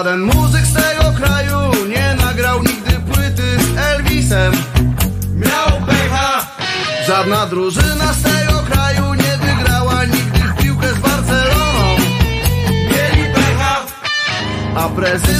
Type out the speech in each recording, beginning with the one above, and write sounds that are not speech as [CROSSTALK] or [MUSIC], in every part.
Żaden muzyk z tego kraju nie nagrał nigdy płyty z Elvisem. Miał pecha. Żadna drużyna z tego kraju nie wygrała nigdy w piłkę z Barceloną. Mieli pecha. A prezydent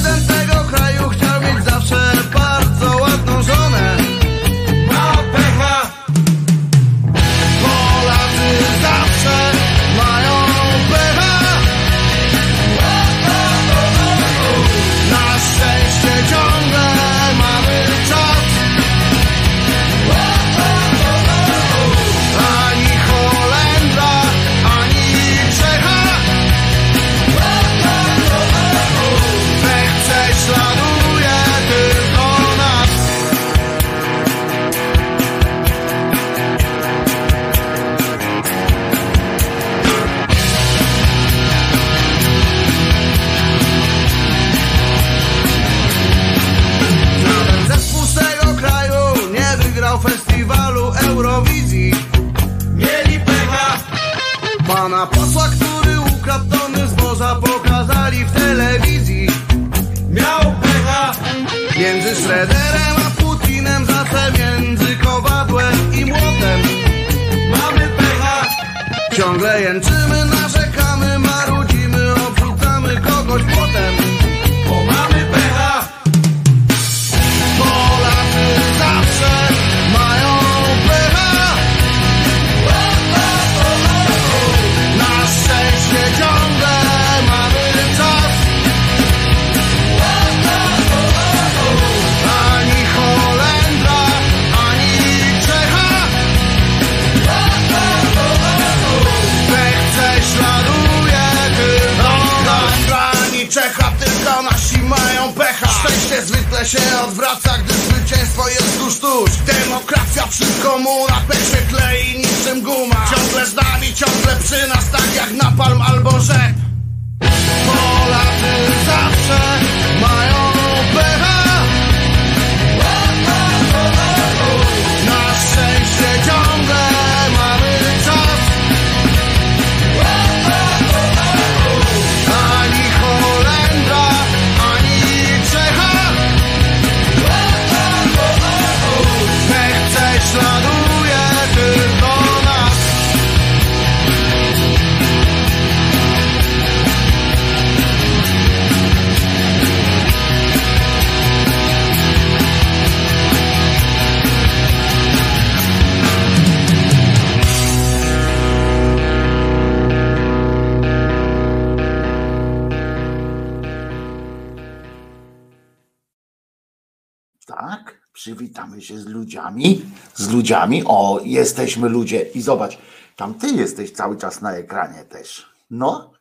ludziami. O, jesteśmy ludzie i zobacz, tam ty jesteś cały czas na ekranie też. No,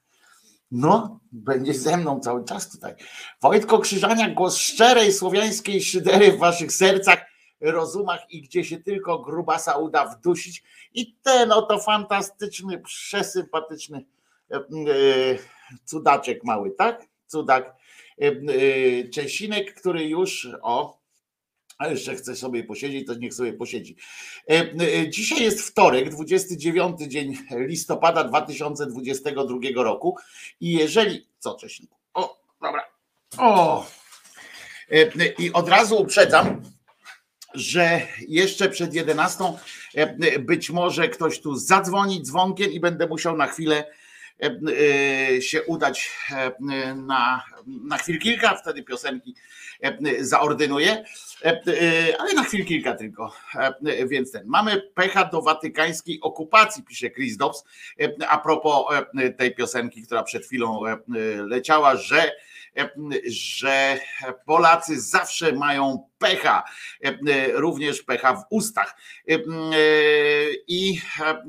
no, będziesz ze mną cały czas tutaj. Wojtko Krzyżaniak, głos szczerej słowiańskiej szydery w waszych sercach, rozumach i gdzie się tylko grubasa uda wdusić. I ten oto fantastyczny, przesympatyczny e, cudaczek mały, tak? Cudak. E, Czesinek, który już, o, a jeszcze chce sobie posiedzieć, to niech sobie posiedzi. E, e, Dzisiaj jest wtorek, 29 dzień listopada 2022 roku i jeżeli, co Czesinku? O, dobra. O! E, I od razu uprzedzam, że jeszcze przed 11 e, być może ktoś tu zadzwoni dzwonkiem i będę musiał na chwilę się udać na, na chwil kilka, wtedy piosenki zaordynuję, ale na chwil kilka tylko. E, Więc ten. Mamy pecha do watykańskiej okupacji, pisze Chris Dobbs, e, a propos e, tej piosenki, która przed chwilą e, leciała, że e, że Polacy zawsze mają pecha, e, również pecha w ustach. E, e, I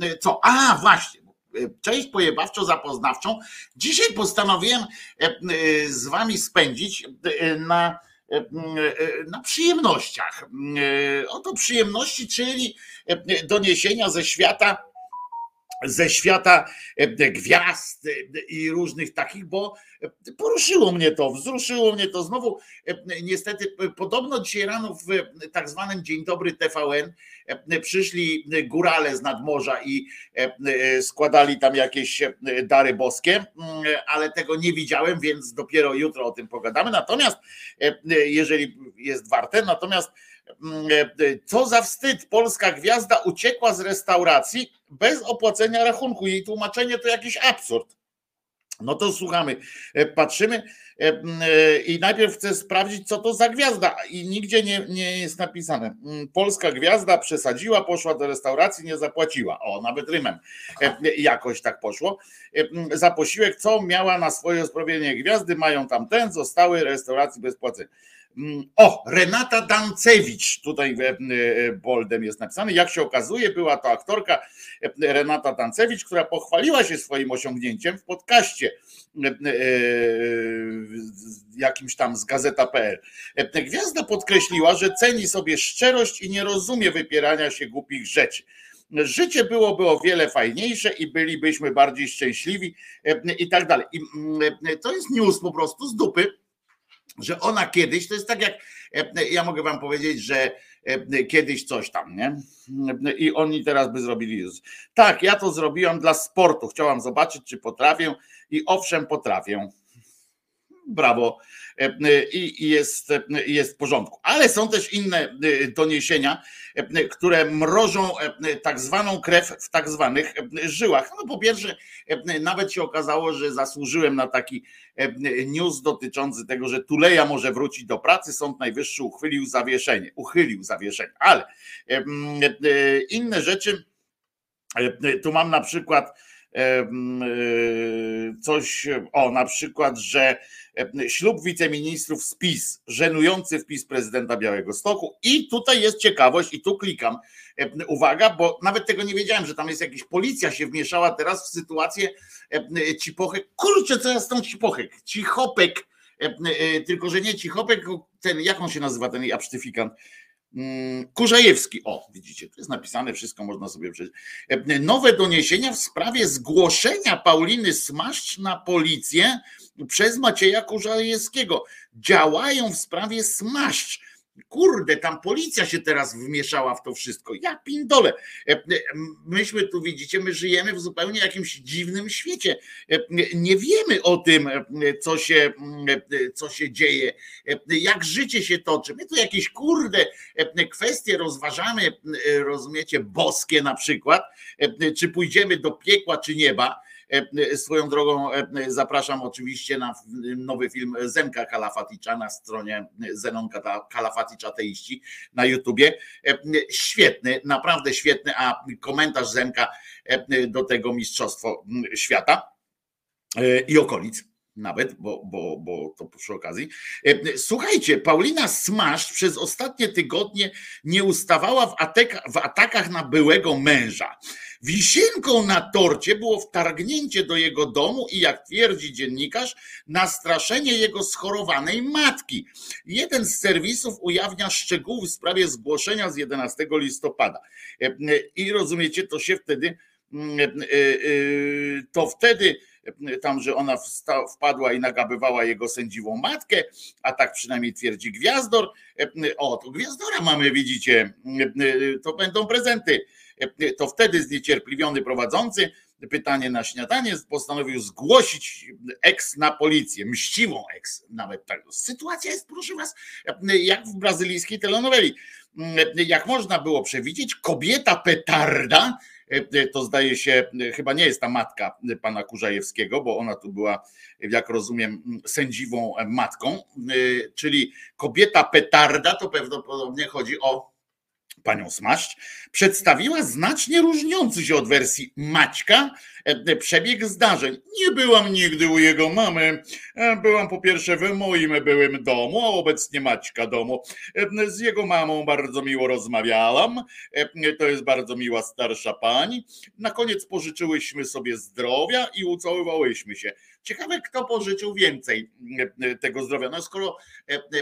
e, co? A, właśnie. Część pojebawczo zapoznawczą. Dzisiaj postanowiłem e, e, z wami spędzić e, na e, na przyjemnościach. E, Oto przyjemności, czyli e, doniesienia ze świata ze świata e, gwiazd e, i różnych takich, bo e, poruszyło mnie to, wzruszyło mnie to znowu. Niestety, podobno dzisiaj rano w tak zwanym Dzień Dobry TVN przyszli górale z nadmorza i składali tam jakieś dary boskie, mm, ale tego nie widziałem, więc dopiero jutro o tym pogadamy. Natomiast, jeżeli jest warte, natomiast e, co za wstyd, polska gwiazda uciekła z restauracji bez opłacenia rachunku. Jej tłumaczenie to jakiś absurd. No to słuchamy, e, patrzymy e, i najpierw chcę sprawdzić, co to za gwiazda. I nigdzie nie, nie jest napisane. Mm, polska gwiazda przesadziła, poszła do restauracji, nie zapłaciła. O, nawet rymem jakoś tak poszło. Za posiłek, co miała na swoje sprawienie gwiazdy, mają tam ten, zostały restauracji bez płacenia. Mm, o, Renata Dancewicz, tutaj e, e, boldem jest napisane. Jak się okazuje, była to aktorka e, Renata Dancewicz, która pochwaliła się swoim osiągnięciem w podcaście jakimś tam z gazeta.pl. Gwiazda podkreśliła, że ceni sobie szczerość i nie rozumie wypierania się głupich rzeczy. Życie byłoby o wiele fajniejsze i bylibyśmy bardziej szczęśliwi i tak dalej. I mm, to jest news po prostu z dupy że ona kiedyś, to jest tak jak, e, ja mogę wam powiedzieć, że e, kiedyś coś tam, nie? I oni teraz by zrobili. Tak, ja to zrobiłam dla sportu. Chciałam zobaczyć, czy potrafię, i owszem, potrafię. Brawo. I jest, jest w porządku. Ale są też inne doniesienia, które mrożą tak zwaną krew w tak zwanych żyłach. No po pierwsze, nawet się okazało, że zasłużyłem na taki news dotyczący tego, że Tuleja może wrócić do pracy. Sąd Najwyższy uchylił zawieszenie, uchylił zawieszenie, ale inne rzeczy, tu mam na przykład coś, o na przykład, że ślub wiceministrów z PiS, żenujący wpis prezydenta Białego Stoku. I tutaj jest ciekawość i tu klikam, uwaga, bo nawet tego nie wiedziałem, że tam jest jakaś policja się wmieszała teraz w sytuację Cipochek, kurczę co z tą Cipochek, Cichopek, tylko że nie Cichopek, ten, jak on się nazywa ten absztyfikant, Kurzajewski, o widzicie, tu jest napisane, wszystko można sobie przeczytać. E, nowe doniesienia w sprawie zgłoszenia Pauliny Smaszcz na policję przez Macieja Kurzajewskiego. Działają w sprawie Smaszcz Kurde, tam policja się teraz wmieszała w to wszystko. Ja pindole. E, e, myśmy tu widzicie, my żyjemy w zupełnie jakimś dziwnym świecie. E, nie wiemy o tym, co się, co się dzieje, jak życie się toczy. My tu jakieś kurde kwestie rozważamy, rozumiecie, boskie na przykład, czy pójdziemy do piekła, czy nieba E, swoją drogą e, zapraszam oczywiście na nowy film Zenka Kalafaticza na stronie Zenon Kalafaticz Ateiści na YouTubie. E, świetny, naprawdę świetny, a komentarz Zenka do tego Mistrzostwo Świata i okolic nawet, bo, bo, bo to przy okazji. Słuchajcie, Paulina Smasz przez ostatnie tygodnie nie ustawała w, w atakach na byłego męża. Wisienką na torcie było wtargnięcie do jego domu i, jak twierdzi dziennikarz, nastraszenie jego schorowanej matki. Jeden z serwisów ujawnia szczegóły w sprawie zgłoszenia z 11 listopada. I rozumiecie, to się wtedy, e, e, to wtedy tam, że ona wpadła i nagabywała jego sędziwą matkę, a tak przynajmniej twierdzi Gwiazdor. O, to Gwiazdora mamy, widzicie, to będą prezenty to wtedy zniecierpliwiony prowadzący pytanie na śniadanie postanowił zgłosić eks na policję, mściwą eks nawet tak. Sytuacja jest, proszę was, jak w brazylijskiej telenoweli. Jak można było przewidzieć, kobieta petarda, to zdaje się, chyba nie jest ta matka pana Kurzajewskiego, bo ona tu była, jak rozumiem, sędziwą matką, czyli kobieta petarda, to prawdopodobnie chodzi o panią Smaszcz, przedstawiła znacznie różniący się od wersji Maćka e, przebieg zdarzeń. Nie byłam nigdy u jego mamy. E, byłam po pierwsze w moim byłym domu, a obecnie Maćka domu. E, z jego mamą bardzo miło rozmawiałam. To jest bardzo miła starsza pani. Na koniec pożyczyłyśmy sobie zdrowia i ucałowałyśmy się. Ciekawe, kto pożyczył więcej tego zdrowia. No skoro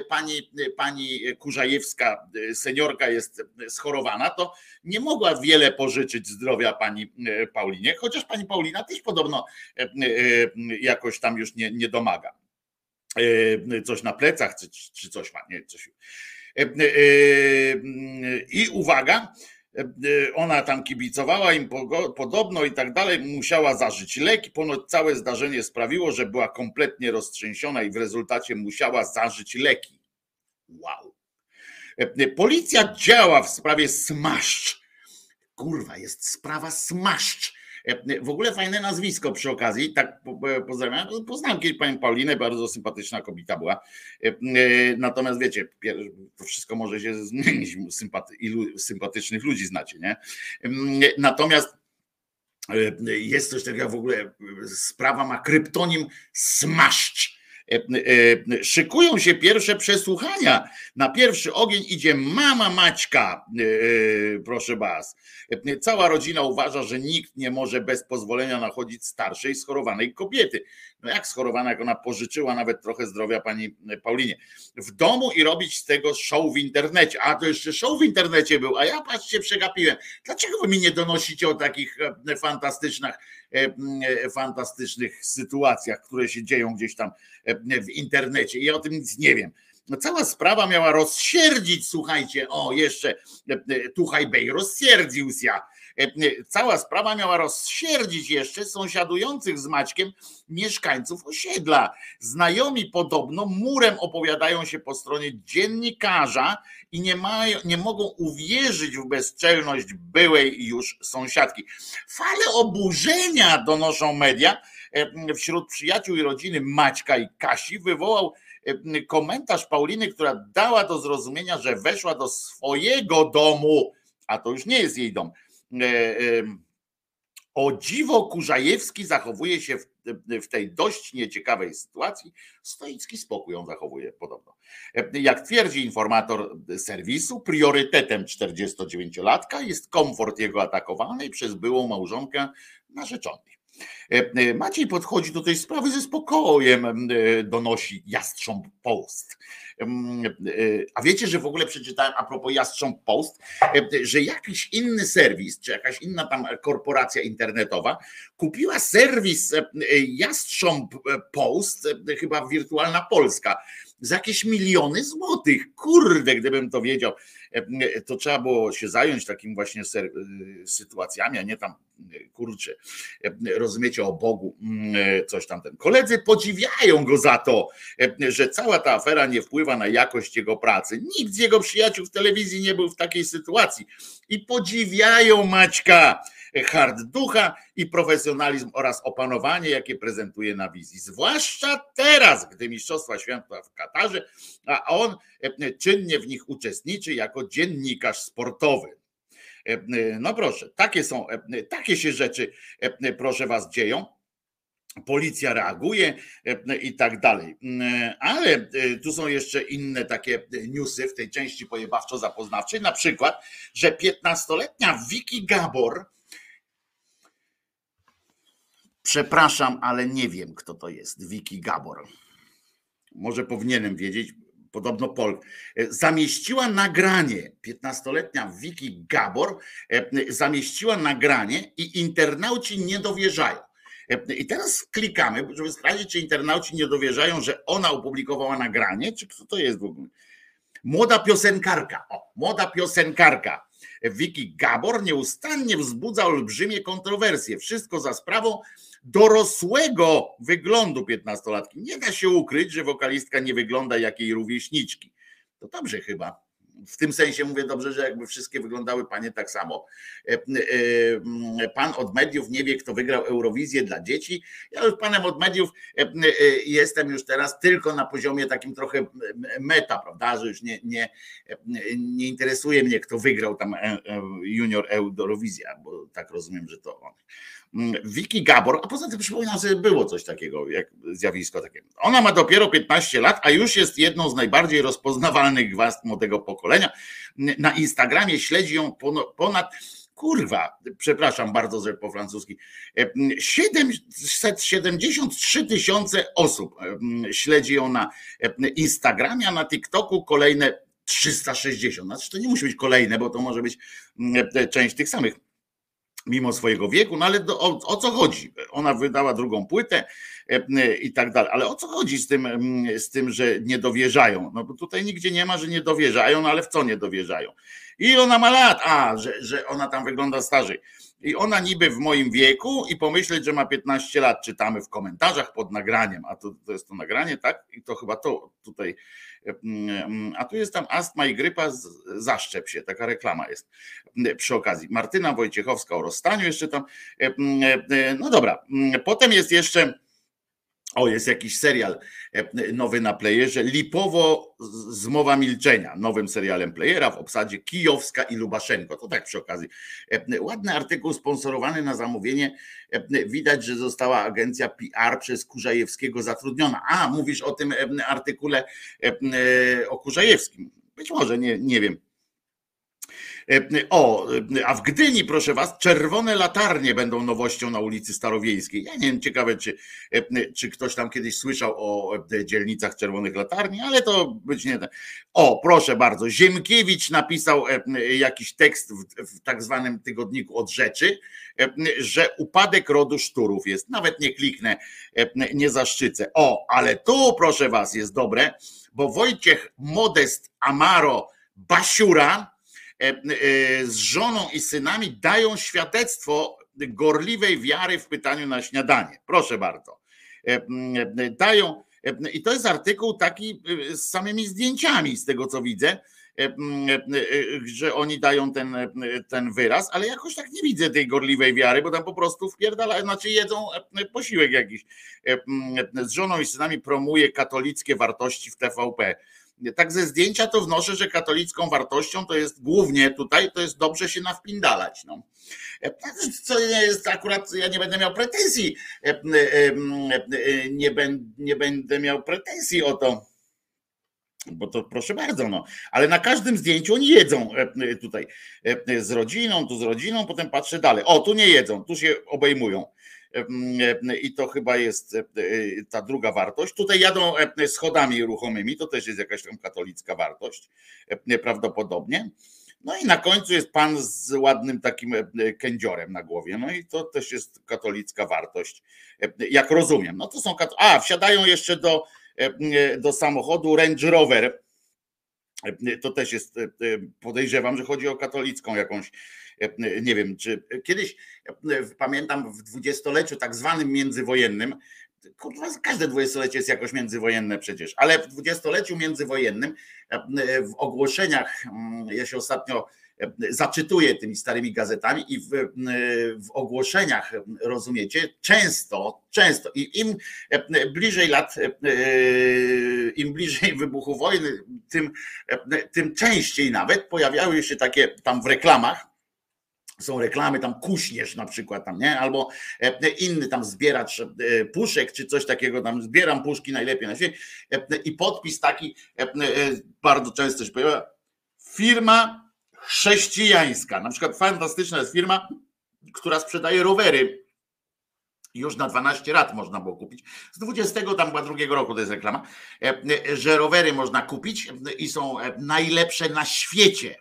pani, pani Kurzajewska, seniorka jest schorowana, to nie mogła wiele pożyczyć zdrowia pani Paulinie, chociaż pani Paulina też podobno jakoś tam już nie, nie domaga. Coś na plecach, czy, czy coś ma, nie, coś. I uwaga, ona tam kibicowała im podobno i tak dalej, musiała zażyć leki. Ponoć całe zdarzenie sprawiło, że była kompletnie roztrzęsiona i w rezultacie musiała zażyć leki. Wow. Policja działa w sprawie smaszcz. Kurwa, jest sprawa smaszcz E, w ogóle fajne nazwisko przy okazji, tak pozdrawiam. Poznałem kiedyś panią Paulinę, bardzo sympatyczna kobieta była. E, e, natomiast wiecie, to wszystko może się zmienić, ilu sympatycznych ludzi znacie, nie? Natomiast jest coś takiego w ogóle, sprawa ma kryptonim smaszcz E, e, szykują się pierwsze przesłuchania. Na pierwszy ogień idzie mama Maćka, e, proszę was. Cała rodzina uważa, że nikt nie może bez pozwolenia nachodzić starszej, schorowanej kobiety. No jak schorowana, jak ona pożyczyła nawet trochę zdrowia pani Paulinie. W domu i robić z tego show w internecie. A to jeszcze show w internecie był, a ja patrzcie, przegapiłem. Dlaczego wy mi nie donosicie o takich fantastycznych, fantastycznych sytuacjach, które się dzieją gdzieś tam w internecie. Ja o tym nic nie wiem. No cała sprawa miała rozsierdzić, słuchajcie, o jeszcze Tuchaj Bej rozsierdził się. Cała sprawa miała rozsierdzić jeszcze sąsiadujących z Maćkiem mieszkańców osiedla. Znajomi podobno murem opowiadają się po stronie dziennikarza i nie, mają, nie mogą uwierzyć w bezczelność byłej już sąsiadki. Fale oburzenia donoszą media wśród przyjaciół i rodziny Maćka i Kasi wywołał komentarz Pauliny, która dała do zrozumienia, że weszła do swojego domu, a to już nie jest jej dom. E, o dziwo Kurzajewski zachowuje się w, w, tej dość nieciekawej sytuacji. Stoicki spokój on zachowuje podobno. Jak twierdzi informator serwisu, priorytetem 49-latka jest komfort jego atakowanej przez byłą małżonkę narzeczonej. E, e, Maciej podchodzi do tej sprawy ze spokojem, e, donosi Jastrząb Post. A wiecie, że w ogóle przeczytałem a propos Jastrząb Post, że jakiś inny serwis, czy jakaś inna tam korporacja internetowa kupiła serwis Jastrząb Post, chyba Wirtualna Polska, za jakieś miliony złotych. Kurde, gdybym to wiedział, to trzeba było się zająć takim właśnie sytuacjami, a nie tam kurczę, rozumiecie o Bogu, coś tam ten. Koledzy podziwiają go za to, że cała ta afera nie wpływa na jakość jego pracy. Nikt z jego przyjaciół w telewizji nie był w takiej sytuacji i podziwiają Maćka hard ducha i profesjonalizm oraz opanowanie, jakie prezentuje na wizji. Zwłaszcza teraz, gdy Mistrzostwa Świata w Katarze, a on czynnie w nich uczestniczy jako dziennikarz sportowy. No proszę, takie są, takie się rzeczy, proszę was, dzieją policja reaguje i tak dalej. Ale tu są jeszcze inne takie newsy w tej części pojebawczo-zapoznawczej, na przykład, że 15-letnia Vicky Gabor Przepraszam, ale nie wiem, kto to jest. Wiki Gabor. Może powinienem wiedzieć, podobno Pol. Zamieściła nagranie, 15-letnia Wiki Gabor e, zamieściła nagranie i internauci nie dowierzają. E, I teraz klikamy, żeby sprawdzić, czy internauci nie dowierzają, że ona opublikowała nagranie, czy kto to jest w ogóle. Młoda piosenkarka, o, młoda piosenkarka. Wiki Gabor nieustannie wzbudza olbrzymie kontrowersje. Wszystko za sprawą dorosłego wyglądu piętnastolatki. Nie da się ukryć, że wokalistka nie wygląda jak jej rówieśniczki. To dobrze chyba. W tym sensie mówię dobrze, że jakby wszystkie wyglądały panie tak samo. E, e, pan od mediów nie wie, kto wygrał Eurowizję dla dzieci. Ja już panem od mediów e, jestem już teraz tylko na poziomie takim trochę meta, prawda, że już nie, nie, nie interesuje mnie, kto wygrał tam junior Eurowizja, bo tak rozumiem, że to on. Wiki Gabor, a poza tym przypominam sobie, było coś takiego, jak zjawisko takie. Ona ma dopiero 15 lat, a już jest jedną z najbardziej rozpoznawalnych gwiazd młodego pokolenia. Na Instagramie śledzi ją ponad kurwa, przepraszam bardzo, że po francuski, 773 tysiące osób śledzi ją na Instagramie, a na TikToku kolejne 360. Znaczy to nie musi być kolejne, bo to może być część tych samych mimo swojego wieku, no ale do, o, o, co chodzi? Ona wydała drugą płytę e, i tak dalej, ale o co chodzi z tym, z tym, że nie dowierzają? No bo tutaj nigdzie nie ma, że nie dowierzają, no ale w co nie dowierzają? I ona ma lat, a, że, że ona tam wygląda starzej. I ona niby w moim wieku i pomyśleć, że ma 15 lat, czytamy w komentarzach pod nagraniem, a to, to jest to nagranie, tak? I to chyba to tutaj a tu jest tam astma i grypa, zaszczep się, taka reklama jest przy okazji. Martyna Wojciechowska o rozstaniu jeszcze tam. No dobra, potem jest jeszcze o, jest jakiś serial e, nowy na playerze. Lipowo Zmowa Milczenia, nowym serialem playera w obsadzie Kijowska i Lubaszenko. To tak przy okazji. E, ładny artykuł sponsorowany na zamówienie. E, widać, że została agencja PR przez Kurzajewskiego zatrudniona. A, mówisz o tym artykule o Kurzajewskim. Być może, nie, nie wiem. E, o, a w Gdyni, proszę was, czerwone latarnie będą nowością na ulicy Starowiejskiej. Ja nie wiem, ciekawe, czy, e, czy ktoś tam kiedyś słyszał o e, dzielnicach czerwonych latarni, ale to być nie. O, proszę bardzo, Ziemkiewicz napisał jakiś tekst w, w tak zwanym tygodniku od rzeczy, że upadek rodu szturów jest. Nawet nie kliknę, nie zaszczycę. O, ale tu, proszę was, jest dobre, bo Wojciech Modest Amaro Basiura, E, e, z żoną i synami dają świadectwo gorliwej wiary w pytaniu na śniadanie. Proszę bardzo. E, dają, i to jest artykuł taki z samymi zdjęciami, z tego co widzę, że oni dają ten, ten wyraz, ale jakoś tak nie widzę tej gorliwej wiary, bo tam po prostu wpierdalają, znaczy jedzą posiłek jakiś. Z żoną i synami promuje katolickie wartości w TVP tak ze zdjęcia to wnoszę, że katolicką wartością to jest głównie tutaj, to jest dobrze się nawpindalać. No. Co nie jest akurat, ja nie będę miał pretensji, e, e, e, nie, będę, nie będę miał pretensji o to, bo to proszę bardzo, no. Ale na każdym zdjęciu oni jedzą tutaj z rodziną, tu z rodziną, potem patrzę dalej. O, tu nie jedzą, tu się obejmują. I to chyba jest e, ta druga wartość. Tutaj jadą e, schodami ruchomymi, to też jest jakaś tam katolicka wartość, prawdopodobnie. No i na końcu jest pan z ładnym takim kędziorem na głowie. No i to też jest katolicka wartość, jak rozumiem. No to są. A, wsiadają jeszcze do, do samochodu Range Rover. To też jest, podejrzewam, że chodzi o katolicką jakąś E, nie wiem, czy kiedyś e, pamiętam w dwudziestoleciu tak zwanym międzywojennym, kurwa, każde dwudziestolecie jest jakoś międzywojenne przecież, ale w dwudziestoleciu międzywojennym e, w ogłoszeniach, mm, ja się ostatnio zaczytuję tymi starymi gazetami i w, w, ogłoszeniach, rozumiecie, często, często i im bliżej lat, im bliżej wybuchu wojny, tym, tym częściej nawet pojawiały się takie tam w reklamach są reklamy, tam kuśnierz na przykład tam, nie? Albo e, inny tam zbieracz e, puszek, czy coś takiego, tam. Zbieram puszki najlepiej na świecie. E, i podpis taki bardzo często się pojawia, firma chrześcijańska, na przykład fantastyczna jest firma, która sprzedaje rowery. Już na 12 lat można było kupić. Z 20 tam chyba drugiego roku to jest reklama, że rowery można kupić i są najlepsze na świecie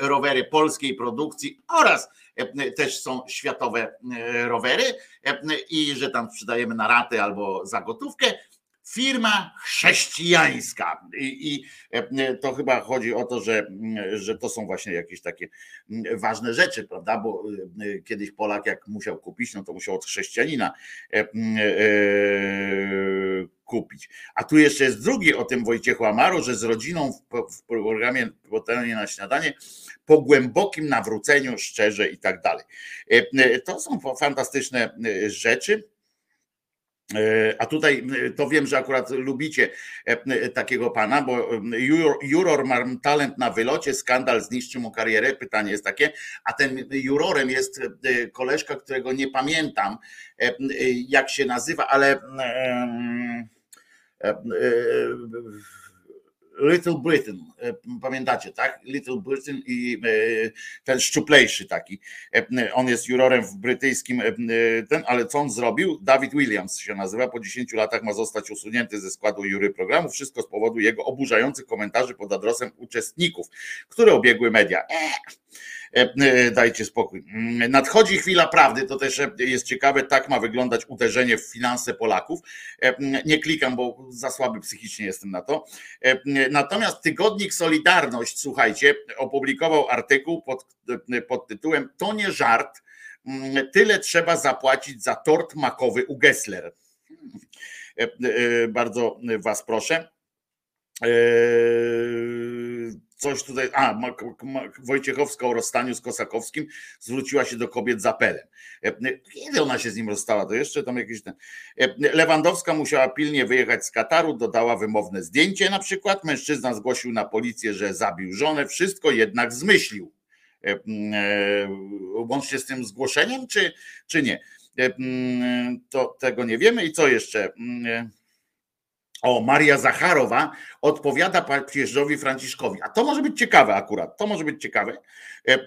rowery polskiej produkcji oraz e, też są światowe e, rowery i że tam sprzedajemy na raty albo za gotówkę. Firma chrześcijańska. I, I, to chyba chodzi o to, że, że to są właśnie jakieś takie ważne rzeczy, prawda? Bo kiedyś Polak, jak musiał kupić, no to musiał od chrześcijanina kupić. A tu jeszcze jest drugi o tym Wojciechu Amaru, że z rodziną w, w programie Potelnie na śniadanie po głębokim nawróceniu, szczerze i tak dalej. E, e, to są fantastyczne e, rzeczy. A tutaj to wiem, że akurat lubicie takiego pana, bo juror ma talent na wylocie, skandal zniszczył mu karierę. Pytanie jest takie, a ten jurorem jest koleżka, którego nie pamiętam, jak się nazywa, ale Little Britain, pamiętacie, tak? Little Britain i ten szczuplejszy taki. On jest jurorem w brytyjskim, ten, ale co on zrobił? David Williams się nazywa, po 10 latach ma zostać usunięty ze składu jury programu. Wszystko z powodu jego oburzających komentarzy pod adresem uczestników, które obiegły media. Eee E, e, dajcie spokój. Mm, nadchodzi chwila prawdy, to też jest ciekawe, tak ma wyglądać uderzenie w finanse Polaków. E, nie klikam, bo za słaby psychicznie jestem na to. Natomiast tygodnik Solidarność, słuchajcie, opublikował artykuł pod, pod tytułem To nie żart, tyle trzeba zapłacić za tort makowy u Gessler. Bardzo Was proszę coś tutaj, a Wojciechowska o rozstaniu z Kosakowskim zwróciła się do kobiet z apelem. E, kiedy ona się z nim rozstała, to jeszcze tam jakieś ten. E, Lewandowska musiała pilnie wyjechać z Kataru, dodała wymowne zdjęcie na przykład. Mężczyzna zgłosił na policję, że zabił żonę, wszystko jednak zmyślił. E, łącznie z tym zgłoszeniem, czy, czy nie? To tego nie wiemy. I co jeszcze? O, Maria Zacharowa odpowiada papieżowi Franciszkowi. A to może być ciekawe akurat, to może być ciekawe, e, e,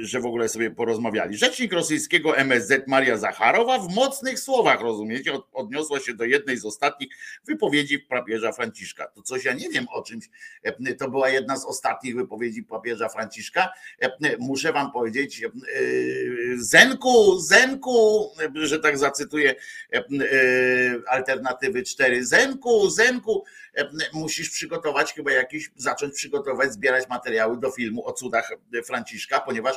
że w ogóle sobie porozmawiali. Rzecznik rosyjskiego MSZ Maria Zacharowa w mocnych słowach, rozumiecie, odniosła się do jednej z ostatnich wypowiedzi papieża Franciszka. To coś ja nie wiem o czymś, e, to była jedna z ostatnich wypowiedzi papieża Franciszka. Muszę wam powiedzieć, Zenku, Zenku, że tak zacytuję alternatywy 4, Zenku, Zenku, musisz przygotować chyba jakiś, zacząć przygotować, zbierać materiały do filmu o cudach Franciszka, ponieważ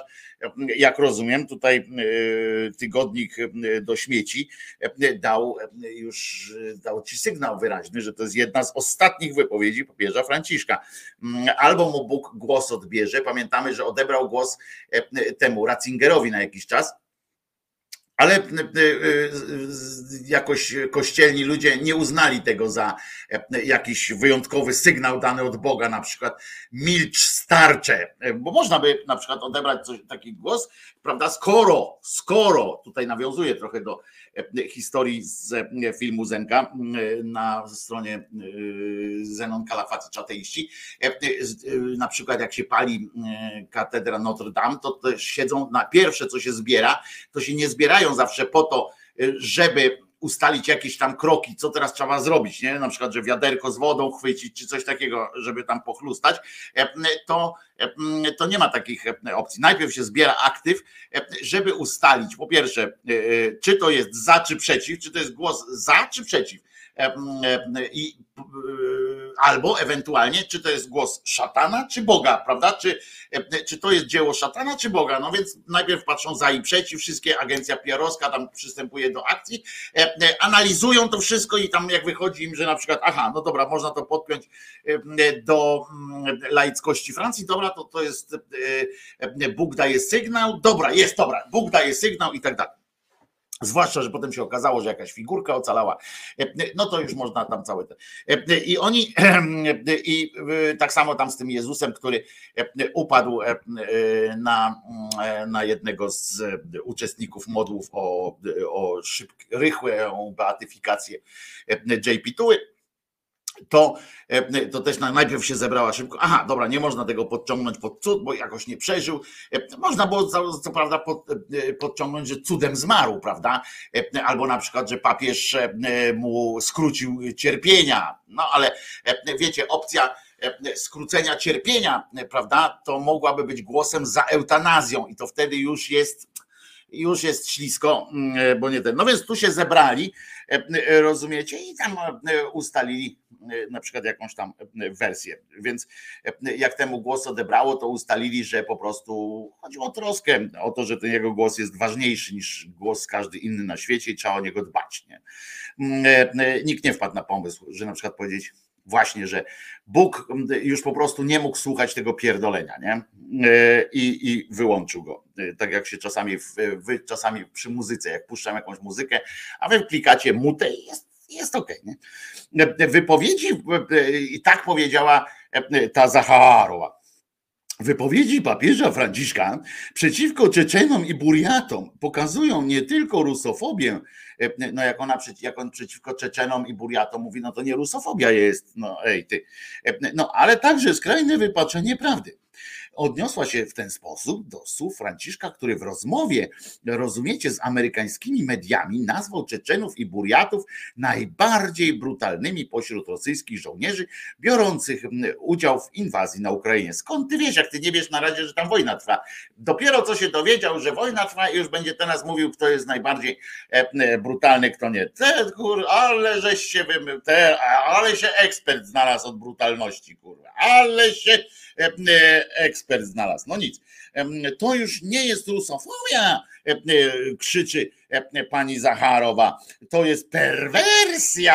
jak rozumiem, tutaj e, tygodnik e, do śmieci e, dał już dał ci sygnał wyraźny, że to jest jedna z ostatnich wypowiedzi papieża Franciszka. Mm, albo mu Bóg głos odbierze. Pamiętamy, że odebrał głos temu Ratzingerowi na jakiś czas ale e, e, jakoś kościelni ludzie nie uznali tego za e, jakiś wyjątkowy sygnał dany od Boga, na przykład milcz starcze, bo można by na przykład odebrać coś, taki głos, prawda, skoro, skoro, tutaj nawiązuje trochę do historii z filmu Zenka na stronie Zenon Kalafati Czateiści. Na przykład jak się pali katedra Notre Dame, to też siedzą na pierwsze, co się zbiera, to się nie zbierają zawsze po to, żeby ustalić jakieś tam kroki, co teraz trzeba zrobić, nie? na przykład, że wiaderko z wodą chwycić, czy coś takiego, żeby tam pochlustać, to, to nie ma takich opcji. Najpierw się zbiera aktyw, żeby ustalić, po pierwsze, czy to jest za, czy przeciw, czy to jest głos za, czy przeciw. I albo ewentualnie, czy to jest głos szatana, czy Boga, prawda? Czy, czy to jest dzieło szatana, czy Boga? No więc najpierw patrzą za i przeciw, wszystkie agencja PR-owska tam przystępuje do akcji, analizują to wszystko i tam jak wychodzi im, że na przykład, aha, no dobra, można to podpiąć do mm, laickości Francji, dobra, to to jest Bóg daje sygnał, dobra, jest, dobra, Bóg daje sygnał i tak dalej. Zwłaszcza, że potem się okazało, że jakaś figurka ocalała, no to już można tam całe te. I oni, [CLEARS THROAT] i tak samo tam z tym Jezusem, który upadł na, na jednego z uczestników modłów o, o szybkie, rychłą beatyfikację JP Tuły to, e, to też najpierw się zebrała szybko. Aha, dobra, nie można tego podciągnąć pod cud, bo jakoś nie przeżył. E, można było co, co prawda pod, e, podciągnąć, że cudem zmarł, prawda? Albo na przykład, że papież mu skrócił cierpienia. No ale wiecie, opcja skrócenia cierpienia, prawda, to mogłaby być głosem za eutanazją i to wtedy już jest już jest ślisko, mm, bo nie ten. No więc tu się zebrali, rozumiecie, i tam ustalili na przykład jakąś tam wersję. Więc jak temu głos odebrało, to ustalili, że po prostu chodziło o troskę, o to, że ten jego głos jest ważniejszy niż głos każdy inny na świecie i trzeba o niego dbać. Nie? Nikt nie wpadł na pomysł, że na przykład powiedzieć, właśnie, że Bóg już po prostu nie mógł słuchać tego pierdolenia, nie? I, i wyłączył go. Tak jak się czasami, wy czasami przy muzyce, jak puszczam jakąś muzykę, a wy klikacie mutę i jest jest okej. Okay, wypowiedzi i tak powiedziała ta Zacharowa. Wypowiedzi papieża Franciszka przeciwko Czeczenom i Buriatom pokazują nie tylko rusofobię, e, no jak, ona, jak on przeciwko Czeczenom i Buriatom mówi, no to nie rusofobia jest, no ej ty, e, no ale także skrajne wypaczenie prawdy odniosła się w ten sposób do słów Franciszka, który w rozmowie, rozumiecie, z amerykańskimi mediami nazwał Czeczenów i Buriatów najbardziej brutalnymi pośród rosyjskich żołnierzy biorących udział w inwazji na Ukrainie. Skąd ty wiesz, jak ty nie wiesz na razie, że tam wojna trwa? Dopiero co się dowiedział, że wojna trwa i już będzie teraz mówił, kto jest najbardziej e, brutalny, kto nie. Te, kur, ale żeś się, te, ale się ekspert znalazł od brutalności, kurwa, ale się ekspert znalazł. No nic, to już nie jest rusofobia, krzyczy pani Zacharowa, to jest perwersja.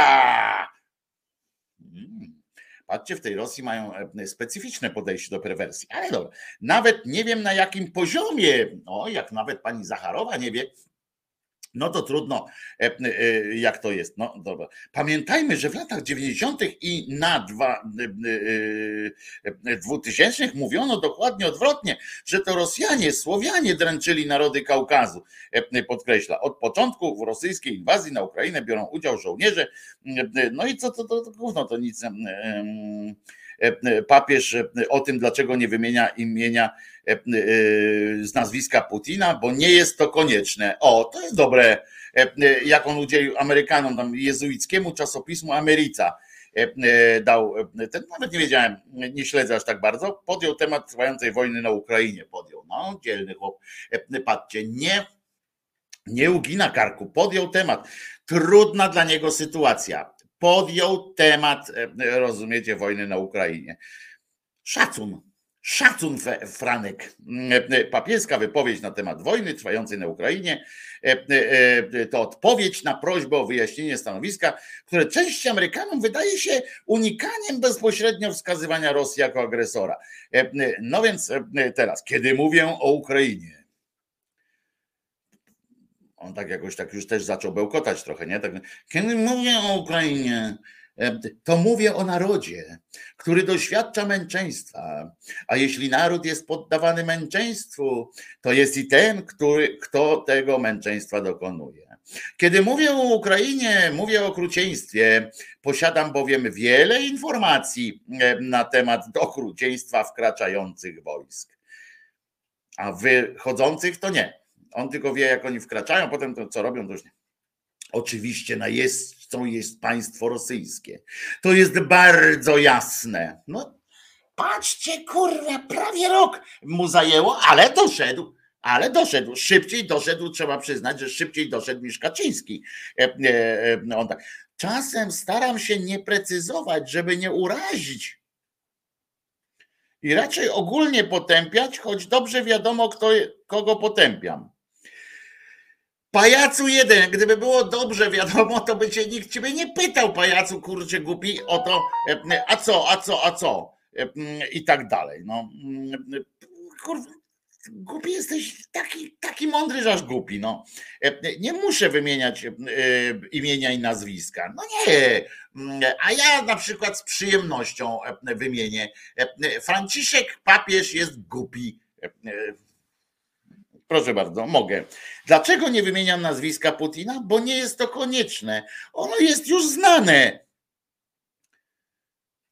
Hmm. Patrzcie, w tej Rosji mają specyficzne podejście do perwersji, ale dobra, nawet nie wiem na jakim poziomie, o jak nawet pani Zacharowa nie wie, no to trudno, e, e, jak to jest. No dobra. Pamiętajmy, że w latach 90. i na dwa, 2000 e, mówiono dokładnie odwrotnie, że to Rosjanie, Słowianie dręczyli narody Kaukazu. Podkreśla, od początku w rosyjskiej inwazji na Ukrainę biorą udział żołnierze. No i co to, to, to gówno, to nic papież o tym, dlaczego nie wymienia imienia E, e, z nazwiska Putina, bo nie jest to konieczne. O, to jest dobre, e, jak on udzielił Amerykanom, tam jezuickiemu czasopismu Ameryca dał, ten nawet nie wiedziałem, nie śledzę aż tak bardzo, podjął temat trwającej wojny na Ukrainie, podjął, no dzielny chłop, patrzcie, nie, nie ugina karku, podjął temat, trudna dla niego sytuacja, podjął temat, rozumiecie, wojny na Ukrainie. Szacun, Szacun, Franek. Papieska wypowiedź na temat wojny trwającej na Ukrainie e, e, e, to odpowiedź na prośbę o wyjaśnienie stanowiska, które części Amerykanom wydaje się unikaniem bezpośrednio wskazywania Rosji jako agresora. No więc teraz, kiedy mówię o Ukrainie, on tak jakoś tak już też zaczął bełkotać trochę, nie? Tak, kiedy mówię o Ukrainie, to mówię o narodzie, który doświadcza męczeństwa. A jeśli naród jest poddawany męczeństwu, to jest i ten, który, kto tego męczeństwa dokonuje. Kiedy mówię o Ukrainie, mówię o okrucieństwie. Posiadam bowiem wiele informacji na temat okrucieństwa wkraczających wojsk. A wychodzących to nie. On tylko wie, jak oni wkraczają, potem to co robią, to już nie. Oczywiście na jest to jest państwo rosyjskie. To jest bardzo jasne. No, patrzcie, kurwa, prawie rok mu zajęło, ale doszedł. Ale doszedł, szybciej doszedł, trzeba przyznać, że szybciej doszedł niż Kaczyński. E, e, e, on tak. Czasem staram się nie precyzować, żeby nie urazić i raczej ogólnie potępiać, choć dobrze wiadomo, kto, kogo potępiam. Pajacu jeden, gdyby było dobrze wiadomo, to by cię nikt ciebie nie pytał, pajacu kurczę głupi, o to, e, a co, a co, a co e, i tak dalej. No, kurwa, głupi jesteś taki, taki mądry, że aż głupi. No. E, nie muszę wymieniać imienia i nazwiska. No nie. A ja na przykład z przyjemnością wymienię. Franciszek papież jest głupi Proszę bardzo, mogę. Dlaczego nie wymieniam nazwiska Putina? Bo nie jest to konieczne. Ono jest już znane.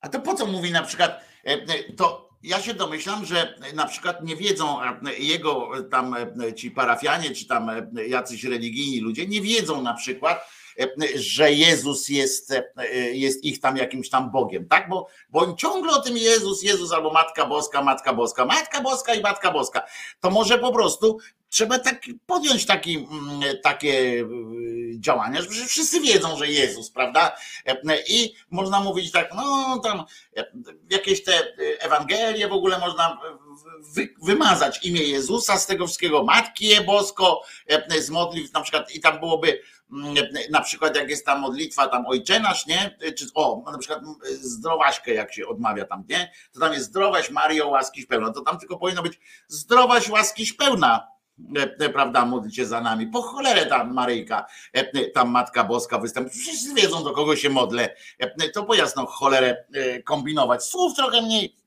A to po co mówi na przykład, e, e, to ja się domyślam, że na przykład nie wiedzą e, jego tam ci parafianie, czy tam jacyś religijni ludzie, nie wiedzą na przykład, że Jezus jest, jest ich tam jakimś tam Bogiem, tak? Bo, bo ciągle o tym Jezus, Jezus albo Matka Boska, Matka Boska, Matka Boska i Matka Boska. To może po prostu trzeba tak podjąć taki, mm, takie y, działania, że wszyscy wiedzą, że Jezus, prawda? I można mówić tak, no tam jakieś te Ewangelie w ogóle można wymazać imię Jezusa z tego wszystkiego, Matki Bosko z modlitw na przykład i tam byłoby mm, na przykład jak jest ta modlitwa tam Ojcze nasz, nie? Czy, o, na przykład zdrowaśkę jak się odmawia tam, nie? To tam jest zdrowaś Mario łaskiś pełna, to tam tylko powinno być zdrowaś łaskiś pełna, E, e, prawda, modlicie za nami. Po cholerę tam Maryjka, e, tam Matka Boska występuje. Wszyscy wiedzą, do kogo się modlę. To po jasną cholerę kombinować. Słów trochę mniej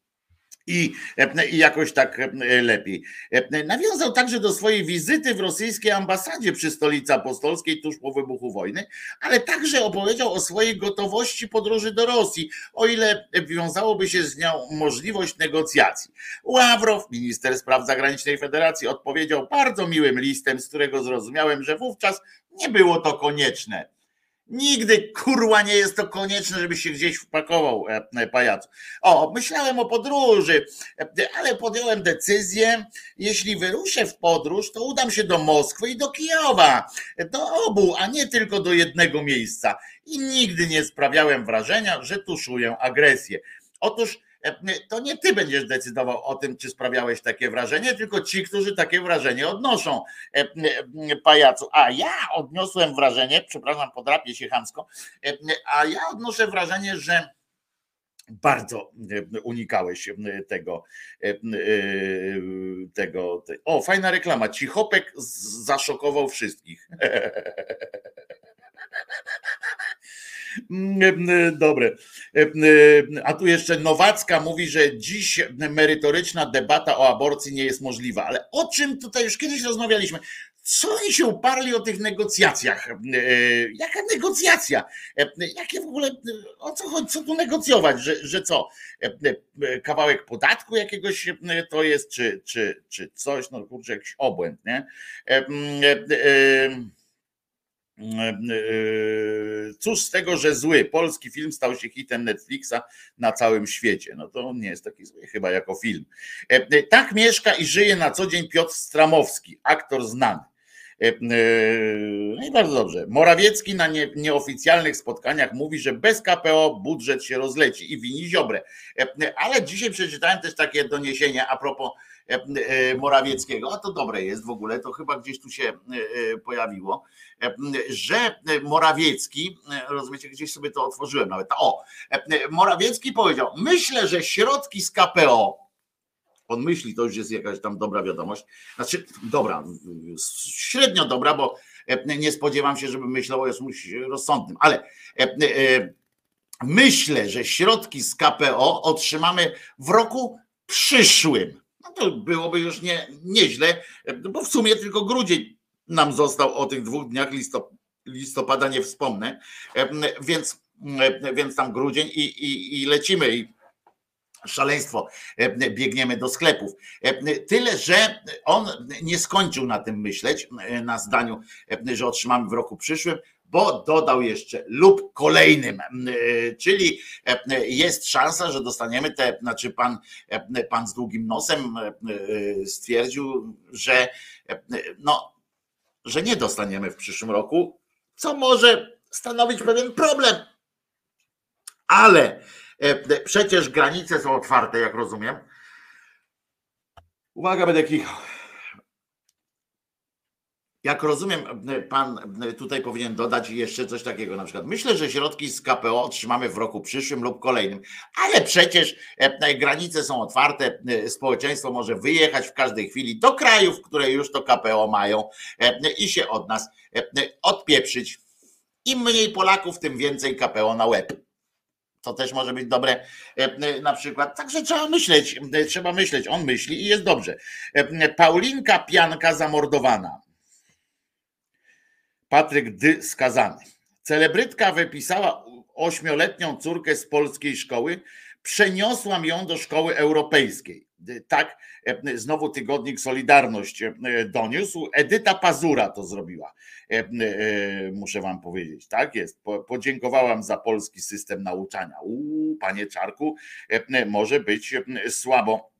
i, e, i jakoś tak e, lepiej. E, nawiązał także do swojej wizyty w rosyjskiej ambasadzie przy stolicy apostolskiej tuż po wybuchu wojny, ale także opowiedział o swojej gotowości podróży do Rosji, o ile wiązałoby się z nią możliwość negocjacji. Ławrow, minister spraw zagranicznej Federacji, odpowiedział bardzo miłym listem, z którego zrozumiałem, że wówczas nie było to konieczne. Nigdy kurwa nie jest to konieczne, żeby się gdzieś wpakował e, e, pajacu. O, myślałem o podróży, e, ale podjąłem decyzję, jeśli wyruszę w podróż, to udam się do Moskwy i do Kijowa. Do obu, a nie tylko do jednego miejsca. I nigdy nie sprawiałem wrażenia, że tuszuję agresję. Otóż to nie ty będziesz decydował o tym, czy sprawiałeś takie wrażenie, tylko ci, którzy takie wrażenie odnoszą, e, pajacu. A ja odniosłem wrażenie, przepraszam, podrapię się chamsko, e, a ja odnoszę wrażenie, że bardzo unikałeś tego, tego. O, fajna reklama. Cichopek zaszokował wszystkich. [LAUGHS] Mm, e, dobre. E, e, a tu jeszcze Nowacka mówi, że dziś merytoryczna debata o aborcji nie jest możliwa. Ale o czym tutaj już kiedyś rozmawialiśmy? Co oni się uparli o tych negocjacjach? Jaka negocjacja? Jakie w ogóle, o co chodzi, co tu negocjować? Że, że co? Kawałek podatku jakiegoś to jest, czy, czy, czy coś, no kurczę, jakiś obłęd, nie? Cóż z tego, że zły polski film stał się hitem Netflixa na całym świecie? No to on nie jest taki zły chyba jako film. Tak mieszka i żyje na co dzień Piotr Stramowski, aktor znany. No i bardzo dobrze. Morawiecki na nie, nieoficjalnych spotkaniach mówi, że bez KPO budżet się rozleci i wini Ziobrę. Ale dzisiaj przeczytałem też takie doniesienie a propos Morawieckiego, a to dobre jest w ogóle, to chyba gdzieś tu się pojawiło, że Morawiecki, rozumiecie, gdzieś sobie to otworzyłem nawet, o, Morawiecki powiedział, myślę, że środki z KPO, on myśli, to już jest jakaś tam dobra wiadomość, znaczy dobra, średnio dobra, bo nie spodziewam się, żeby myślał o jakimś rozsądnym, ale myślę, że środki z KPO otrzymamy w roku przyszłym. No to byłoby już nie, nieźle, bo w sumie tylko grudzień nam został o tych dwóch dniach listopada nie wspomnę, więc, więc tam grudzień i, i, i lecimy. I szaleństwo, biegniemy do sklepów. Tyle, że on nie skończył na tym myśleć, na zdaniu, że otrzymamy w roku przyszłym, bo dodał jeszcze lub kolejnym, czyli jest szansa, że dostaniemy te, znaczy pan, pan z długim nosem stwierdził, że no że nie dostaniemy w przyszłym roku, co może stanowić pewien problem. Ale e, przecież granice są otwarte, jak rozumiem. Uwaga, będę kichał. Jak rozumiem, pan tutaj powinien dodać jeszcze coś takiego, na przykład. Myślę, że środki z KPO otrzymamy w roku przyszłym lub kolejnym, ale przecież e, granice są otwarte, e, społeczeństwo może wyjechać w każdej chwili do krajów, które już to KPO mają e, i się od nas odpieprzyć. Im mniej Polaków, tym więcej KPO na łeb. To też może być dobre na przykład. Także trzeba myśleć, trzeba myśleć. On myśli i jest dobrze. Paulinka Pianka zamordowana. Patryk Dy skazany. Celebrytka wypisała ośmioletnią córkę z polskiej szkoły, przeniosłam ją do szkoły europejskiej. Tak, e, znowu tygodnik Solidarność e, doniósł. Edyta Pazura to zrobiła. E, muszę wam powiedzieć, tak jest. Podziękowałam za polski system nauczania. Uuu, panie Czarku, może być słabo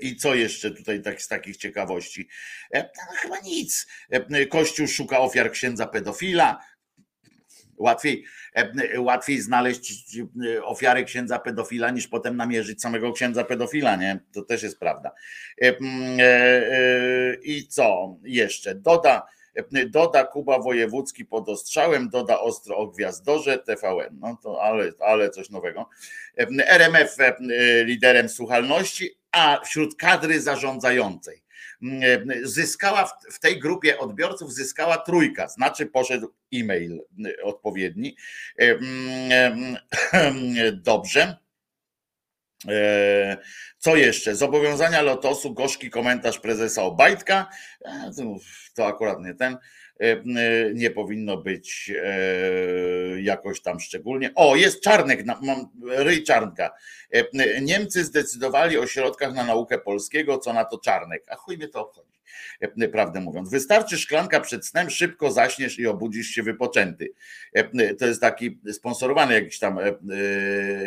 I co jeszcze tutaj tak, z takich ciekawości? E, no, chyba nic. E, Kościół szuka ofiar księdza pedofila. Łatwiej, e, łatwiej znaleźć ofiary księdza pedofila, niż potem namierzyć samego księdza pedofila, nie? To też jest prawda. I co jeszcze? Doda Doda Kuba Wojewódzki pod ostrzałem, doda ostro o gwiazdorze TVN. No to ale, ale coś nowego. RMF liderem słuchalności, a wśród kadry zarządzającej zyskała w tej grupie odbiorców zyskała trójka, znaczy poszedł e-mail odpowiedni. Dobrze. Co jeszcze? Zobowiązania Lotosu, gorzki komentarz prezesa Obajtka. To akurat nie ten. Nie powinno być jakoś tam szczególnie. O, jest Czarnek, mam ryj Czarnka. Niemcy zdecydowali o środkach na naukę polskiego, co na to Czarnek. A chuj mnie to obchodzi. E, prawdę mówiąc. Wystarczy szklanka przed snem, szybko zaśniesz i obudzisz się wypoczęty. E, to jest taki sponsorowany jakiś tam e,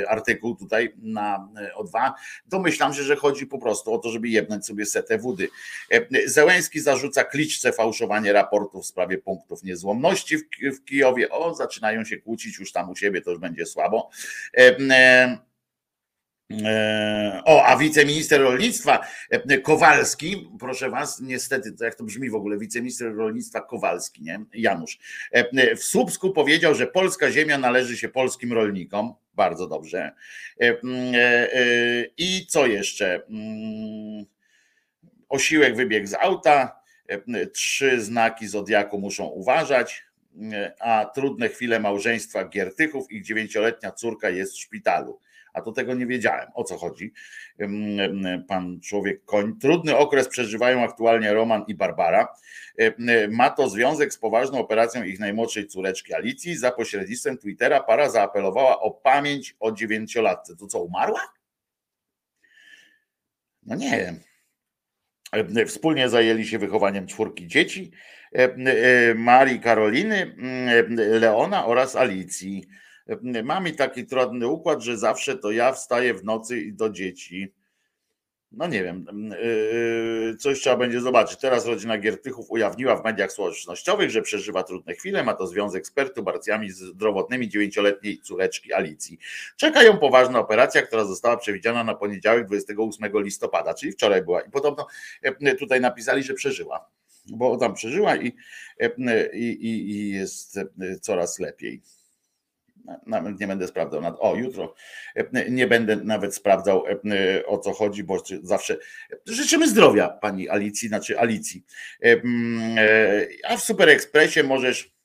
artykuł tutaj na O2. Domyślam się, że chodzi po prostu o to, żeby jebnąć sobie setę wody. Zełęski zarzuca kliczce fałszowanie raportów w sprawie punktów niezłomności w Kijowie. O, zaczynają się kłócić już tam u siebie, to już będzie słabo. E, o, a wiceminister rolnictwa e, Kowalski, proszę was, niestety, jak to brzmi w ogóle, wiceminister rolnictwa Kowalski, nie? Janusz, e, w Słupsku powiedział, że polska ziemia należy się polskim rolnikom. Bardzo dobrze. I co jeszcze? Osiłek wybiegł z auta, trzy znaki zodiaku muszą uważać, a trudne chwile małżeństwa Giertychów, ich dziewięcioletnia córka jest w szpitalu a to tego nie wiedziałem. O co chodzi? Pan człowiek koń. Trudny okres przeżywają aktualnie Roman i Barbara. Ma to związek z poważną operacją ich najmłodszej córeczki Alicji. Za pośrednictwem Twittera para zaapelowała o pamięć o dziewięciolatce. To co, umarła? No nie. Wspólnie zajęli się wychowaniem czwórki dzieci. Marii Karoliny, Leona oraz Alicji. Mamy taki trudny układ, że zawsze to ja wstaję w nocy i do dzieci. No nie wiem, yy, coś trzeba będzie zobaczyć. Teraz rodzina Giertychów ujawniła w mediach społecznościowych, że przeżywa trudne chwile. Ma to związek z perturbacjami zdrowotnymi dziewięcioletniej córeczki Alicji. Czeka ją poważna operacja, która została przewidziana na poniedziałek 28 listopada, czyli wczoraj była. I podobno yy, tutaj napisali, że przeżyła, bo tam przeżyła i, yy, i, i jest coraz lepiej nawet nie będę sprawdzał. O, jutro e, nie będę nawet sprawdzał e, o co chodzi, bo zawsze życzymy zdrowia pani Alicji, znaczy Alicji. E, a w Super Expressie możesz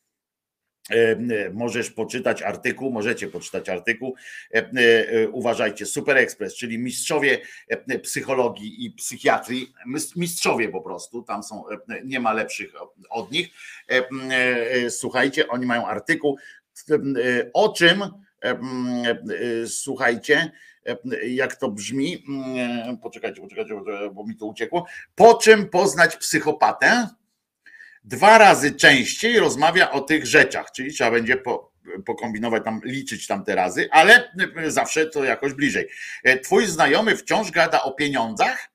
możesz poczytać artykuł, możecie poczytać artykuł. Uważajcie, Super Express, czyli mistrzowie psychologii i psychiatrii, mistrzowie po prostu, tam są, nie ma lepszych od nich. Słuchajcie, oni mają artykuł o czym, słuchajcie, jak to brzmi, poczekajcie, poczekajcie, bo mi to uciekło. Po czym poznać psychopatę? Dwa razy częściej rozmawia o tych rzeczach, czyli trzeba będzie po, pokombinować tam, liczyć tam te razy, ale zawsze to jakoś bliżej. Twój znajomy wciąż gada o pieniądzach?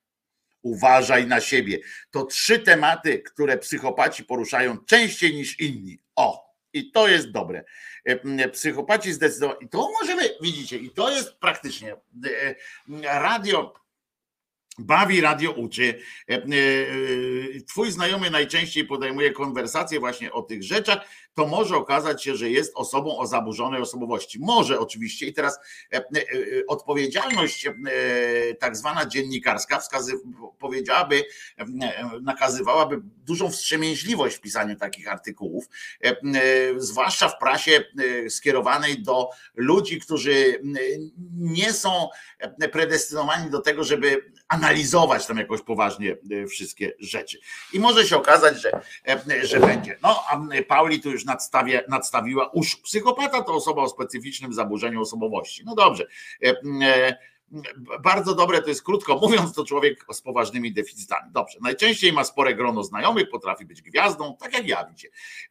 Uważaj na siebie. To trzy tematy, które psychopaci poruszają częściej niż inni. O, i to jest dobre. E, psychopaci zdecydowanie. I to możemy, widzicie, i to jest praktycznie e, radio. Bawi radio uczy. E, twój znajomy najczęściej podejmuje konwersację właśnie o tych rzeczach, to może okazać się, że jest osobą o zaburzonej osobowości. Może oczywiście i teraz e, e, e, odpowiedzialność tak zwana dziennikarska wskazy, powiedziałaby, nakazywałaby dużą wstrzemięźliwość w pisaniu takich artykułów, zwłaszcza w prasie skierowanej do ludzi, którzy nie są predestynowani do tego, żeby analizować tam jakoś poważnie wszystkie rzeczy. I może się okazać, że, że będzie. No, a Pauli tu już nadstawia, nadstawiła uż psychopata to osoba o specyficznym zaburzeniu osobowości. No dobrze. E, e, bardzo dobre to jest krótko mówiąc, to człowiek z poważnymi deficytami. Dobrze. Najczęściej ma spore grono znajomych, potrafi być gwiazdą, tak jak ja.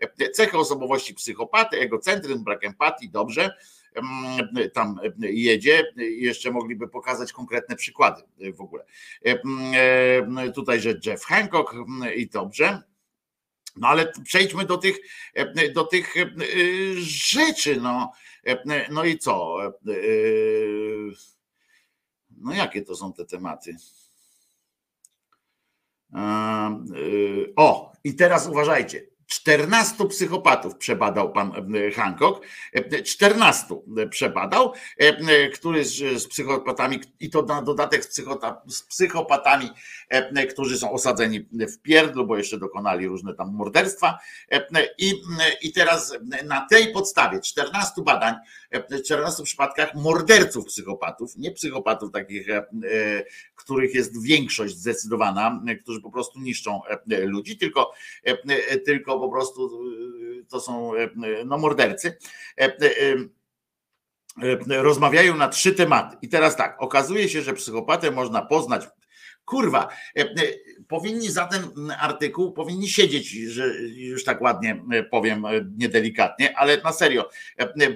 E, cechy osobowości psychopaty, egocentryzm, brak empatii, dobrze tam jedzie. Jeszcze mogliby pokazać konkretne przykłady w ogóle. Tutaj, że Jeff Hancock i dobrze. No ale przejdźmy do tych, do tych e, rzeczy. No, no i co? E, no jakie to są te tematy? E, o, i teraz uważajcie. 14 psychopatów przebadał pan Hancock. 14 przebadał, który z, z psychopatami, i to na dodatek z, psychota, z psychopatami, którzy są osadzeni w pierdlu, bo jeszcze dokonali różne tam morderstwa. I, I teraz na tej podstawie 14 badań, 14 przypadkach morderców psychopatów, nie psychopatów takich, których jest większość zdecydowana, którzy po prostu niszczą ludzi, tylko, tylko po prostu y, to są e, no, mordercy e, e, rozmawiają na trzy tematy. I teraz tak, okazuje się, że psychopatę można poznać. Kurwa, powinni za ten artykuł, powinni siedzieć, że już tak ładnie powiem, niedelikatnie, ale na serio,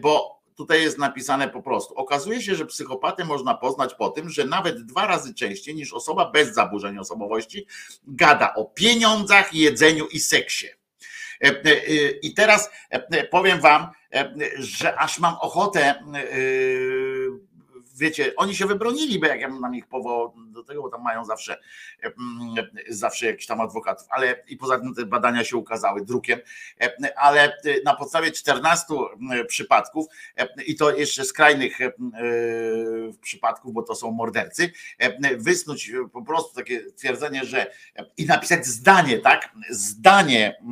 bo tutaj jest napisane po prostu. Okazuje się, że psychopatę można poznać po tym, że nawet dwa razy częściej niż osoba bez zaburzeń osobowości gada o pieniądzach, jedzeniu i seksie. E, e, I teraz e, powiem Wam, że aż mam ochotę wiecie, oni się wybronili, bo jak ja bym na nich powołał do tego, bo tam mają zawsze, mm, zawsze jakiś tam adwokatów, ale i poza tym te badania się ukazały drukiem, ale na podstawie 14 przypadków i to jeszcze skrajnych przypadków, bo to są mordercy, wysnuć po prostu takie twierdzenie, że i napisać zdanie, tak? Zdanie,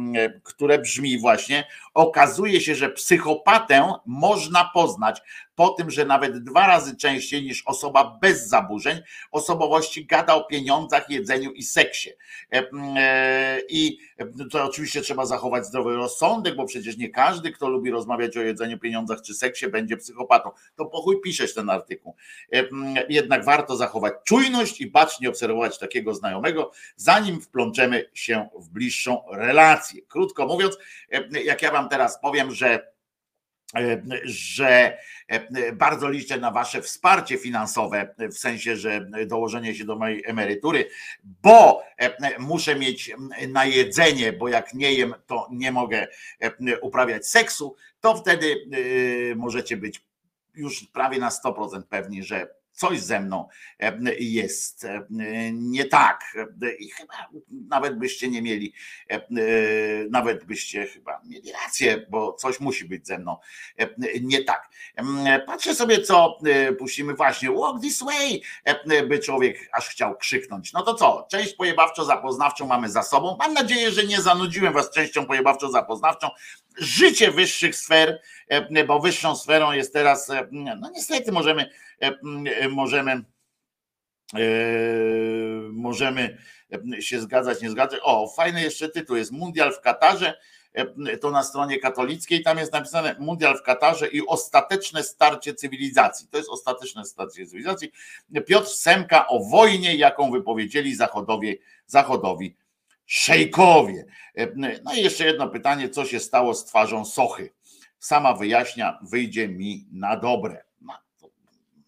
które brzmi właśnie, okazuje się, że psychopatę można poznać po tym, że nawet dwa razy częściej niż osoba bez zaburzeń osobowości gada o pieniądzach, jedzeniu i seksie. E, e, I to oczywiście trzeba zachować zdrowy rozsądek, bo przecież nie każdy, kto lubi rozmawiać o jedzeniu, pieniądzach czy seksie, będzie psychopatą. To pochuj piszesz ten artykuł. E, jednak warto zachować czujność i bacznie obserwować takiego znajomego, zanim wplączemy się w bliższą relację. Krótko mówiąc, jak ja wam teraz powiem, że E, że e, bardzo liczę na Wasze wsparcie finansowe, w sensie, że dołożenie się do mojej emerytury, bo e, muszę mieć na jedzenie, bo jak nie jem, to nie mogę uprawiać seksu, to wtedy możecie być już prawie na 100% pewni, że coś ze mną e, jest e, nie tak. I chyba nawet byście nie mieli, e, nawet byście chyba mieli rację, bo coś musi być ze mną nie tak. Patrzę sobie, co puścimy właśnie. Walk this way, by człowiek aż chciał krzyknąć. No to co? Część pojebawczo-zapoznawczą mamy za sobą. Mam nadzieję, że nie zanudziłem was częścią pojebawczo-zapoznawczą życie wyższych sfer, bo wyższą sferą jest teraz, no niestety możemy możemy e, możemy się zgadzać, nie zgadzać. O, fajny jeszcze tytuł jest Mundial w Katarze. To na stronie katolickiej, tam jest napisane Mundial w Katarze i ostateczne starcie cywilizacji. To jest ostateczne starcie cywilizacji. Piotr Semka o wojnie, jaką wypowiedzieli zachodowi, zachodowi szejkowie. No i jeszcze jedno pytanie, co się stało z twarzą Sochy? Sama wyjaśnia, wyjdzie mi na dobre.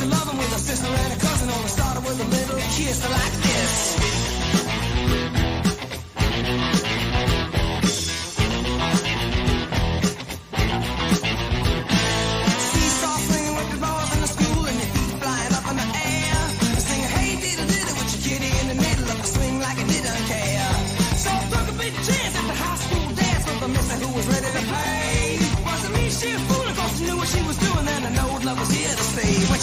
She's loving with a sister and a cousin, only started with a little kiss like this. Seesaw with in the school and your feet up in the air. Hey, with your kitty in the middle of swing like didn't care. So took a chance at the high school dance with who was ready to play. Wasn't me, she a fool, cause she knew what she was doing and an old love was here to stay.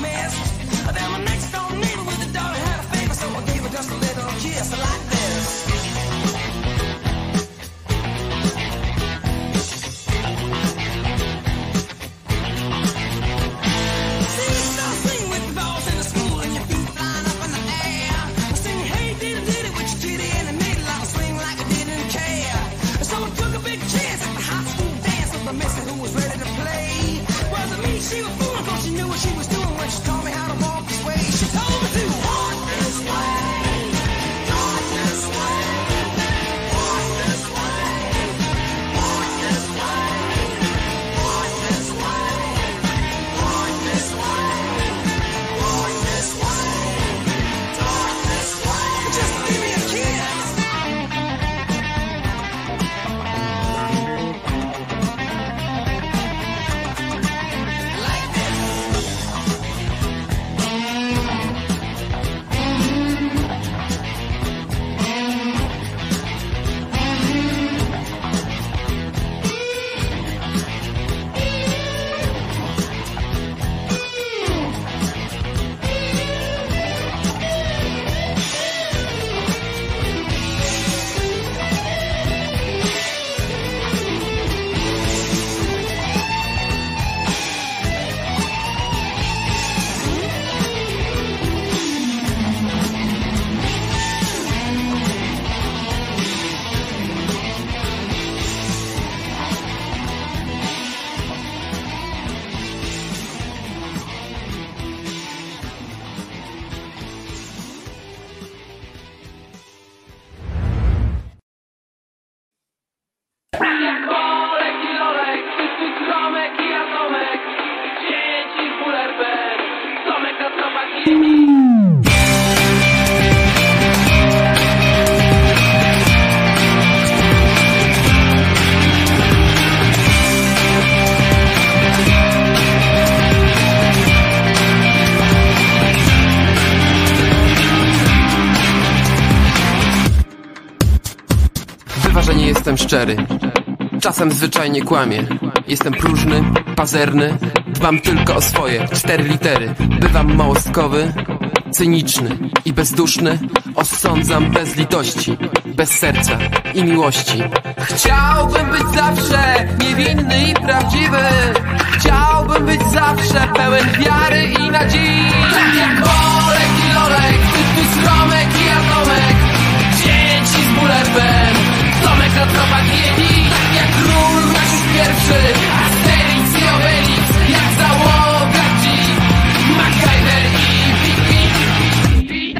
missed. Then my next door szczery. Czasem zwyczajnie kłamie. Jestem próżny, pazerny, dbam tylko o swoje cztery litery. Bywam małostkowy, cyniczny i bezduszny. Osądzam bez litości, bez serca i miłości. Chciałbym być zawsze niewinny i prawdziwy. Chciałbym być zawsze pełen wiary i nadziei. Tak jak Olek i Lorek, ty tu Romek i Atomek. Dzieci z bulerem. Tomek na tropach jebi Tak jak król pierwszy Asterix i Obelix Jak załoga MacGyver i Pipi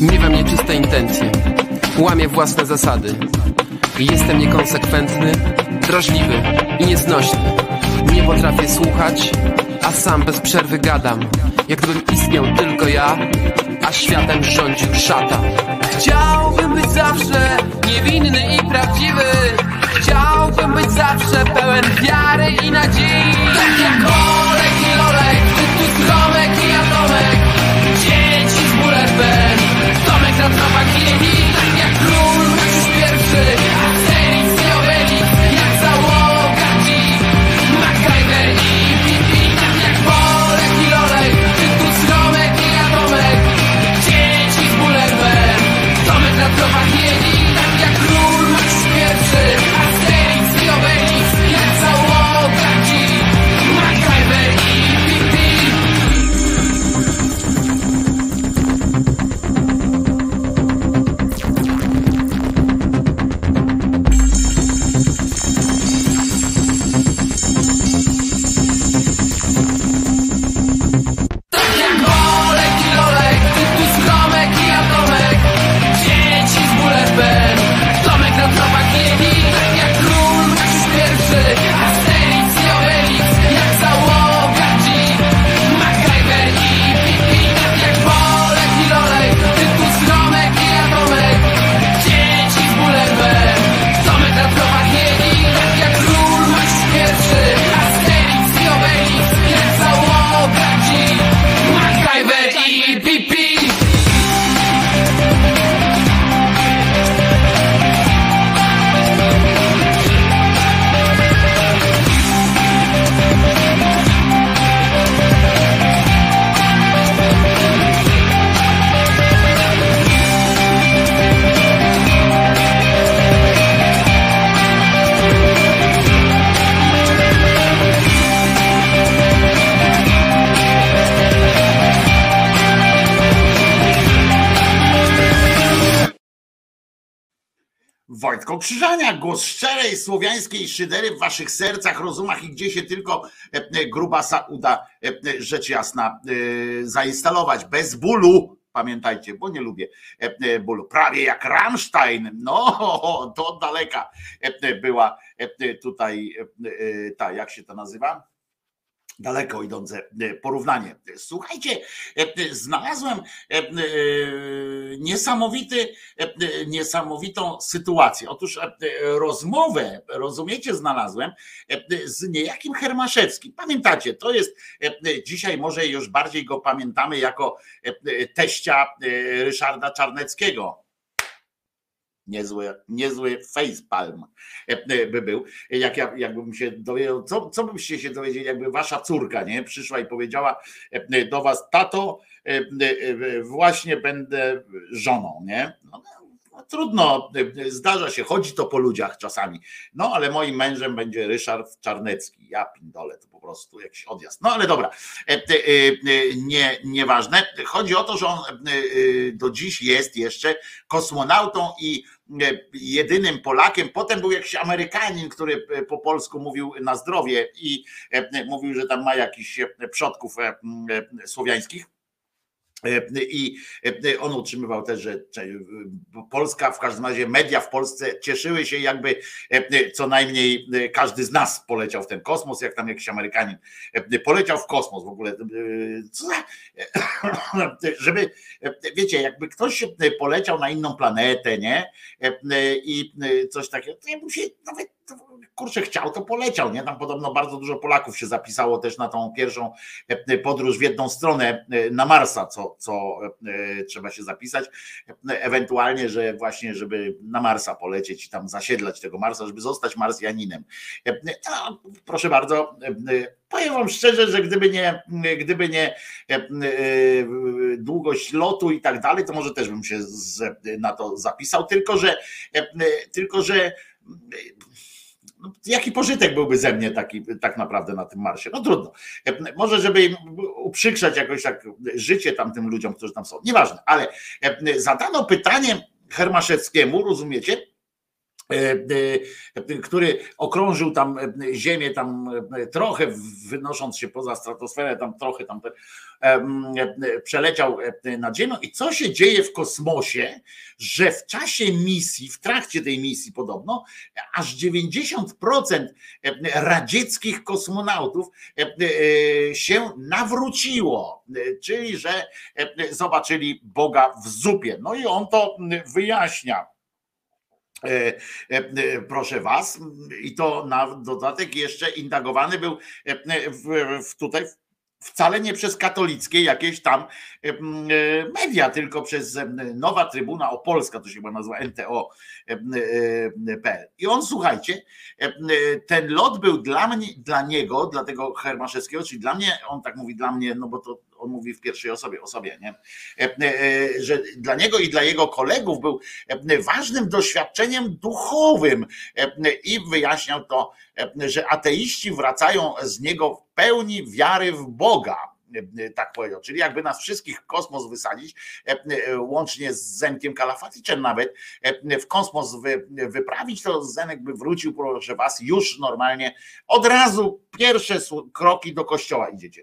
Miewam nieczyste intencje. Łamię własne zasady. Jestem niekonsekwentny Drażliwy i nieznośny. Nie potrafię słuchać A sam bez przerwy gadam. Jak istniał tylko ja światem rządził szatan. Chciałbym być zawsze niewinny i prawdziwy. Chciałbym być zawsze pełen wiary i nadziei. Tak jak Olek i Lorek, tu Romek i Atomek. Dzieci z Bullerben, Tomek na tropach ziemi. Tak jak król, Maciusz pierwszy, Krzyżania, głos szczerej słowiańskiej szydery w waszych sercach, rozumach i gdzie się tylko grubasa uda rzecz jasna zainstalować bez bólu. Pamiętajcie, bo nie lubię bólu. Prawie jak Rammstein, no to daleka była tutaj ta, jak się to nazywa? Daleko idące e, porównanie. Słuchajcie, e, znalazłem e, niesamowity, niesamowitą sytuację. Otóż rozmowę, rozumiecie, znalazłem z niejakim Hermaszewskim. Pamiętacie, to jest dzisiaj może już bardziej go pamiętamy jako teścia Ryszarda Czarneckiego niezły, niezły facepalm by był. Jak ja, jakbym się dowiedział, co, co byście się dowiedzieli, jakby wasza córka nie przyszła i powiedziała e, do was, tato, właśnie będę żoną, nie? No, no, trudno, zdarza się, chodzi to po ludziach czasami. No ale moim mężem będzie Ryszard Czarnecki. Ja pindolę, to po prostu jakiś odjazd. No ale dobra, nie, nieważne. Chodzi o to, że on do dziś jest jeszcze kosmonautą i jedynym Polakiem. Potem był jakiś Amerykanin, który e, po polsku mówił na zdrowie i e, mówił, że tam ma jakiś e, przodków słowiańskich. I on utrzymywał też, że Polska, w każdym razie media w Polsce cieszyły się, jakby co najmniej każdy z nas poleciał w ten kosmos, jak tam jakiś Amerykanin poleciał w kosmos w ogóle. [CLEARS THROAT] Żeby, wiecie, jakby ktoś poleciał na inną planetę, nie? I coś takiego, to ja bym się nawet kurczę, chciał, to poleciał. Nie? Tam podobno bardzo dużo Polaków się zapisało też na tą pierwszą e, podróż w jedną stronę e, na Marsa, co, co e, trzeba się zapisać. Ewentualnie, że właśnie, żeby na Marsa polecieć i tam zasiedlać tego Marsa, żeby zostać Marsjaninem. No, proszę bardzo, powiem wam szczerze, że gdyby nie, gdyby nie długość lotu i tak dalej, to może też bym się na to zapisał, tylko że tylko, że jaki pożytek byłby ze mnie taki, tak naprawdę na tym marsie? No trudno. Może, żeby im uprzykrzać jakoś tak życie tamtym ludziom, którzy tam są. Nieważne, ale zadano pytanie Hermaszewskiemu, rozumiecie? E, e, który okrążył tam e, Ziemię, tam trochę wynosząc się poza stratosferę, tam trochę tam przeleciał nad Ziemią. I co się dzieje w kosmosie, że w czasie misji, w trakcie tej misji podobno, aż 90% radzieckich kosmonautów się nawróciło, czyli że zobaczyli Boga w zupie. No i on to wyjaśnia proszę was, i to na dodatek jeszcze indagowany był w, w tutaj wcale nie przez katolickie jakieś tam media, tylko przez Nowa Trybuna Opolska, to się chyba nazywa NTO.pl. I on, słuchajcie, ten lot był dla mnie, dla niego, dla tego Hermaszewskiego, czyli dla mnie, on tak mówi dla mnie, no bo to on mówi w pierwszej osobie, osobie, nie? E, e, że dla niego i dla jego kolegów był e, ważnym doświadczeniem duchowym i wyjaśniał to, że ateiści wracają z niego pełni wiary w Boga tak powiedział. Czyli jakby nas wszystkich kosmos wysadzić, e, e, łącznie z Zenkiem Kalafaticzem nawet, e, w kosmos wyprawić, to Zenek by wrócił, proszę was, już normalnie, od razu pierwsze kroki do kościoła idziecie.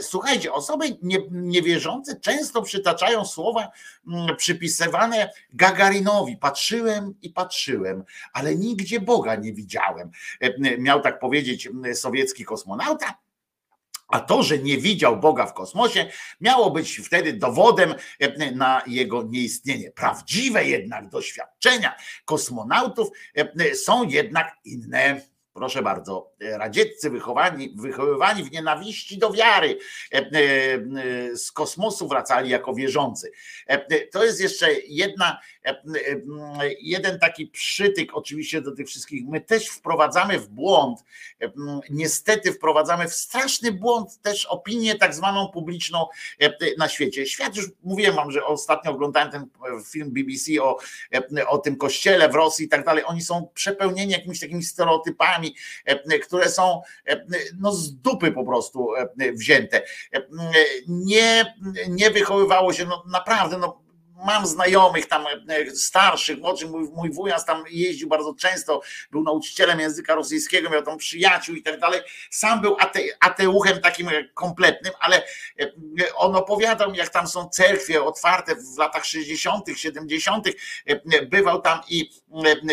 Słuchajcie, osoby niewierzące często przytaczają słowa przypisywane Gagarinowi. Patrzyłem i patrzyłem, ale nigdzie Boga nie widziałem. Miał tak powiedzieć sowiecki kosmonauta, a to, że nie widział Boga w kosmosie, miało być wtedy dowodem e, na jego nieistnienie. Prawdziwe jednak doświadczenia kosmonautów e, są jednak inne. Proszę bardzo, radzieccy wychowani, wychowywani w nienawiści do wiary z kosmosu wracali jako wierzący. To jest jeszcze jedna jeden taki przytyk oczywiście do tych wszystkich. My też wprowadzamy w błąd, niestety wprowadzamy w straszny błąd też opinię tak zwaną publiczną na świecie. Świat już mówiłem wam, że ostatnio oglądałem ten film BBC o, o tym kościele w Rosji i tak dalej. Oni są przepełnieni jakimiś takimi stereotypami, które są no z dupy po prostu wzięte. Nie, nie wychowywało się, no naprawdę, no mam znajomych tam starszych, młodszych, mój, mój wujas tam jeździł bardzo często, był nauczycielem języka rosyjskiego, miał tam przyjaciół i tak dalej. Sam był ate, ateuchem takim kompletnym, ale on opowiadał mi, jak tam są cerkwie otwarte w latach 60., 70., bywał tam i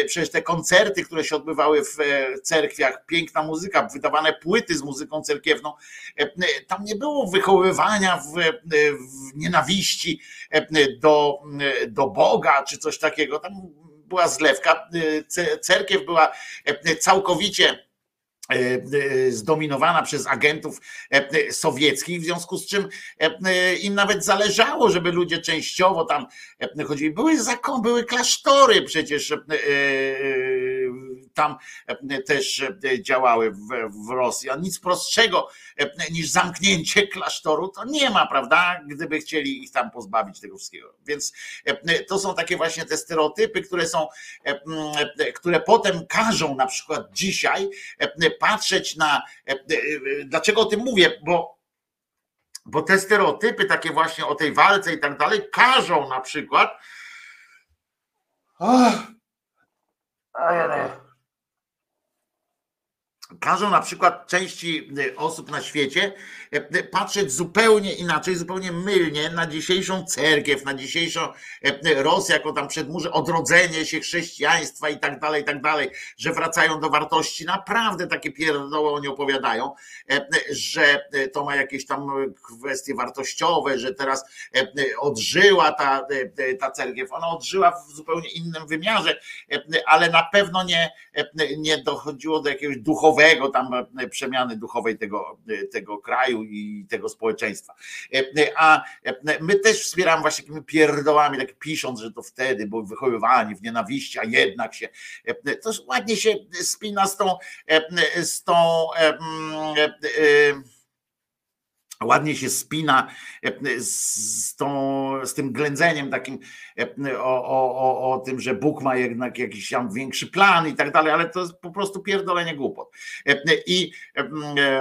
przecież te koncerty, które się odbywały w cerkwiach, piękna muzyka, wydawane płyty z muzyką cerkiewną, tam nie było wychowywania w, w nienawiści do, do Boga czy coś takiego. Tam była zlewka. Cerkiew była całkowicie zdominowana przez agentów sowieckich, w związku z czym im nawet zależało, żeby ludzie częściowo tam chodzili. Były zakon, były klasztory przecież tam e, też e, działały w, Rosji. A nic prostszego e, niż zamknięcie [LAUGHS] klasztoru to nie ma, prawda? Gdyby chcieli ich tam pozbawić tego wszystkiego. Więc to są takie właśnie te stereotypy, które są, które potem każą na przykład dzisiaj patrzeć na. Dlaczego o tym mówię? Bo bo te stereotypy, takie właśnie o tej walce i tak dalej, każą na przykład. അങ്ങനെ każą na przykład części y, osób na świecie y, y, patrzeć zupełnie inaczej, zupełnie mylnie na dzisiejszą cerkiew, na dzisiejszą Rosję, jako tam przedmurze, odrodzenie się chrześcijaństwa i tak dalej, i tak dalej, że wracają do wartości. Naprawdę takie pierdoły oni opowiadają, że to ma jakieś tam kwestie wartościowe, że teraz odżyła ta, ta cerkiew. Ona odżyła w zupełnie innym wymiarze, ale na pewno nie, nie dochodziło do jakiegoś duchowego duchowego, tam e, przemiany duchowej tego, e, tego kraju i tego społeczeństwa. E, a my też wspieramy właśnie takimi pierdołami, tak pisząc, że to wtedy były wychowywani w nienawiści, a jednak się to ładnie się spina z tą z tą ładnie się spina e, z, tą, z tym ględzeniem takim e, o, o, o tym, że Bóg ma jednak jakiś tam większy plan i tak dalej, ale to jest po prostu pierdolenie głupot. E, I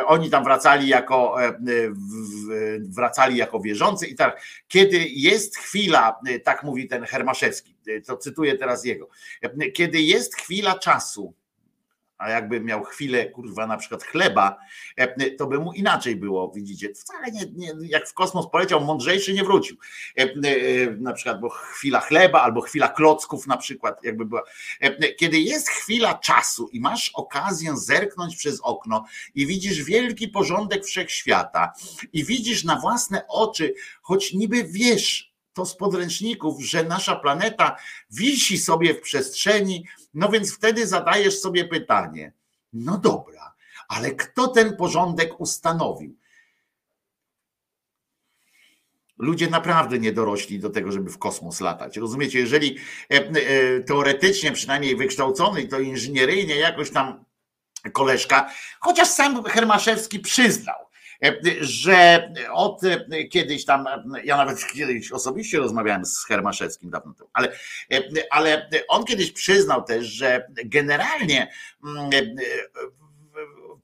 oni tam wracali jako wracali jako wierzący i tak, kiedy jest chwila, tak mówi ten Hermaszewski, to cytuję teraz jego, kiedy jest chwila czasu, a jakby miał chwilę, kurwa, na przykład chleba, to by mu inaczej było, widzicie. Wcale nie, nie jak w kosmos poleciał, mądrzejszy nie wrócił. E, na przykład, bo chwila chleba albo chwila klocków na przykład, jakby była. Kiedy jest chwila czasu i masz okazję zerknąć przez okno i widzisz wielki porządek wszechświata i widzisz na własne oczy, choć niby wiesz, to z podręczników, że nasza planeta wisi sobie w przestrzeni, no więc wtedy zadajesz sobie pytanie: no dobra, ale kto ten porządek ustanowił? Ludzie naprawdę nie dorośli do tego, żeby w kosmos latać. Rozumiecie, jeżeli e, e, teoretycznie, przynajmniej wykształcony, to inżynieryjnie jakoś tam koleżka, chociaż sam Hermaszewski przyznał, że od kiedyś tam, ja nawet kiedyś osobiście rozmawiałem z Hermaszewskim dawno temu, ale, ale on kiedyś przyznał też, że generalnie mm,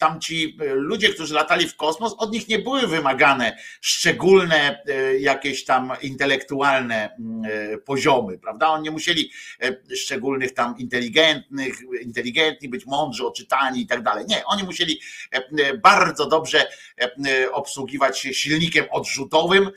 tamci e, ludzie, którzy latali w kosmos, od nich nie były wymagane szczególne e, jakieś tam intelektualne mm, e, poziomy, prawda? Oni nie musieli szczególnych tam inteligentnych, inteligentni, być mądrzy, oczytani i tak dalej. Nie, oni musieli bardzo dobrze obsługiwać się silnikiem odrzutowym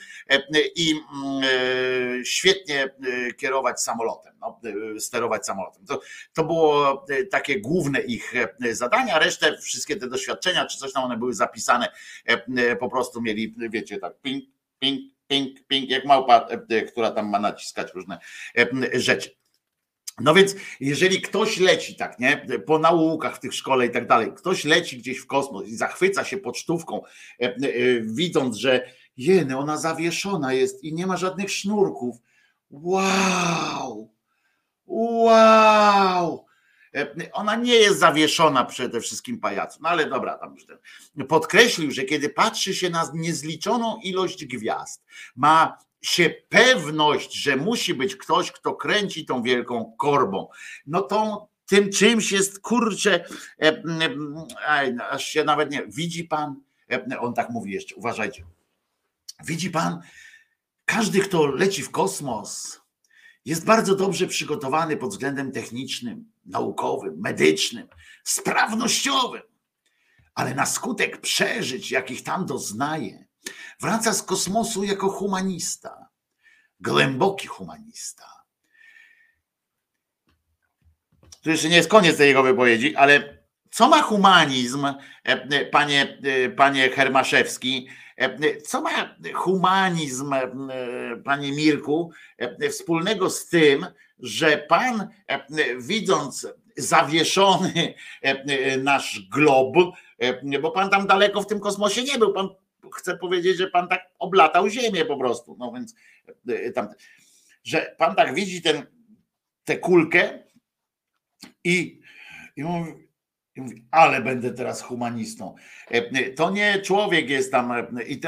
i mm, świetnie kierować samolotem, no, sterować samolotem. To, to było takie główne ich zadania, resztę wszystkie te doświadczenia, czy coś tam one były zapisane, e, e, po prostu mieli, wiecie, tak ping, ping, ping, ping, jak małpa, e, która tam ma naciskać różne rzeczy. No więc, jeżeli ktoś leci tak, nie, po naukach w tych szkole i tak dalej, ktoś leci gdzieś w kosmos i zachwyca się pocztówką, widząc, że jeny, ona zawieszona jest i nie ma żadnych sznurków. Wow! Wow! E, ona nie jest zawieszona przede wszystkim pajacu. No ale dobra, tam już ten. Podkreślił, że kiedy patrzy się na niezliczoną ilość gwiazd, ma się pewność, że musi być ktoś, kto kręci tą wielką korbą. No to tym czymś jest kurczę, e, aż się nawet nie. Widzi pan, e, on tak mówi jeszcze, uważajcie. Widzi pan, każdy, kto leci w kosmos, jest bardzo dobrze przygotowany pod względem technicznym, naukowym, medycznym, sprawnościowym, ale na skutek przeżyć, jakich tam doznaje, wraca z kosmosu jako humanista, głęboki humanista. To jeszcze nie jest koniec tej jego wypowiedzi, ale co ma humanizm, e, e, panie, e, panie Hermaszewski, co ma humanizm, panie Mirku, wspólnego z tym, że pan, widząc zawieszony nasz glob, bo pan tam daleko w tym kosmosie nie był, pan chce powiedzieć, że pan tak oblatał Ziemię po prostu, no więc tam, że pan tak widzi ten, tę kulkę i, i mówi, ale będę teraz humanistą. E, to nie człowiek jest tam, e, i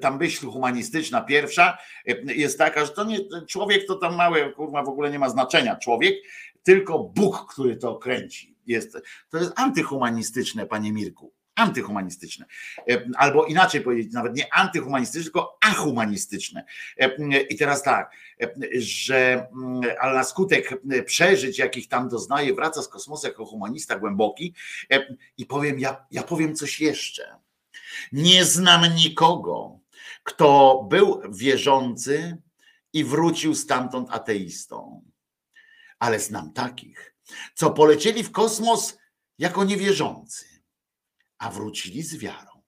tam myśl humanistyczna pierwsza e, jest taka, że to nie człowiek to tam małe, kurwa, w ogóle nie ma znaczenia. Człowiek, tylko Bóg, który to kręci. Jest, to jest antyhumanistyczne, panie Mirku antyhumanistyczne. E, albo inaczej powiedzieć, nawet nie antyhumanistyczne, tylko ahumanistyczne. E, I teraz tak, e, że mm, ale na skutek przeżyć, jakich tam doznaje, wraca z kosmosu jako humanista głęboki i powiem, ja, ja powiem coś jeszcze. Nie znam nikogo, kto był wierzący i wrócił stamtąd ateistą. Ale znam takich, co polecieli w kosmos jako niewierzący a wrócili z wiarą.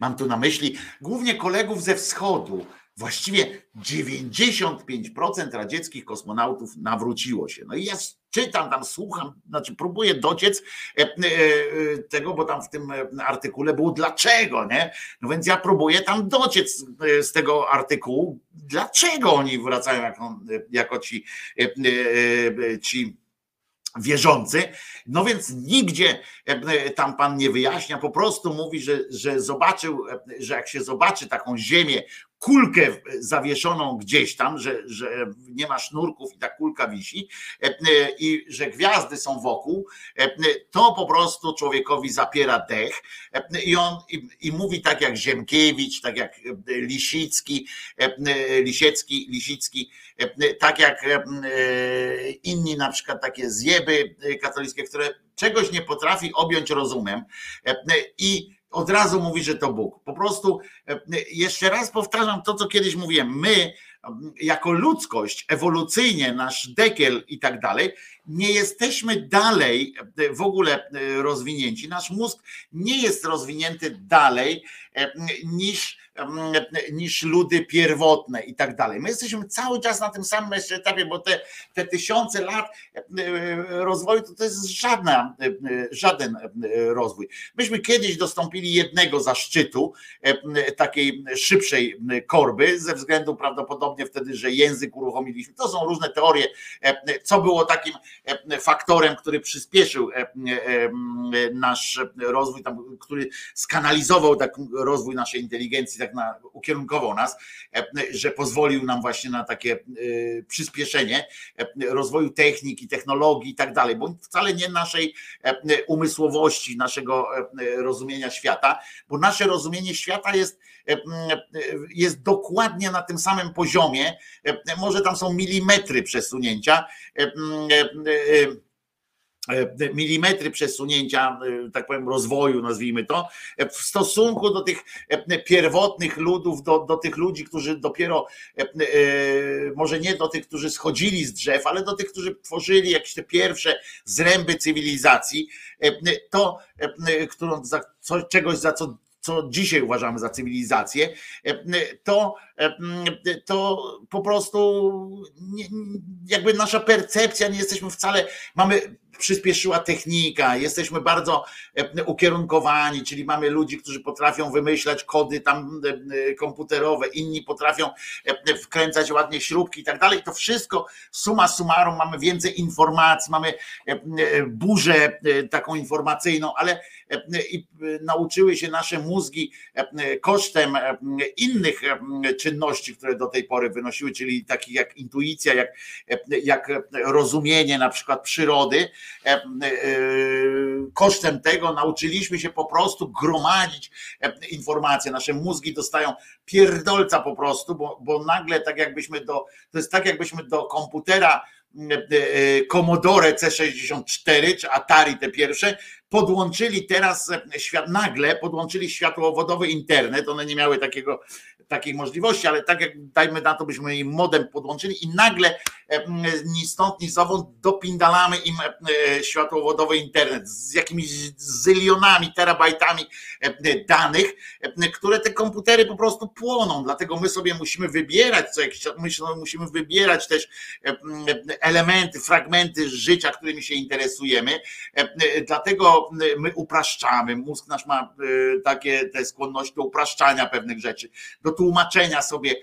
Mam tu na myśli głównie kolegów ze wschodu. Właściwie 95% radzieckich kosmonautów nawróciło się. No i ja czytam tam, słucham, znaczy próbuję dociec e, e, tego, bo tam w tym artykule było dlaczego, nie? No więc ja próbuję tam dociec e, z tego artykułu, dlaczego oni wracają jako, jako ci, ci wierzący. No więc nigdzie tam pan nie wyjaśnia, po prostu mówi, że, że zobaczył, że jak się zobaczy taką ziemię kulkę zawieszoną gdzieś tam, że, że nie ma sznurków i ta kulka wisi e, i że gwiazdy są wokół, e, to po prostu człowiekowi zapiera dech e, i on i, i mówi tak jak Ziemkiewicz, tak jak Lisicki, Lisiecki, Lisicki, tak jak inni na przykład takie zjeby katolickie, które czegoś nie potrafi objąć rozumem i od razu mówi, że to Bóg. Po prostu e, jeszcze raz powtarzam to, co kiedyś mówiłem. My, jako ludzkość, ewolucyjnie, nasz dekiel i tak dalej, nie jesteśmy dalej e, w ogóle e, rozwinięci. Nasz mózg nie jest rozwinięty dalej niż niż ludy pierwotne i tak dalej. My jesteśmy cały czas na tym samym etapie, bo te, te tysiące lat e, rozwoju to, to jest żadna, e, żaden e, rozwój. Myśmy kiedyś dostąpili jednego zaszczytu, takiej szybszej korby, ze względu prawdopodobnie wtedy, że język uruchomiliśmy. To są różne teorie, co było takim faktorem, który przyspieszył nasz rozwój, który skanalizował tak rozwój naszej inteligencji, tak na, ukierunkował nas, e, że pozwolił nam właśnie na takie e, przyspieszenie e, rozwoju techniki, technologii i tak dalej, bo wcale nie naszej umysłowości, naszego rozumienia świata, bo nasze rozumienie świata jest, jest dokładnie na tym samym poziomie, może tam są milimetry przesunięcia milimetry przesunięcia, e, tak powiem, rozwoju, nazwijmy to, e, w stosunku do tych pierwotnych ludów, do, do tych ludzi, którzy dopiero, może nie do tych, którzy schodzili z drzew, ale do tych, którzy tworzyli jakieś te pierwsze zręby cywilizacji, to, którą, za, czegoś, za co co dzisiaj uważamy za cywilizację, to, to po prostu jakby nasza percepcja, nie jesteśmy wcale, mamy przyspieszyła technika, jesteśmy bardzo e, ukierunkowani, czyli mamy ludzi, którzy potrafią wymyślać kody tam e, e, komputerowe, inni potrafią wkręcać ładnie śrubki i tak dalej. To wszystko suma summarum mamy więcej informacji, mamy burzę taką informacyjną, ale i nauczyły się nasze mózgi kosztem innych czynności, które do tej pory wynosiły, czyli takich jak intuicja, jak, jak rozumienie na przykład przyrody, kosztem tego nauczyliśmy się po prostu gromadzić informacje. Nasze mózgi dostają pierdolca po prostu, bo, bo nagle tak jakbyśmy do, to jest tak jakbyśmy do komputera E, e, Commodore C64 czy Atari te pierwsze, podłączyli teraz e, świat, nagle podłączyli światłowodowy internet, one nie miały takiego takiej możliwości, ale tak jak dajmy na to, byśmy im modem podłączyli i nagle ni stąd, ni zowąd dopindalamy im światłowodowy internet z jakimiś zylionami, terabajtami danych, które te komputery po prostu płoną, dlatego my sobie musimy wybierać co jakiś czas, musimy wybierać też elementy, fragmenty życia, którymi się interesujemy, dlatego my upraszczamy, mózg nasz ma takie te skłonności do upraszczania pewnych rzeczy, do tłumaczenia sobie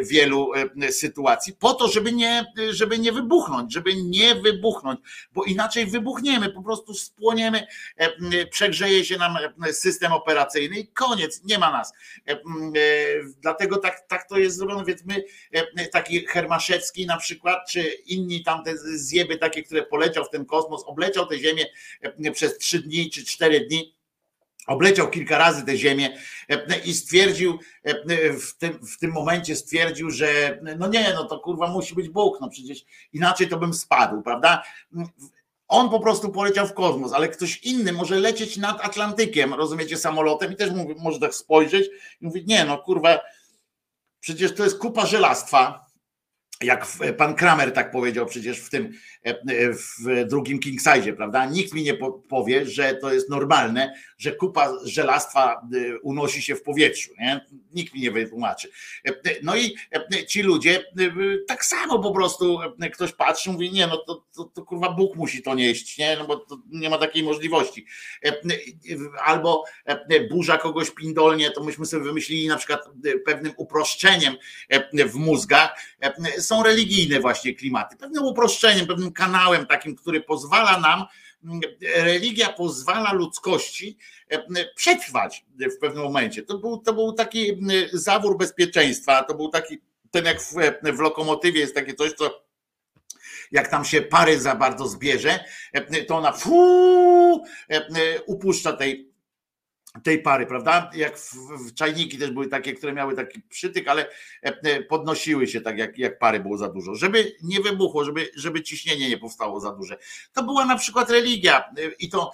wielu sytuacji, po to, żeby nie, żeby nie wybuchnąć, żeby nie wybuchnąć, bo inaczej wybuchniemy, po prostu spłoniemy, przegrzeje się nam system operacyjny i koniec, nie ma nas. Dlatego tak, tak to jest zrobione, więc my, taki Hermaszewski na przykład, czy inni tamte zjeby takie, które poleciał w ten kosmos, obleciał tę Ziemię przez trzy dni czy cztery dni, Obleciał kilka razy tę ziemię e, i stwierdził, e, w tym, w tym momencie stwierdził, że no nie, no to kurwa musi być Bóg, no przecież inaczej to bym spadł, prawda? On po prostu poleciał w kosmos, ale ktoś inny może lecieć nad Atlantykiem, rozumiecie, samolotem i też mówi, może tak spojrzeć i mówić, nie no kurwa, przecież to jest kupa żelastwa, jak pan Kramer tak powiedział przecież w tym e, w drugim King Size, prawda? Nikt mi nie powie, że to jest normalne, że kupa żelastwa e, unosi się w powietrzu, nie? Nikt mi nie wytłumaczy. E, no i ci ludzie tak samo po prostu ktoś patrzy, mówi, nie, no to, to, to kurwa Bóg musi to nieść, nie? No bo nie ma takiej możliwości. Albo burza kogoś pindolnie, to myśmy sobie wymyślili na przykład pewnym uproszczeniem w mózgach, są religijne właśnie klimaty, pewnym uproszczeniem, pewnym kanałem takim, który pozwala nam, mm, religia pozwala ludzkości e, przetrwać w pewnym momencie. To był, to był taki zawór bezpieczeństwa, to był taki, ten jak w, w lokomotywie jest takie coś, co jak tam się pary za bardzo zbierze, e, to ona fuu, e, upuszcza tej tej pary, prawda? Jak w, w, czajniki też były takie, które miały taki przytyk, ale e, e, podnosiły się tak, jak, jak pary było za dużo, żeby nie wybuchło, żeby, żeby ciśnienie nie powstało za duże. To była na przykład religia e, i to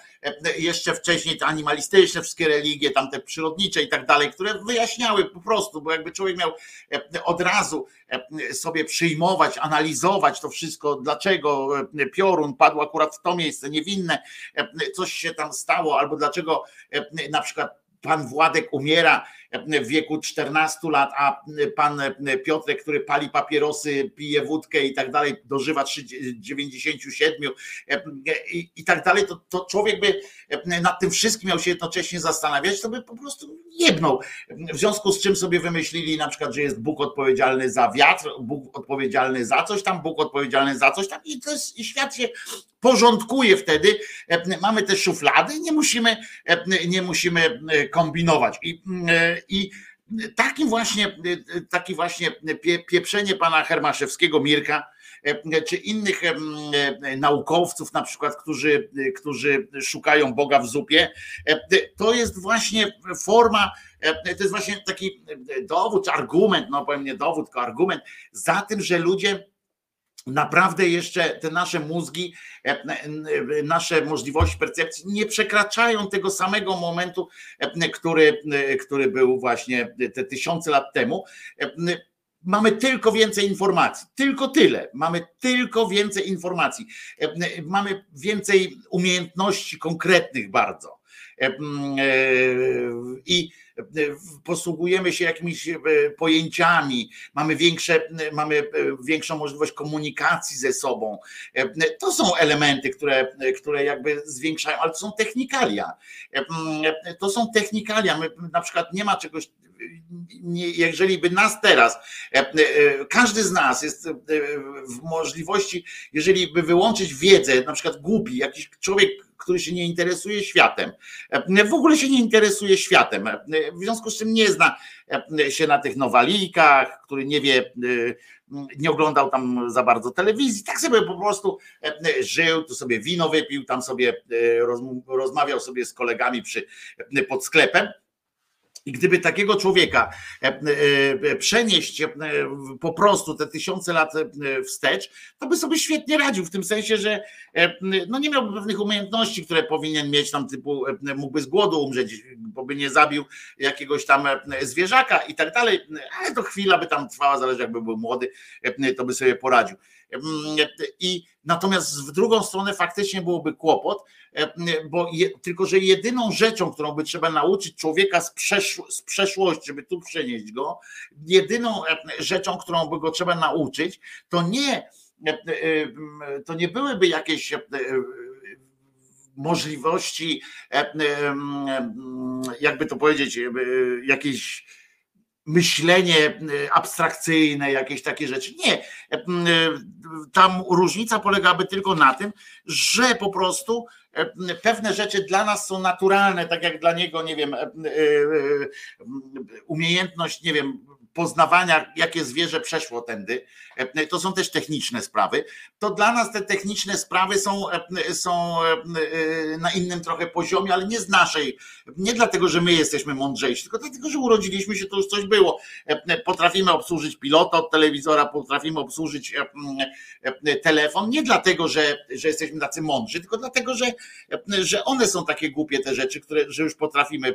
jeszcze wcześniej te animalistyczne wszystkie religie, tam te przyrodnicze i tak dalej, które wyjaśniały po prostu, bo jakby człowiek miał od razu sobie przyjmować, analizować to wszystko, dlaczego piorun padł akurat w to miejsce niewinne, coś się tam stało, albo dlaczego na przykład pan Władek umiera w wieku 14 lat, a pan Piotrek, który pali papierosy, pije wódkę i tak dalej, dożywa 97 i, i tak dalej, to, to człowiek by nad tym wszystkim miał się jednocześnie zastanawiać, to by po prostu jedną. W związku z czym sobie wymyślili na przykład, że jest Bóg odpowiedzialny za wiatr, Bóg odpowiedzialny za coś tam, Bóg odpowiedzialny za coś tam i, to jest, i świat się porządkuje wtedy. Mamy te szuflady, nie musimy, nie musimy kombinować. I, i takim właśnie, taki właśnie pieprzenie pana Hermaszewskiego, Mirka, czy innych naukowców, na przykład, którzy, którzy szukają Boga w zupie, to jest właśnie forma, to jest właśnie taki dowód, argument, no powiem nie dowód, tylko argument za tym, że ludzie naprawdę jeszcze te nasze mózgi, e, e, nasze możliwości percepcji nie przekraczają tego samego momentu, e, który, który był właśnie te tysiące lat temu. Mamy tylko więcej informacji, tylko tyle. Mamy tylko więcej informacji. Mamy więcej umiejętności konkretnych bardzo. I posługujemy się jakimiś e, pojęciami, mamy, większe, mamy e, większą możliwość komunikacji ze sobą. E, to są elementy, które, które jakby zwiększają, ale to są technikalia. To są technikalia. My, na przykład nie ma czegoś jeżeli by nas teraz, każdy z nas jest w możliwości, jeżeli by wyłączyć wiedzę, na przykład głupi, jakiś człowiek, który się nie interesuje światem, w ogóle się nie interesuje światem, w związku z czym nie zna się na tych nowalijkach, który nie wie, nie oglądał tam za bardzo telewizji, tak sobie po prostu żył, tu sobie wino wypił, tam sobie rozmawiał sobie z kolegami przy, pod sklepem i gdyby takiego człowieka e, e, przenieść e, po prostu te tysiące lat wstecz, to by sobie świetnie radził, w tym sensie, że no nie miałby pewnych umiejętności, które powinien mieć tam typu, mógłby z głodu umrzeć, bo by nie zabił jakiegoś tam zwierzaka i tak dalej, ale to chwila by tam trwała, zależy jakby był młody, to by sobie poradził. I natomiast w drugą stronę faktycznie byłoby kłopot, bo je, tylko, że jedyną rzeczą, którą by trzeba nauczyć człowieka z, z przeszłości, żeby tu przenieść go, jedyną rzeczą, którą by go trzeba nauczyć, to nie, to nie byłyby jakieś możliwości, jakby to powiedzieć, jakieś myślenie y, abstrakcyjne, jakieś takie rzeczy. Nie. Y, tam różnica polegałaby tylko na tym, że po prostu y, pewne rzeczy dla nas są naturalne, tak jak dla niego, nie wiem, umiejętność, nie wiem, poznawania, jakie zwierzę przeszło tędy, e, to są też techniczne sprawy, to dla nas te techniczne sprawy są, e, są e, na innym trochę poziomie, ale nie z naszej, nie dlatego, że my jesteśmy mądrzejsi, tylko dlatego, że urodziliśmy się, to już coś było. Potrafimy obsłużyć pilota od telewizora, potrafimy obsłużyć telefon, nie dlatego, że, że jesteśmy tacy mądrzy, tylko dlatego, że, że one są takie głupie te rzeczy, które, że już potrafimy,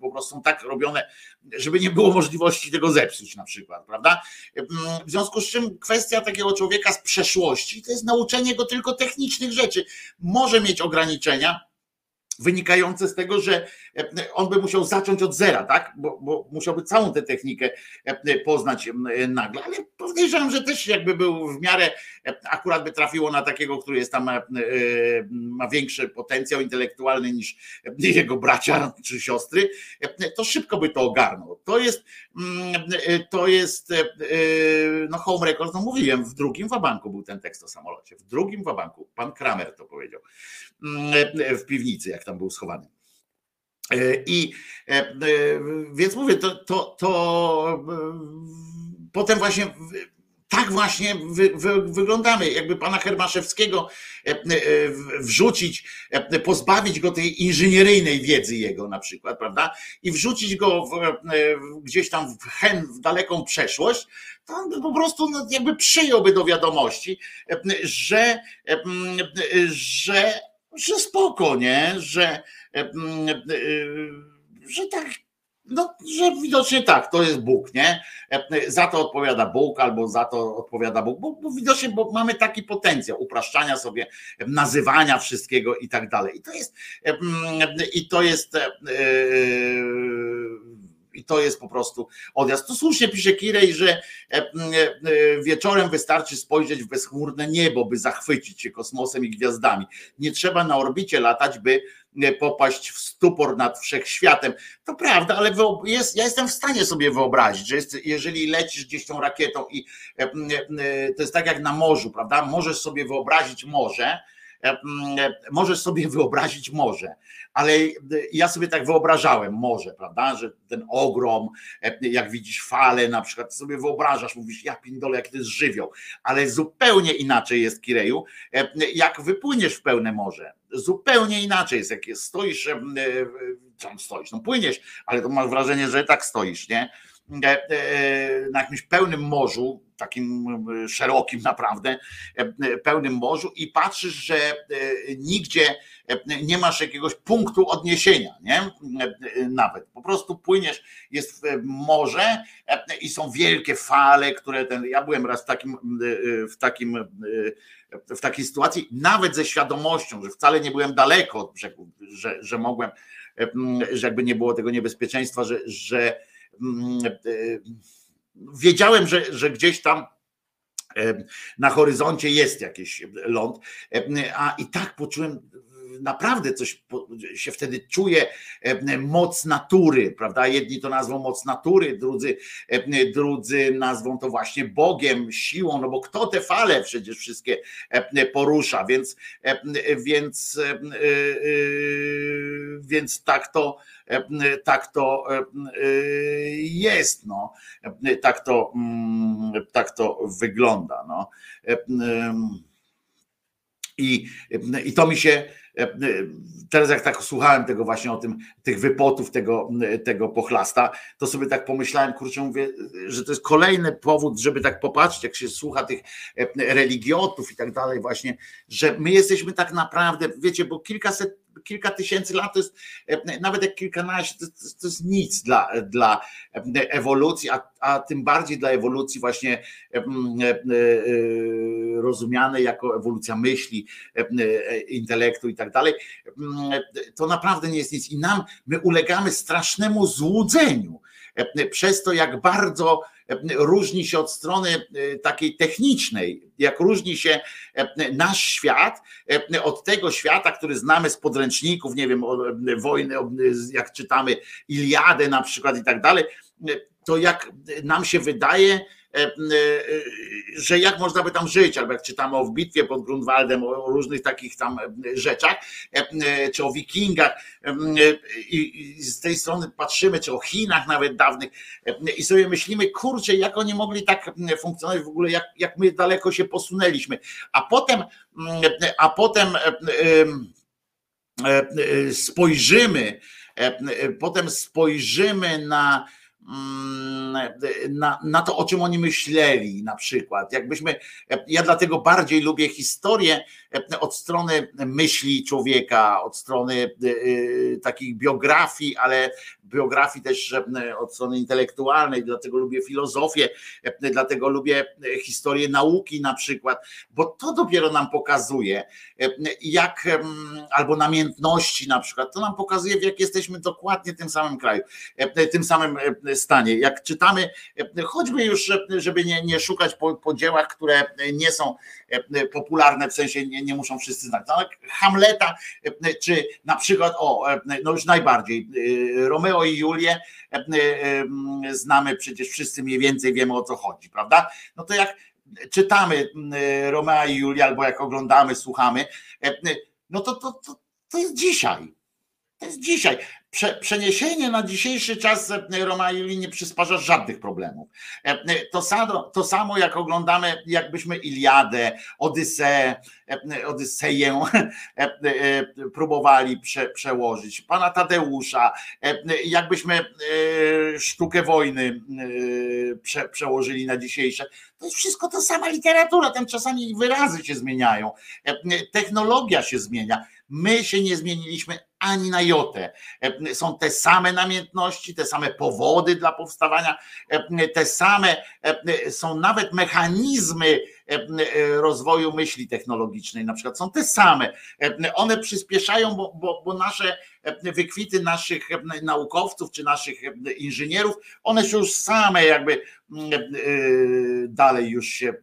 po prostu są tak robione, żeby nie było możliwości tego zepsuć na przykład, prawda? W związku z czym kwestia takiego człowieka z przeszłości to jest nauczenie go tylko technicznych rzeczy. Może mieć ograniczenia, wynikające z tego, że e, on by musiał zacząć od zera, tak? Bo, bo musiałby całą tę technikę e, poznać e, nagle, ale podejrzewam, że też jakby był w miarę, akurat by trafiło na takiego, który jest tam, ma większy potencjał intelektualny niż jego bracia czy siostry, to szybko by to ogarnął. To jest, mm, to jest no home record, no mówiłem, w drugim wabanku był ten tekst o samolocie, w drugim wabanku, pan Kramer to powiedział, mm, w piwnicy, jak tam był schowany. E, I e, e, więc mówię, to, to, to potem właśnie tak właśnie wy, wy, wyglądamy. Jakby pana Hermaszewskiego wrzucić, pozbawić go tej inżynieryjnej wiedzy jego na przykład, prawda? I wrzucić go w, gdzieś tam w, hen, w daleką przeszłość, to on po prostu no, jakby przyjąłby do wiadomości, że, że że spoko, nie? Że, e, że tak, no, że widocznie tak, to jest Bóg, nie? Za to odpowiada Bóg, albo za to odpowiada Bóg, bo, bo widocznie bo mamy taki potencjał upraszczania sobie, nazywania wszystkiego i tak dalej. I to jest, i to jest i to jest po prostu odjazd. To słusznie pisze Kirej, że e, e, wieczorem wystarczy spojrzeć w bezchmurne niebo, by zachwycić się kosmosem i gwiazdami. Nie trzeba na orbicie latać, by e, popaść w stupor nad wszechświatem. To prawda, ale jest, ja jestem w stanie sobie wyobrazić, że jest, jeżeli lecisz gdzieś tą rakietą i to jest tak jak na morzu, prawda? Możesz sobie wyobrazić morze, możesz sobie wyobrazić morze, ale ja sobie tak wyobrażałem morze, prawda, że ten ogrom, jak widzisz fale na przykład, sobie wyobrażasz, mówisz, ja pindole, jak to jest żywioł, ale zupełnie inaczej jest, Kireju, jak wypłyniesz w pełne morze, zupełnie inaczej jest, jak stoisz, tam stoisz, no płyniesz, ale to masz wrażenie, że tak stoisz, nie, E, e, na jakimś pełnym morzu, takim e, szerokim naprawdę, pełnym morzu i patrzysz, że nigdzie nie masz jakiegoś punktu odniesienia, nie? Nawet po prostu płyniesz, jest morze i są wielkie fale, które ten. Ja byłem raz w takim, w takim w takiej sytuacji, nawet ze świadomością, że wcale nie byłem daleko od brzegu, że, że mogłem, że jakby nie było tego niebezpieczeństwa, że, że e, wiedziałem, że, że gdzieś tam e, na horyzoncie jest jakiś ląd, e, a i tak poczułem naprawdę coś się wtedy czuje, moc natury, prawda? Jedni to nazwą moc natury, drudzy, drudzy nazwą to właśnie Bogiem, siłą, no bo kto te fale przecież wszystkie porusza, więc, więc, więc tak to tak to jest, no. tak, to, mm, tak to wygląda. No. I, I to mi się teraz jak tak słuchałem tego właśnie o tym, tych wypotów tego, tego pochlasta, to sobie tak pomyślałem, kurczę, mówię, że to jest kolejny powód, żeby tak popatrzeć, jak się słucha tych religiotów i tak dalej właśnie, że my jesteśmy tak naprawdę, wiecie, bo kilkaset kilka tysięcy lat to jest, e, nawet jak kilkanaście, to, to, to jest nic dla, dla ewolucji, a, a tym bardziej dla ewolucji właśnie e, e, rozumianej jako ewolucja myśli, intelektu i tak dalej, to naprawdę nie jest nic. I nam, my ulegamy strasznemu złudzeniu przez to, jak bardzo różni się od strony e, takiej technicznej, jak różni się e, nasz świat e, od tego świata, który znamy z podręczników, nie wiem, wojny, jak czytamy Iliadę na przykład i tak dalej, to jak nam się wydaje, E, e, że jak można by tam żyć, albo jak czytamy o bitwie pod Grunwaldem, o różnych takich tam rzeczach, e, czy o wikingach i z tej strony patrzymy, czy o Chinach nawet dawnych i sobie myślimy, kurczę, jak oni mogli tak funkcjonować w ogóle, jak, jak my daleko się posunęliśmy, a potem a potem spojrzymy, potem spojrzymy na na, na to, o czym oni myśleli, na przykład. Jakbyśmy, ja dlatego bardziej lubię historię od strony myśli człowieka, od strony y, y, takich biografii, ale biografii też od strony intelektualnej, dlatego lubię filozofię, dlatego lubię historię nauki na przykład, bo to dopiero nam pokazuje, jak albo namiętności na przykład, to nam pokazuje, w jak jesteśmy dokładnie tym samym kraju, tym samym stanie. Jak czytamy, choćby już, żeby nie, nie szukać po, po dziełach, które nie są popularne, w sensie nie, nie muszą wszyscy znać. No, Hamleta, czy na przykład, o, no już najbardziej, Romeo i Julię znamy przecież wszyscy mniej więcej wiemy o co chodzi, prawda? No to jak czytamy Romeo i Julię, albo jak oglądamy, słuchamy, no to, to, to, to jest dzisiaj. To jest dzisiaj. Prze, przeniesienie na dzisiejszy czas e, Roma Julii nie przysparza żadnych problemów. E, e, to samo, to samo jak oglądamy, jakbyśmy Iliadę, Odyseę, Odyseję [LAUGHS] próbowali prze, przełożyć, pana Tadeusza, jakbyśmy sztukę wojny prze, przełożyli na dzisiejsze. To jest wszystko ta sama literatura, tam czasami wyrazy się zmieniają, technologia się zmienia. My się nie zmieniliśmy ani na jotę. E, są te same namiętności, te same powody dla powstawania, e, te same, e, są nawet mechanizmy rozwoju myśli technologicznej, na przykład są te same. One przyspieszają, bo, bo, bo nasze wykwity naszych naukowców czy naszych inżynierów, one się już same jakby dalej już się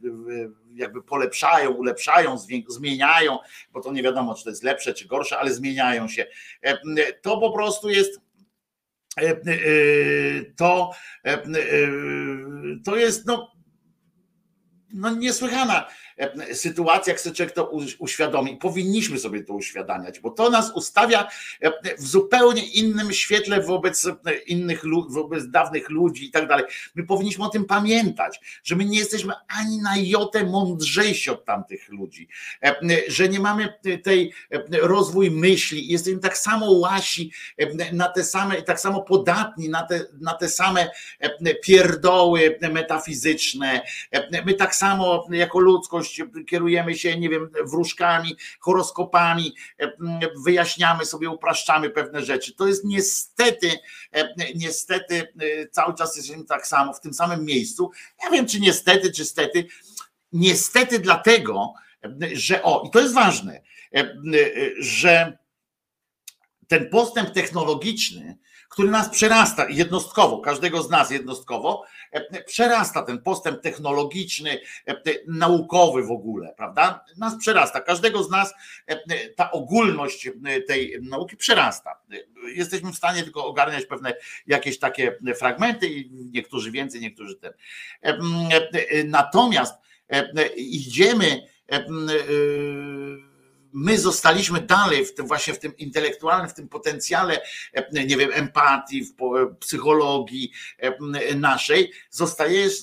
jakby polepszają, ulepszają, zmieniają, bo to nie wiadomo, czy to jest lepsze, czy gorsze, ale zmieniają się. E, to po prostu jest e, e, to, to jest no, no niesłychana E, sytuacja, jak sobie człowiek to uświadomi. Powinniśmy sobie to uświadamiać, bo to nas ustawia e, w zupełnie innym świetle wobec e, innych, wobec dawnych ludzi i tak dalej. My powinniśmy o tym pamiętać, że my nie jesteśmy ani na jotę mądrzejsi od tamtych ludzi, że nie mamy tej rozwój myśli, jesteśmy tak samo łasi na te same, tak samo podatni na te, na te same pierdoły metafizyczne. My tak samo jako ludzkość kierujemy się, nie wiem, wróżkami, horoskopami, e, wyjaśniamy sobie, upraszczamy pewne rzeczy. To jest niestety, e, niestety e, cały czas jesteśmy tak samo, w tym samym miejscu. Ja wiem, czy niestety, czy stety. Niestety dlatego, że o, i to jest ważne, że ten postęp technologiczny, który nas przerasta jednostkowo, każdego z nas jednostkowo, e, przerasta ten postęp technologiczny, e, naukowy w ogóle, prawda? Nas przerasta, każdego z nas e, ta ogólność tej nauki przerasta. Jesteśmy w stanie tylko ogarniać pewne jakieś takie fragmenty, niektórzy więcej, niektórzy ten. Natomiast idziemy my zostaliśmy dalej w tym właśnie w tym intelektualnym, w tym potencjale, e, nie wiem, empatii, w psychologii e, naszej,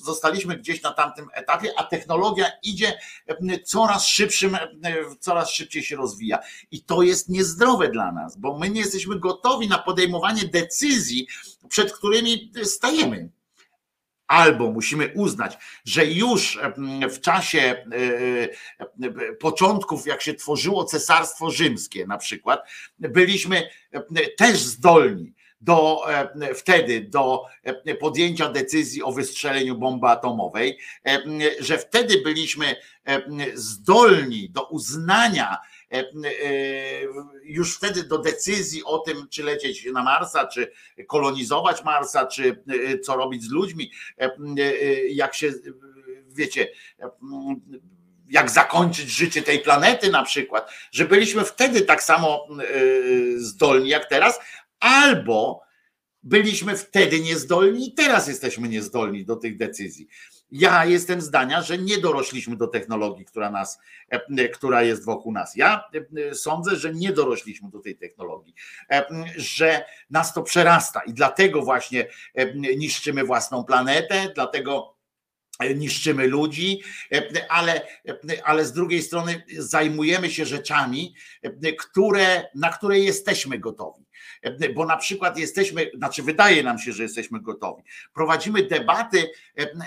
zostaliśmy gdzieś na tamtym etapie, a technologia idzie e, coraz szybszym, coraz szybciej się rozwija. I to jest niezdrowe dla nas, bo my nie jesteśmy gotowi na podejmowanie decyzji, przed którymi stajemy albo musimy uznać, że już w czasie e, e, początków, jak się tworzyło Cesarstwo Rzymskie na przykład, byliśmy też zdolni do wtedy do podjęcia decyzji o wystrzeleniu bomby atomowej, że wtedy byliśmy zdolni do uznania E, e, już wtedy do decyzji o tym, czy lecieć na Marsa, czy kolonizować Marsa, czy e, co robić z ludźmi, jak się, wiecie, jak zakończyć życie tej planety na przykład, że byliśmy wtedy tak samo zdolni jak teraz, albo byliśmy wtedy niezdolni i teraz jesteśmy niezdolni do tych decyzji. Ja jestem zdania, że nie dorośliśmy do technologii, która nas, e, która jest wokół nas. Ja e, sądzę, że nie dorośliśmy do tej technologii, e, że nas to przerasta i dlatego właśnie niszczymy własną planetę, dlatego niszczymy ludzi, ale, ale z drugiej strony zajmujemy się rzeczami, które, na które jesteśmy gotowi bo na przykład jesteśmy, znaczy wydaje nam się, że jesteśmy gotowi. Prowadzimy debaty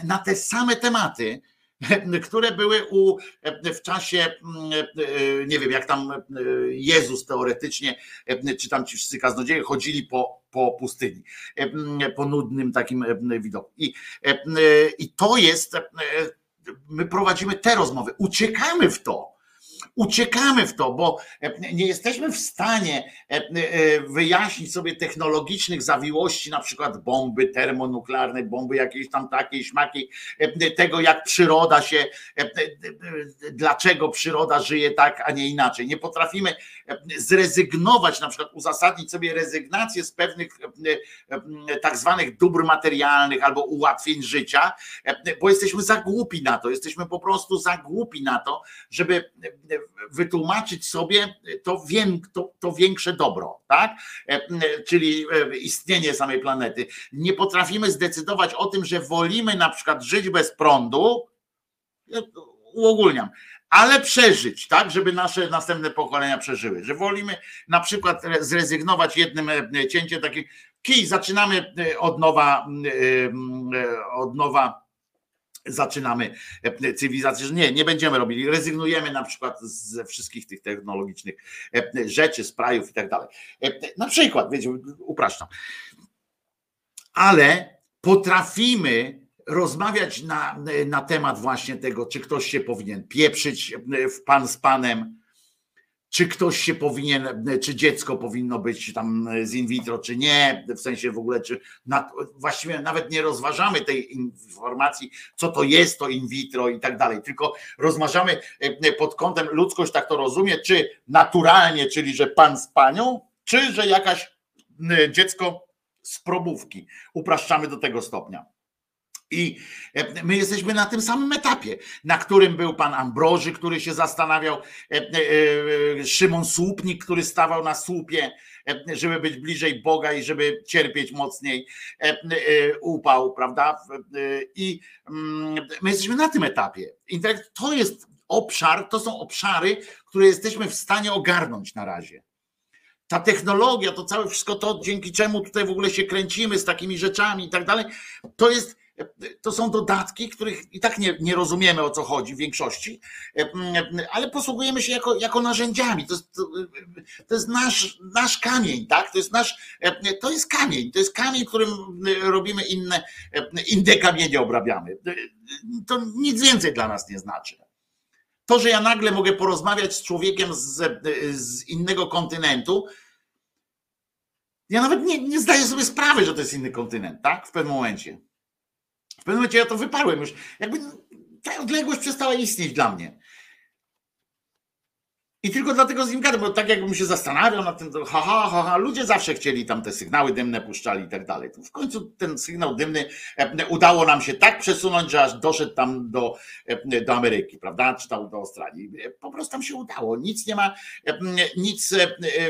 na te same tematy, które były u, w czasie, nie wiem, jak tam Jezus teoretycznie, czy tam ci wszyscy kaznodzieje chodzili po, po pustyni, po nudnym takim widoku. I, I to jest, my prowadzimy te rozmowy, uciekamy w to uciekamy w to, bo e, nie jesteśmy w stanie e, e, wyjaśnić sobie technologicznych zawiłości, na przykład bomby termonuklearnej, bomby jakiejś tam takiej, śmakiej, tego jak przyroda się, dlaczego przyroda żyje tak, a nie inaczej. Nie potrafimy zrezygnować, na przykład uzasadnić sobie rezygnację z pewnych tak zwanych dóbr materialnych albo ułatwień życia, bo jesteśmy za głupi na to, jesteśmy po prostu za głupi na to, żeby wytłumaczyć sobie to, to, to większe dobro, tak? Czyli istnienie samej planety. Nie potrafimy zdecydować o tym, że wolimy na przykład żyć bez prądu, uogólniam, ale przeżyć, tak, żeby nasze następne pokolenia przeżyły. Że wolimy na przykład zrezygnować jednym cięciem takim kij, zaczynamy od nowa, od nowa zaczynamy e, cywilizację, że nie, nie będziemy robili, rezygnujemy na przykład ze wszystkich tych technologicznych e, rzeczy, sprajów i tak dalej. E, na przykład, wiecie, upraszczam. Ale potrafimy rozmawiać na, na temat właśnie tego, czy ktoś się powinien pieprzyć w pan z panem, czy ktoś się powinien, czy dziecko powinno być tam z in vitro, czy nie, w sensie w ogóle, czy na, właściwie nawet nie rozważamy tej informacji, co to jest to in vitro i tak dalej, tylko rozważamy e, pod kątem ludzkość tak to rozumie, czy naturalnie, czyli że pan z panią, czy że jakaś dziecko z probówki. Upraszczamy do tego stopnia. I e, my jesteśmy na tym samym etapie, na którym był pan Ambroży, który się zastanawiał, e, e, Szymon Słupnik, który stawał na słupie, żeby być bliżej Boga i żeby cierpieć mocniej upał, prawda? I mm, my jesteśmy na tym etapie. Intelekt to jest obszar, to są obszary, które jesteśmy w stanie ogarnąć na razie ta technologia, to całe wszystko to, dzięki czemu tutaj w ogóle się kręcimy z takimi rzeczami i tak dalej, to jest to są dodatki, których i tak nie, nie rozumiemy o co chodzi w większości, ale posługujemy się jako, jako narzędziami. To jest, to jest nasz, nasz kamień, tak? To jest nasz, to jest kamień, to jest kamień, którym robimy inne, inne kamienie obrabiamy. To nic więcej dla nas nie znaczy. To, że ja nagle mogę porozmawiać z człowiekiem z, z innego kontynentu, Ja nawet nie, nie zdaję sobie sprawy, że to jest inny kontynent, tak? W pewnym momencie. Pewnym momencie ja to wyparłem już. Jakby ta odległość przestała istnieć dla mnie. I tylko dlatego z nim gadam, bo tak jakbym się zastanawiał nad tym, to ha, ha, ha, ha, ludzie zawsze chcieli tam te sygnały dymne puszczali i tak dalej. W końcu ten sygnał dymny e, udało nam się tak przesunąć, że aż doszedł tam do, e, do Ameryki, prawda, czy tam do Australii. E, po prostu tam się udało. Nic nie ma, nic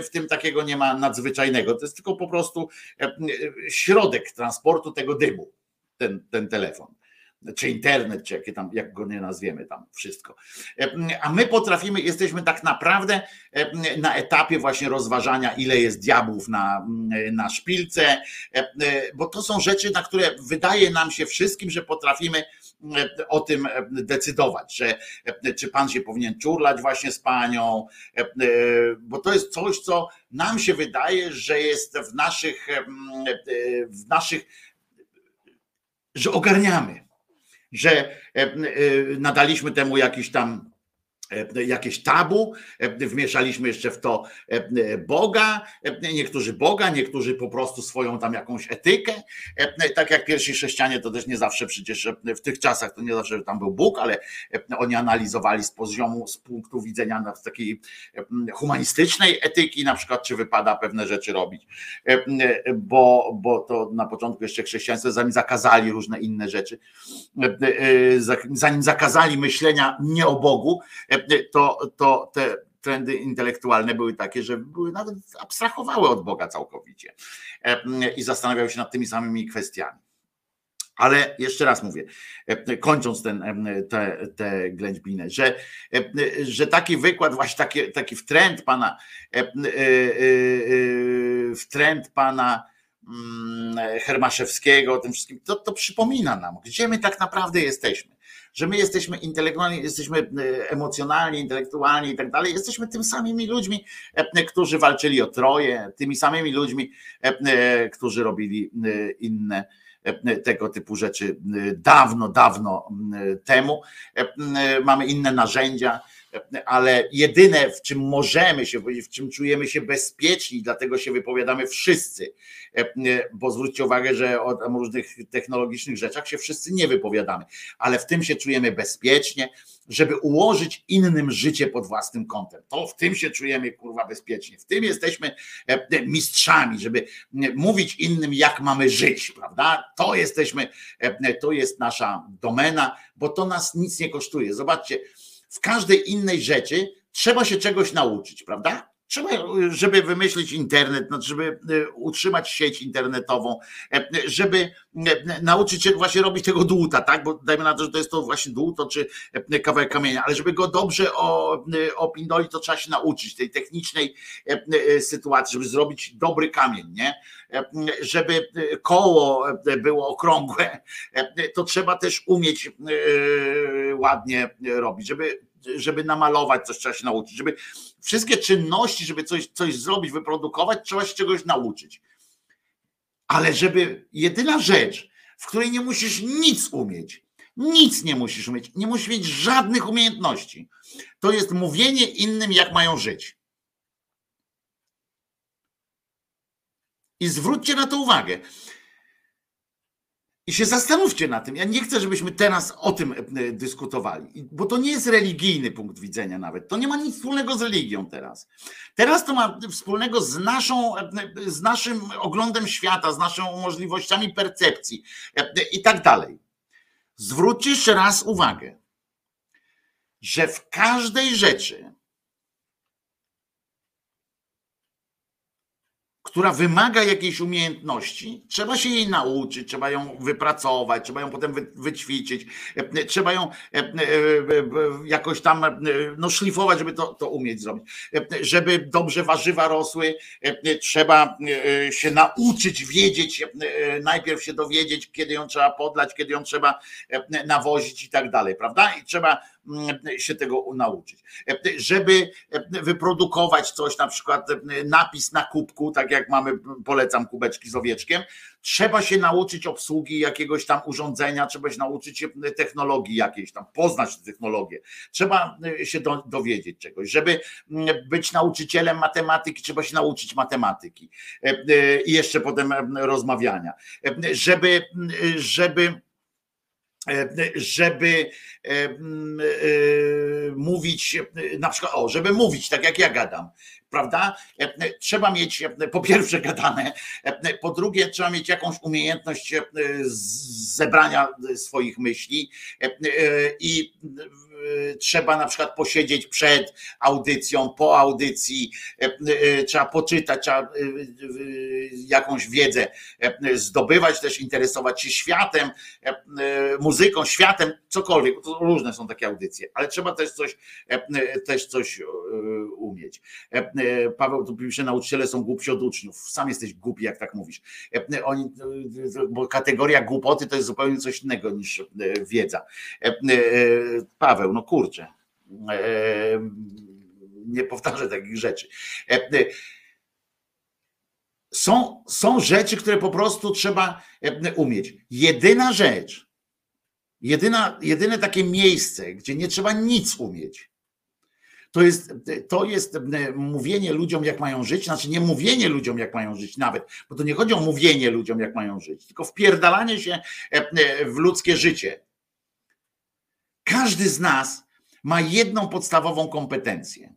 w tym takiego nie ma nadzwyczajnego. To jest tylko po prostu środek transportu tego dymu, ten, ten telefon. Czy internet, czy jakie tam, jak go nie nazwiemy tam, wszystko. E, a my potrafimy, jesteśmy tak naprawdę e, na etapie właśnie rozważania, ile jest diabłów na, na szpilce, e, bo to są rzeczy, na które wydaje nam się wszystkim, że potrafimy o tym decydować, że czy pan się powinien czurlać właśnie z panią, bo to jest coś, co nam się wydaje, że jest w naszych, w naszych, że ogarniamy że e, e, nadaliśmy temu jakiś tam jakieś tabu, e, wmieszaliśmy jeszcze w to e, Boga, niektórzy Boga, niektórzy po prostu swoją tam jakąś etykę, tak jak pierwsi chrześcijanie to też nie zawsze przecież w tych czasach to nie zawsze tam był Bóg, ale oni analizowali z poziomu, z punktu widzenia z takiej humanistycznej etyki, na przykład czy wypada pewne rzeczy robić, bo, bo to na początku jeszcze chrześcijaństwo, zanim zakazali różne inne rzeczy, zanim zakazali myślenia nie o Bogu, to, to te trendy intelektualne były takie, że były nawet abstrahowały od Boga całkowicie e, i zastanawiały się nad tymi samymi kwestiami. Ale jeszcze raz mówię, e, kończąc ten, e, te, te ględźbiny, że, że taki wykład, właśnie taki, taki wtręt pana, wtręt pana mm, Hermaszewskiego, tym wszystkim, to, to przypomina nam, gdzie my tak naprawdę jesteśmy że my jesteśmy intelektualni, jesteśmy e, emocjonalni, intelektualni i tak dalej, jesteśmy tym samymi ludźmi, e, którzy walczyli o Troje, tymi samymi ludźmi, e, którzy robili inne tego typu rzeczy dawno, dawno temu. Mamy inne narzędzia, ale jedyne, w czym możemy się w czym czujemy się bezpieczni, dlatego się wypowiadamy wszyscy, bo zwróćcie uwagę, że o różnych technologicznych rzeczach się wszyscy nie wypowiadamy, ale w tym się czujemy bezpiecznie, żeby ułożyć innym życie pod własnym kątem. To w tym się czujemy kurwa bezpiecznie. W tym jesteśmy mistrzami, żeby mówić innym, jak mamy żyć, prawda? To jesteśmy, to jest nasza domena, bo to nas nic nie kosztuje. Zobaczcie, w każdej innej rzeczy trzeba się czegoś nauczyć, prawda? Trzeba, żeby wymyślić internet, no, żeby e, utrzymać sieć internetową, e, żeby e, nauczyć się właśnie robić tego dłuta, tak? Bo dajmy na to, że to jest to właśnie dłuto czy kawałek kamienia, ale żeby go dobrze opindolić, to trzeba się nauczyć tej technicznej sytuacji, żeby zrobić dobry kamień, nie? Żeby koło było okrągłe, to trzeba też umieć ładnie robić, żeby żeby namalować coś trzeba się nauczyć, żeby wszystkie czynności, żeby coś, coś zrobić, wyprodukować, trzeba się czegoś nauczyć. Ale żeby jedyna rzecz, w której nie musisz nic umieć, nic nie musisz umieć, nie musisz mieć żadnych umiejętności, to jest mówienie innym, jak mają żyć. I zwróćcie na to uwagę. I się zastanówcie na tym. Ja nie chcę, żebyśmy teraz o tym e, dyskutowali, bo to nie jest religijny punkt widzenia nawet. To nie ma nic wspólnego z religią teraz. Teraz to ma wspólnego z, naszą, e, z naszym oglądem świata, z naszymi możliwościami percepcji e, i tak dalej. Zwróćcie jeszcze raz uwagę, że w każdej rzeczy, która wymaga jakiejś umiejętności, trzeba się jej nauczyć, trzeba ją wypracować, trzeba ją potem wyćwiczyć, e, trzeba ją e, e, jakoś tam no, szlifować, żeby to, to umieć zrobić. Żeby dobrze warzywa rosły, trzeba się nauczyć, wiedzieć, najpierw się dowiedzieć, kiedy ją trzeba podlać, kiedy ją trzeba nawozić i tak dalej, prawda? I trzeba się tego nauczyć. Żeby wyprodukować coś, na przykład napis na kubku, tak jak mamy, polecam kubeczki z owieczkiem, trzeba się nauczyć obsługi jakiegoś tam urządzenia, trzeba się nauczyć technologii jakiejś tam, poznać technologię. Trzeba się do, dowiedzieć czegoś. Żeby być nauczycielem matematyki, trzeba się nauczyć matematyki i jeszcze potem rozmawiania. Żeby, żeby żeby mówić, na przykład, o, żeby mówić tak jak ja gadam, prawda? Trzeba mieć po pierwsze gadane, po drugie trzeba mieć jakąś umiejętność zebrania swoich myśli i trzeba na przykład posiedzieć przed audycją, po audycji, trzeba poczytać, trzeba jakąś wiedzę zdobywać, też interesować się światem, muzyką, światem, cokolwiek. Różne są takie audycje, ale trzeba też coś, też coś umieć. Paweł tu pisze, nauczyciele są głupsi od uczniów. Sam jesteś głupi, jak tak mówisz. Oni, bo kategoria głupoty to jest zupełnie coś innego niż wiedza. Paweł, no kurczę, nie powtarzę takich rzeczy. Są, są rzeczy, które po prostu trzeba umieć. Jedyna rzecz, jedyna, jedyne takie miejsce, gdzie nie trzeba nic umieć, to jest, to jest mówienie ludziom, jak mają żyć, znaczy nie mówienie ludziom, jak mają żyć nawet, bo to nie chodzi o mówienie ludziom, jak mają żyć, tylko wpierdalanie się w ludzkie życie. Każdy z nas ma jedną podstawową kompetencję.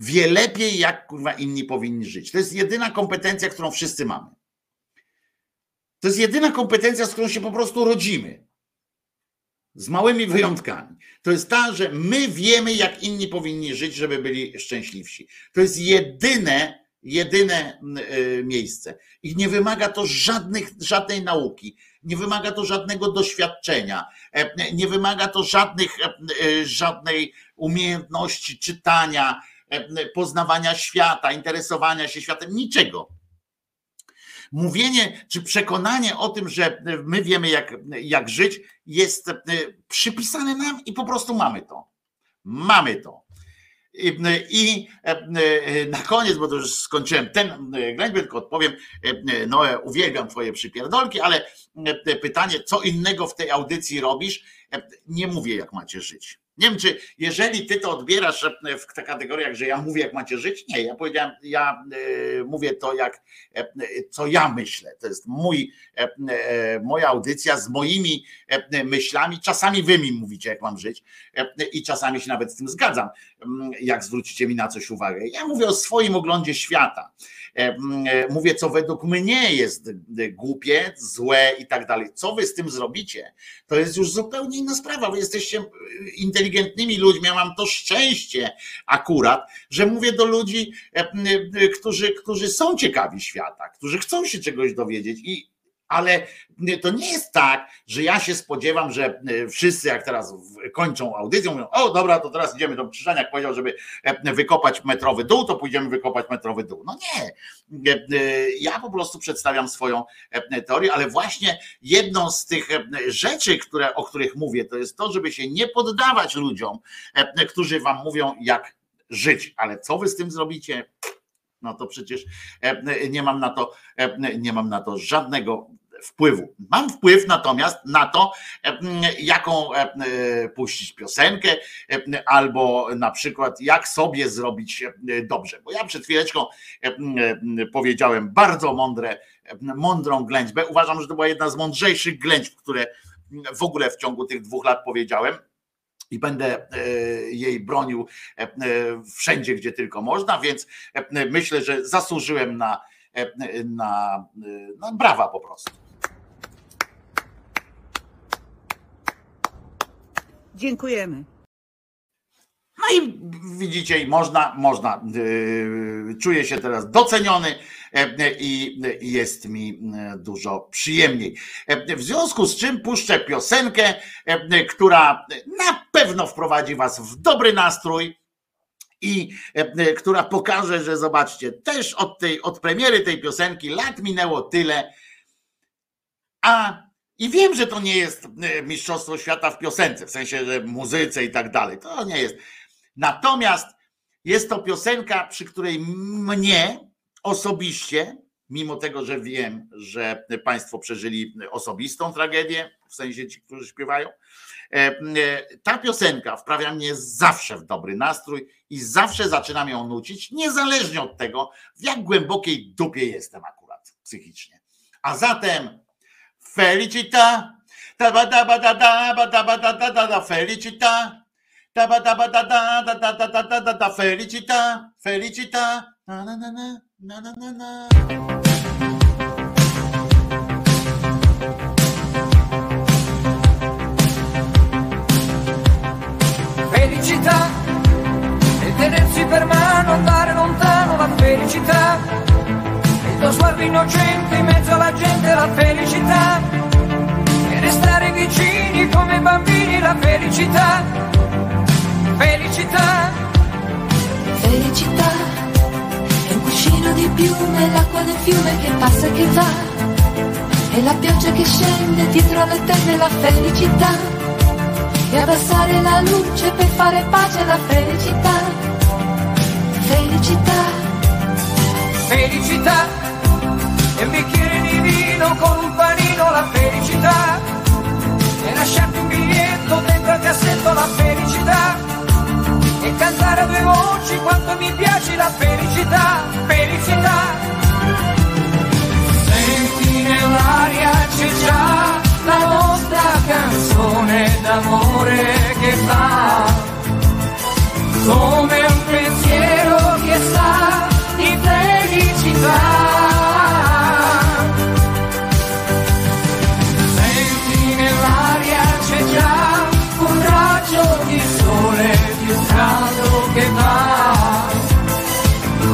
Wie lepiej, jak kurwa inni powinni żyć. To jest jedyna kompetencja, którą wszyscy mamy. To jest jedyna kompetencja, z którą się po prostu rodzimy. Z małymi wyjątkami. To jest ta, że my wiemy, jak inni powinni żyć, żeby byli szczęśliwsi. To jest jedyne, jedyne y, miejsce. I nie wymaga to żadnych, żadnej nauki, nie wymaga to żadnego doświadczenia, e, nie wymaga to żadnych, e, e, żadnej umiejętności czytania, poznawania świata, interesowania się światem, niczego mówienie czy przekonanie o tym, że my wiemy, jak, jak żyć, jest przypisane nam i po prostu mamy to. Mamy to. I na koniec, bo to już skończyłem ten ględź, tylko odpowiem, no uwielbiam twoje przypierdolki, ale pytanie, co innego w tej audycji robisz? Nie mówię, jak macie żyć. Nie wiem, czy jeżeli ty to odbierasz w kategoriach, że ja mówię, jak macie żyć, nie, ja powiedziałem, ja e, mówię to, jak, e, co ja myślę. To jest mój, e, moja audycja z moimi myślami. Czasami wy mi mówicie, jak mam żyć i czasami się nawet z tym zgadzam, jak zwrócicie mi na coś uwagę. Ja mówię o swoim oglądzie świata. Mówię, co według mnie jest głupie, złe i tak dalej. Co wy z tym zrobicie? To jest już zupełnie inna sprawa. Wy jesteście inteligentnymi ludźmi. Ja mam to szczęście akurat, że mówię do ludzi, którzy, którzy są ciekawi świata, którzy chcą się czegoś dowiedzieć i ale to nie jest tak, że ja się spodziewam, że e, wszyscy jak teraz kończą audycję, mówią, o dobra, to teraz idziemy do Krzyżaniak powiedział, żeby e, wykopać metrowy dół, to pójdziemy wykopać metrowy dół. No nie. E, ja po prostu przedstawiam swoją teorię, ale właśnie jedną z tych rzeczy, które, o których mówię, to jest to, żeby się nie poddawać ludziom, którzy wam mówią, jak żyć. Ale co wy z tym zrobicie? No to przecież nie mam na to, nie mam na to żadnego wpływu. Mam wpływ natomiast na to, jaką puścić piosenkę, albo na przykład jak sobie zrobić dobrze. Bo ja przed chwileczką powiedziałem bardzo mądre, mądrą ględźbę. Uważam, że to była jedna z mądrzejszych ględźb, które w ogóle w ciągu tych dwóch lat powiedziałem i będę e, jej bronił e, wszędzie, gdzie tylko można, więc myślę, że zasłużyłem na, na, na brawa po prostu. Dziękujemy. No i widzicie, i można, można. Yy, czuję się teraz doceniony yy, i jest mi dużo przyjemniej. Yy, w związku z czym puszczę piosenkę, która na pewno wprowadzi Was w dobry nastrój i która pokaże, że zobaczcie, też od tej, od premiery tej piosenki lat minęło tyle, a I wiem, że to nie jest e, mistrzostwo świata w piosence, w sensie, że muzyce i tak dalej. To nie jest. Natomiast jest to piosenka, przy której mnie osobiście, mimo tego, że wiem, że Państwo przeżyli osobistą tragedię, w sensie ci, którzy śpiewają, e, e, ta piosenka wprawia mnie zawsze w dobry nastrój i zawsze zaczynam ją nucić, niezależnie od tego, w jak głębokiej dupie jestem akurat psychicznie. A zatem Felicita, da ba da ba da da felicita, ba da ba da da da da na na. Felicità e tenersi per mano, andare lontano la felicità. Il tuo sguardo innocente in mezzo alla gente la felicità. E restare vicini come bambini la felicità. Felicità. Felicità è un cuscino di piume, l'acqua del fiume che passa e che va. E la pioggia che scende dietro alle tende la felicità. E abbassare la luce per fare pace alla felicità. Felicità. Felicità e un bicchiere di vino con un panino la felicità. E lasciarti un biglietto dentro al cassetto la felicità. E cantare a due voci quanto mi piace la felicità. Felicità. Senti nell'aria c'è già la nostra canzone d'amore che fa come un pensiero che sa di felicità.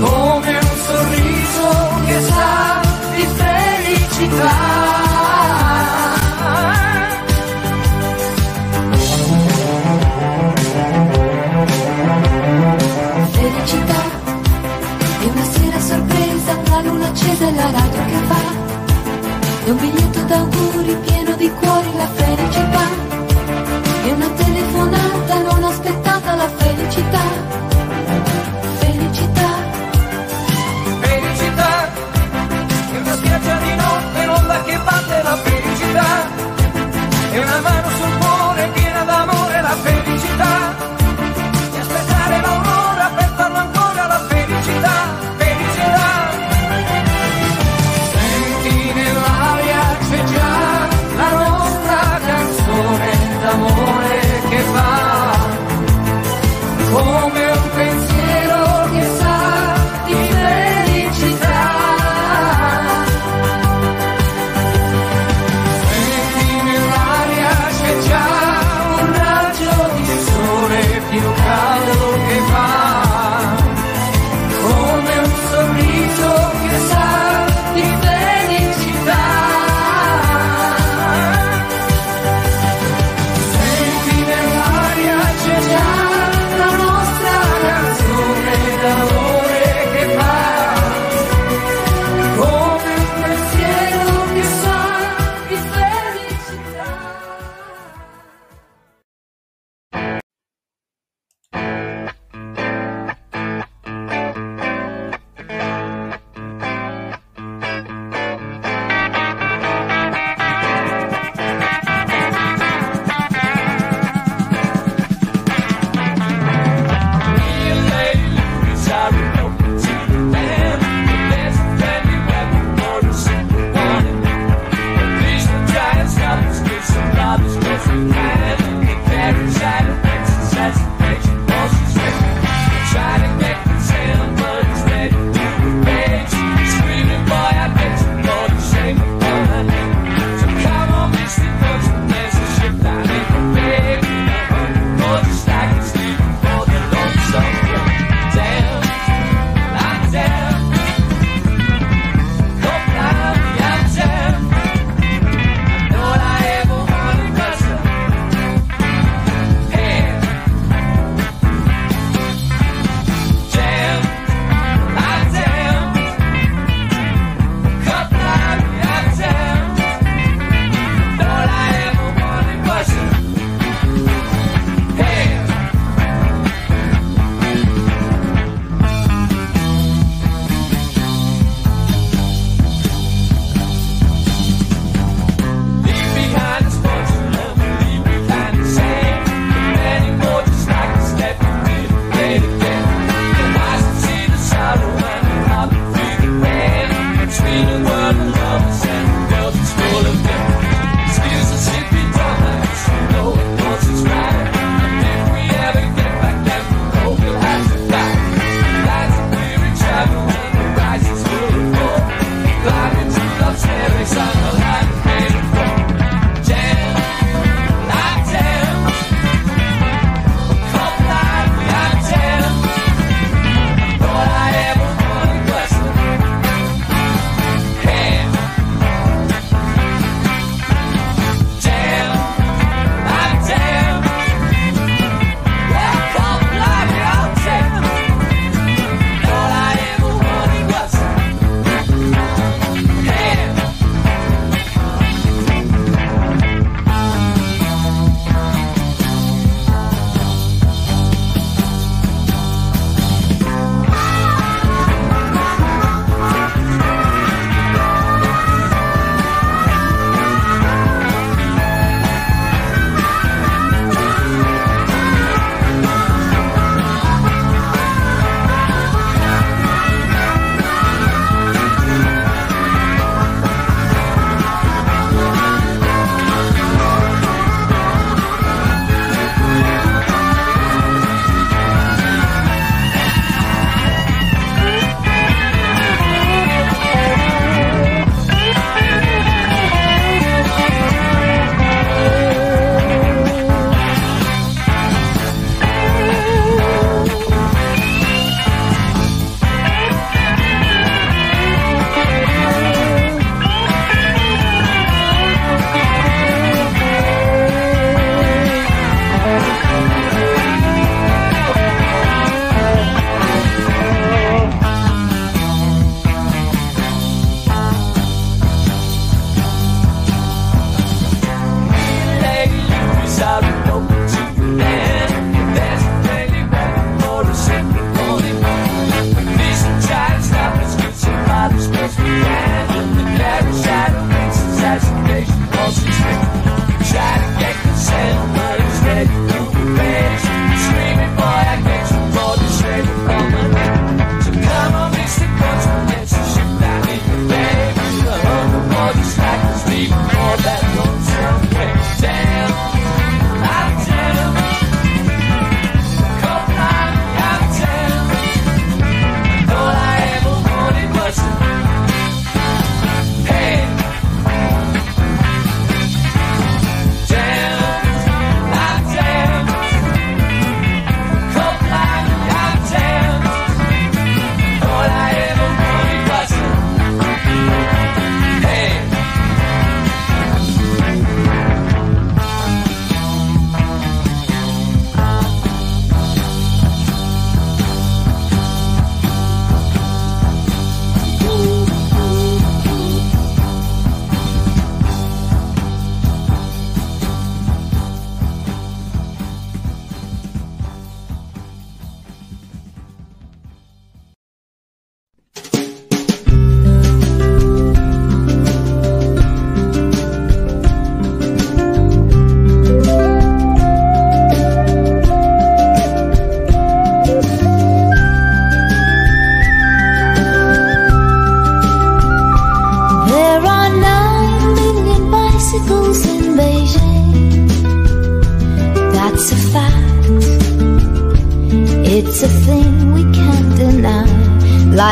Come un sorriso che sa di felicità. Felicità è una sera sorpresa, la luna accesa e la radio che va. È un biglietto d'auguri pieno di cuori la felicità. È una telefonata non aspettata la. Felicità.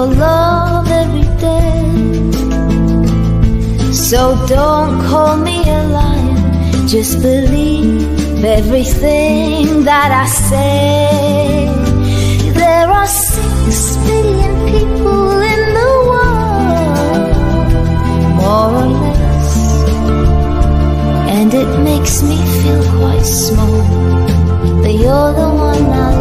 your love every day. So don't call me a liar, just believe everything that I say. There are six billion people in the world, more or less, and it makes me feel quite small. But you're the one I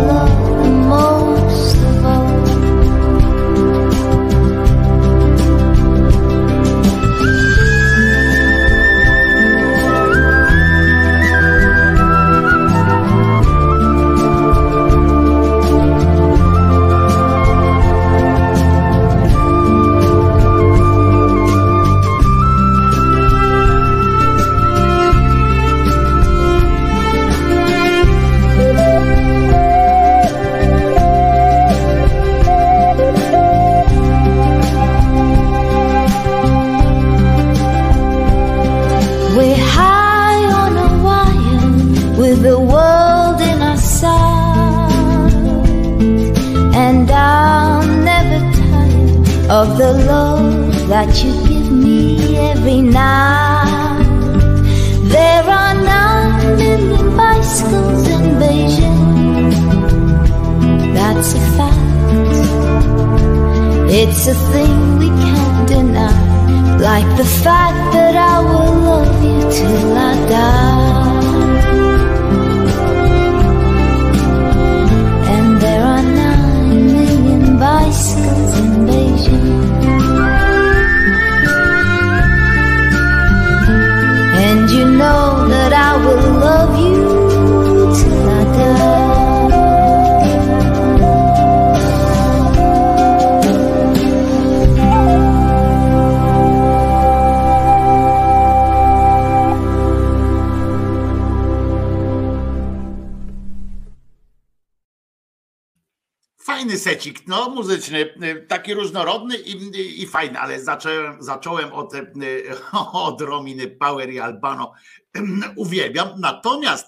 that you give me every night. There are nine million bicycles in Beijing. That's a fact. It's a thing we can't deny. Like the fact that I will love you till I die. Fajny secik, no muzyczny, taki różnorodny i, i, fajny, ale zacząłem, zacząłem od, [LAUGHS] od Rominy Power i Albano. Uwielbiam, natomiast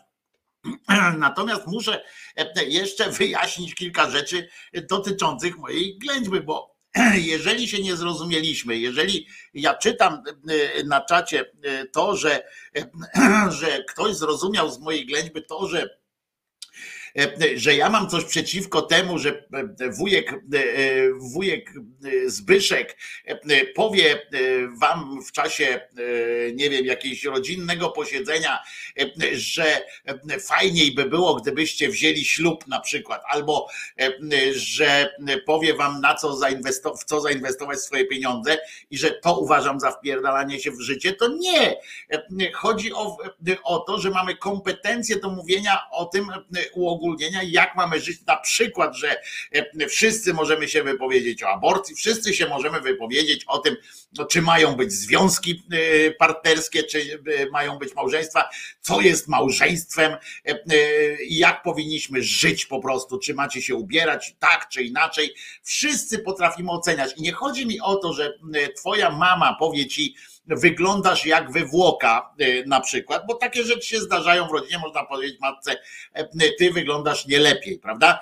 [CLEARS THROAT] Natomiast muszę e, jeszcze wyjaśnić kilka rzeczy dotyczących mojej ględźby, bo [CLEARS THROAT] jeżeli się nie zrozumieliśmy, jeżeli ja czytam e, na czacie e, to, że, [CLEARS THROAT] że ktoś zrozumiał z mojej ględźby to, że że ja mam coś przeciwko temu, że wujek, wujek Zbyszek powie wam w czasie, nie wiem, jakiegoś rodzinnego posiedzenia, że fajniej by było, gdybyście wzięli ślub na przykład, albo że powie wam na co zainwestować, w co zainwestować swoje pieniądze i że to uważam za wpierdalanie się w życie, to nie. Chodzi o, o to, że mamy kompetencje do mówienia o tym uogólnienia, jak mamy żyć, na przykład, że wszyscy możemy się wypowiedzieć o aborcji, wszyscy się możemy wypowiedzieć o tym, no, czy mają być związki partnerskie, czy mają być małżeństwa, co jest małżeństwem i jak powinniśmy żyć po prostu, czy macie się ubierać tak czy inaczej. Wszyscy potrafimy oceniać i nie chodzi mi o to, że twoja mama powie ci, wyglądasz jak wywłoka na przykład, bo takie rzeczy się zdarzają w rodzinie, można powiedzieć matce, ty wyglądasz nie lepiej, prawda?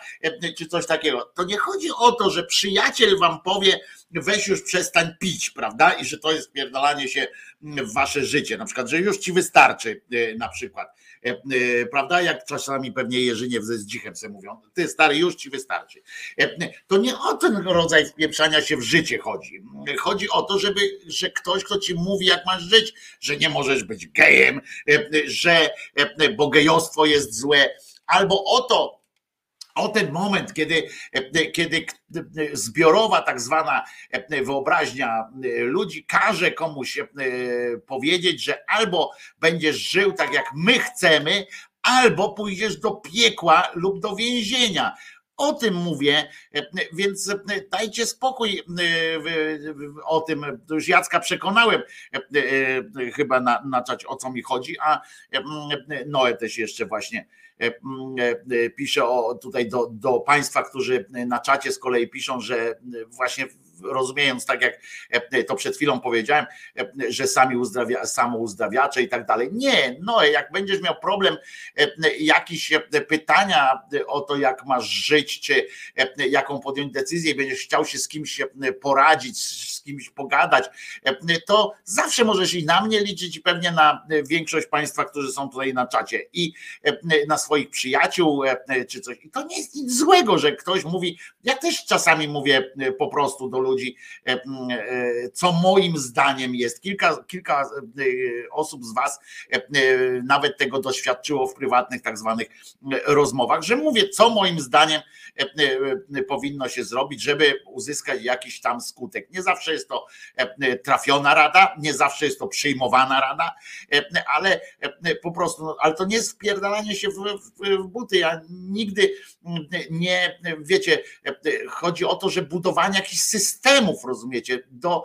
Czy coś takiego. To nie chodzi o to, że przyjaciel wam powie, weź już przestań pić, prawda? I że to jest pierdalanie się w wasze życie, na przykład, że już ci wystarczy na przykład. Prawda? Jak czasami pewnie Jerzyniew ze Zdzichem sobie mówią, ty stary, już ci wystarczy. To nie o ten rodzaj wpieprzania się w życie chodzi. Chodzi o to, żeby, że ktoś, kto ci mówi, jak masz żyć, że nie możesz być gejem, że bo gejostwo jest złe, albo o to, o ten moment, kiedy, kiedy zbiorowa tak zwana wyobraźnia ludzi każe komuś powiedzieć, że albo będziesz żył tak jak my chcemy, albo pójdziesz do piekła lub do więzienia. O tym mówię, więc dajcie spokój o tym. Już Jacka przekonałem chyba na, na o co mi chodzi, a Noe też jeszcze właśnie pisze o, tutaj do, do Państwa, którzy na czacie z kolei piszą, że właśnie rozumiejąc tak jak to przed chwilą powiedziałem, że sami uzdrawia, samouzdrawiacze i tak dalej. Nie, no jak będziesz miał problem, jakieś pytania o to, jak masz żyć, czy jaką podjąć decyzję, będziesz chciał się z kimś poradzić, kimś pogadać, to zawsze możesz i na mnie liczyć i pewnie na większość Państwa, którzy są tutaj na czacie i na swoich przyjaciół czy coś. I to nie jest nic złego, że ktoś mówi, ja też czasami mówię po prostu do ludzi, e, e, co moim zdaniem jest. Kilka, kilka e, osób z Was nawet tego doświadczyło w prywatnych tak zwanych rozmowach, że mówię, co moim zdaniem powinno się zrobić, żeby uzyskać jakiś tam skutek. Nie zawsze jest to trafiona rada, nie zawsze jest to przyjmowana rada, ale po prostu, no, ale to nie jest wpierdalanie się w, w, w buty. Ja nigdy nie, wiecie, chodzi o to, że budowanie jakichś systemów, rozumiecie, do,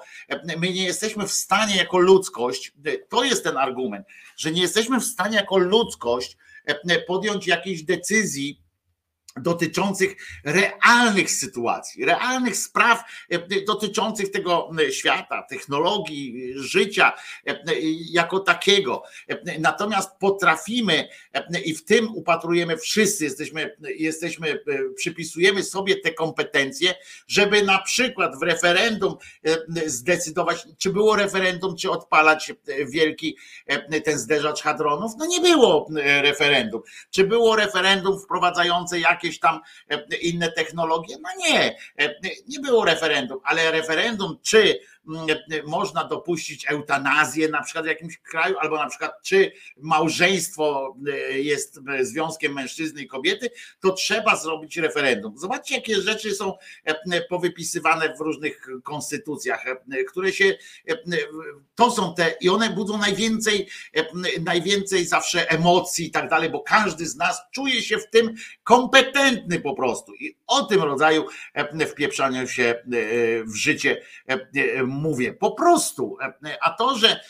my nie jesteśmy w stanie jako ludzkość, to jest ten argument, że nie jesteśmy w stanie jako ludzkość podjąć jakiejś decyzji, dotyczących realnych sytuacji, realnych spraw e, dotyczących tego e, świata, technologii, życia e, jako takiego. Natomiast potrafimy i w tym upatrujemy wszyscy, jesteśmy, jesteśmy, przypisujemy sobie te kompetencje, żeby na przykład w referendum zdecydować, czy było referendum, czy odpalać wielki ten zderzacz hadronów. No nie było referendum. Czy było referendum wprowadzające jakieś jakieś tam e, inne technologie? No nie, e, nie było referendum, ale referendum, czy można dopuścić eutanazję na przykład w jakimś kraju, albo na przykład czy małżeństwo jest związkiem mężczyzny i kobiety, to trzeba zrobić referendum. Zobaczcie, jakie rzeczy są powypisywane w różnych konstytucjach, które się, to są te, i one budzą najwięcej, najwięcej zawsze emocji i tak dalej, bo każdy z nas czuje się w tym kompetentny po prostu. I o tym rodzaju e, wpieprzaniu się e, w życie e, mówię. Po prostu. A to, że,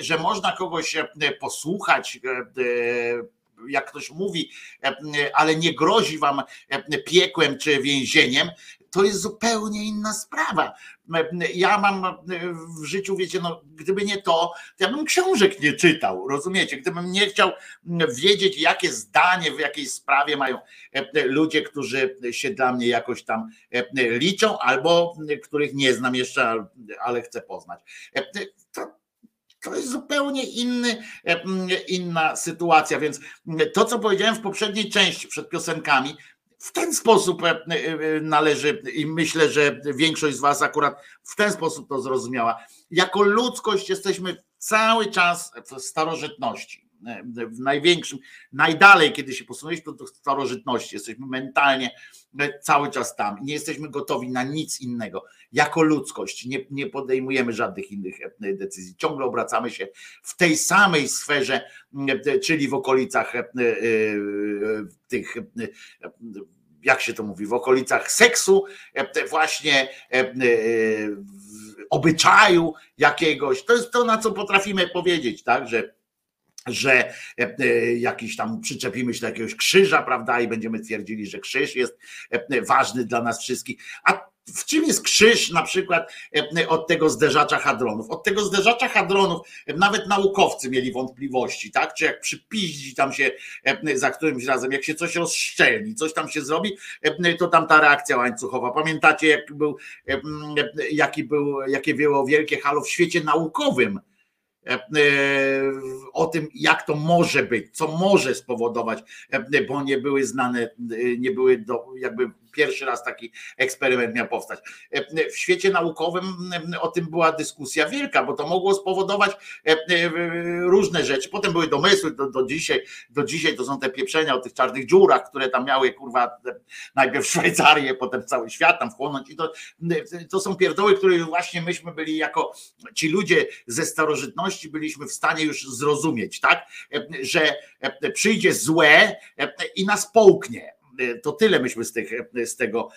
że można kogoś posłuchać, jak ktoś mówi, ale nie grozi wam piekłem czy więzieniem, to jest zupełnie inna sprawa. Ja mam w życiu, wiecie, no, gdyby nie to, to ja bym książek nie czytał, rozumiecie? Gdybym nie chciał wiedzieć, jakie zdanie w jakiej sprawie mają ludzie, którzy się dla mnie jakoś tam liczą, albo których nie znam jeszcze, ale chcę poznać. To, to jest zupełnie inny, inna sytuacja. Więc to, co powiedziałem w poprzedniej części przed piosenkami, w ten sposób e, e, należy i myślę, że większość z Was akurat w ten sposób to zrozumiała. Jako ludzkość jesteśmy cały czas w starożytności. E, w największym, najdalej, kiedy się posunęliśmy do starożytności, jesteśmy mentalnie cały czas tam. Nie jesteśmy gotowi na nic innego. Jako ludzkość nie, nie podejmujemy żadnych innych decyzji. Ciągle obracamy się w tej samej sferze, czyli w okolicach tych jak się to mówi, w okolicach seksu, e, właśnie e, e, obyczaju jakiegoś. To jest to, na co potrafimy powiedzieć, tak, że że jakiś tam przyczepimy się do jakiegoś krzyża, prawda, i będziemy twierdzili, że krzyż jest ważny dla nas wszystkich. A w czym jest krzyż na przykład e, od tego zderzacza hadronów? Od tego zderzacza hadronów nawet naukowcy mieli wątpliwości, tak? Czy jak przypiździ tam się e, za którymś razem, jak się coś rozszczelni, coś tam się zrobi, e, to tam ta reakcja łańcuchowa. Pamiętacie, jak był, jaki był, jakie było wielkie halo w świecie naukowym? o tym, jak to może być, co może spowodować, bo nie były znane, nie były do, jakby pierwszy raz taki eksperyment miał powstać. W świecie naukowym o tym była dyskusja wielka, bo to mogło spowodować różne rzeczy. Potem były domysły do, do dzisiaj, do dzisiaj to są te pieprzenia o tych czarnych dziurach, które tam miały kurwa najpierw Szwajcarię, potem cały świat tam wchłonąć i to, to są pierdoły, które właśnie myśmy byli jako ci ludzie ze starożytności byliśmy w stanie już zrozumieć, tak, że przyjdzie złe i nas połknie to tyle myśmy z, tych, z tego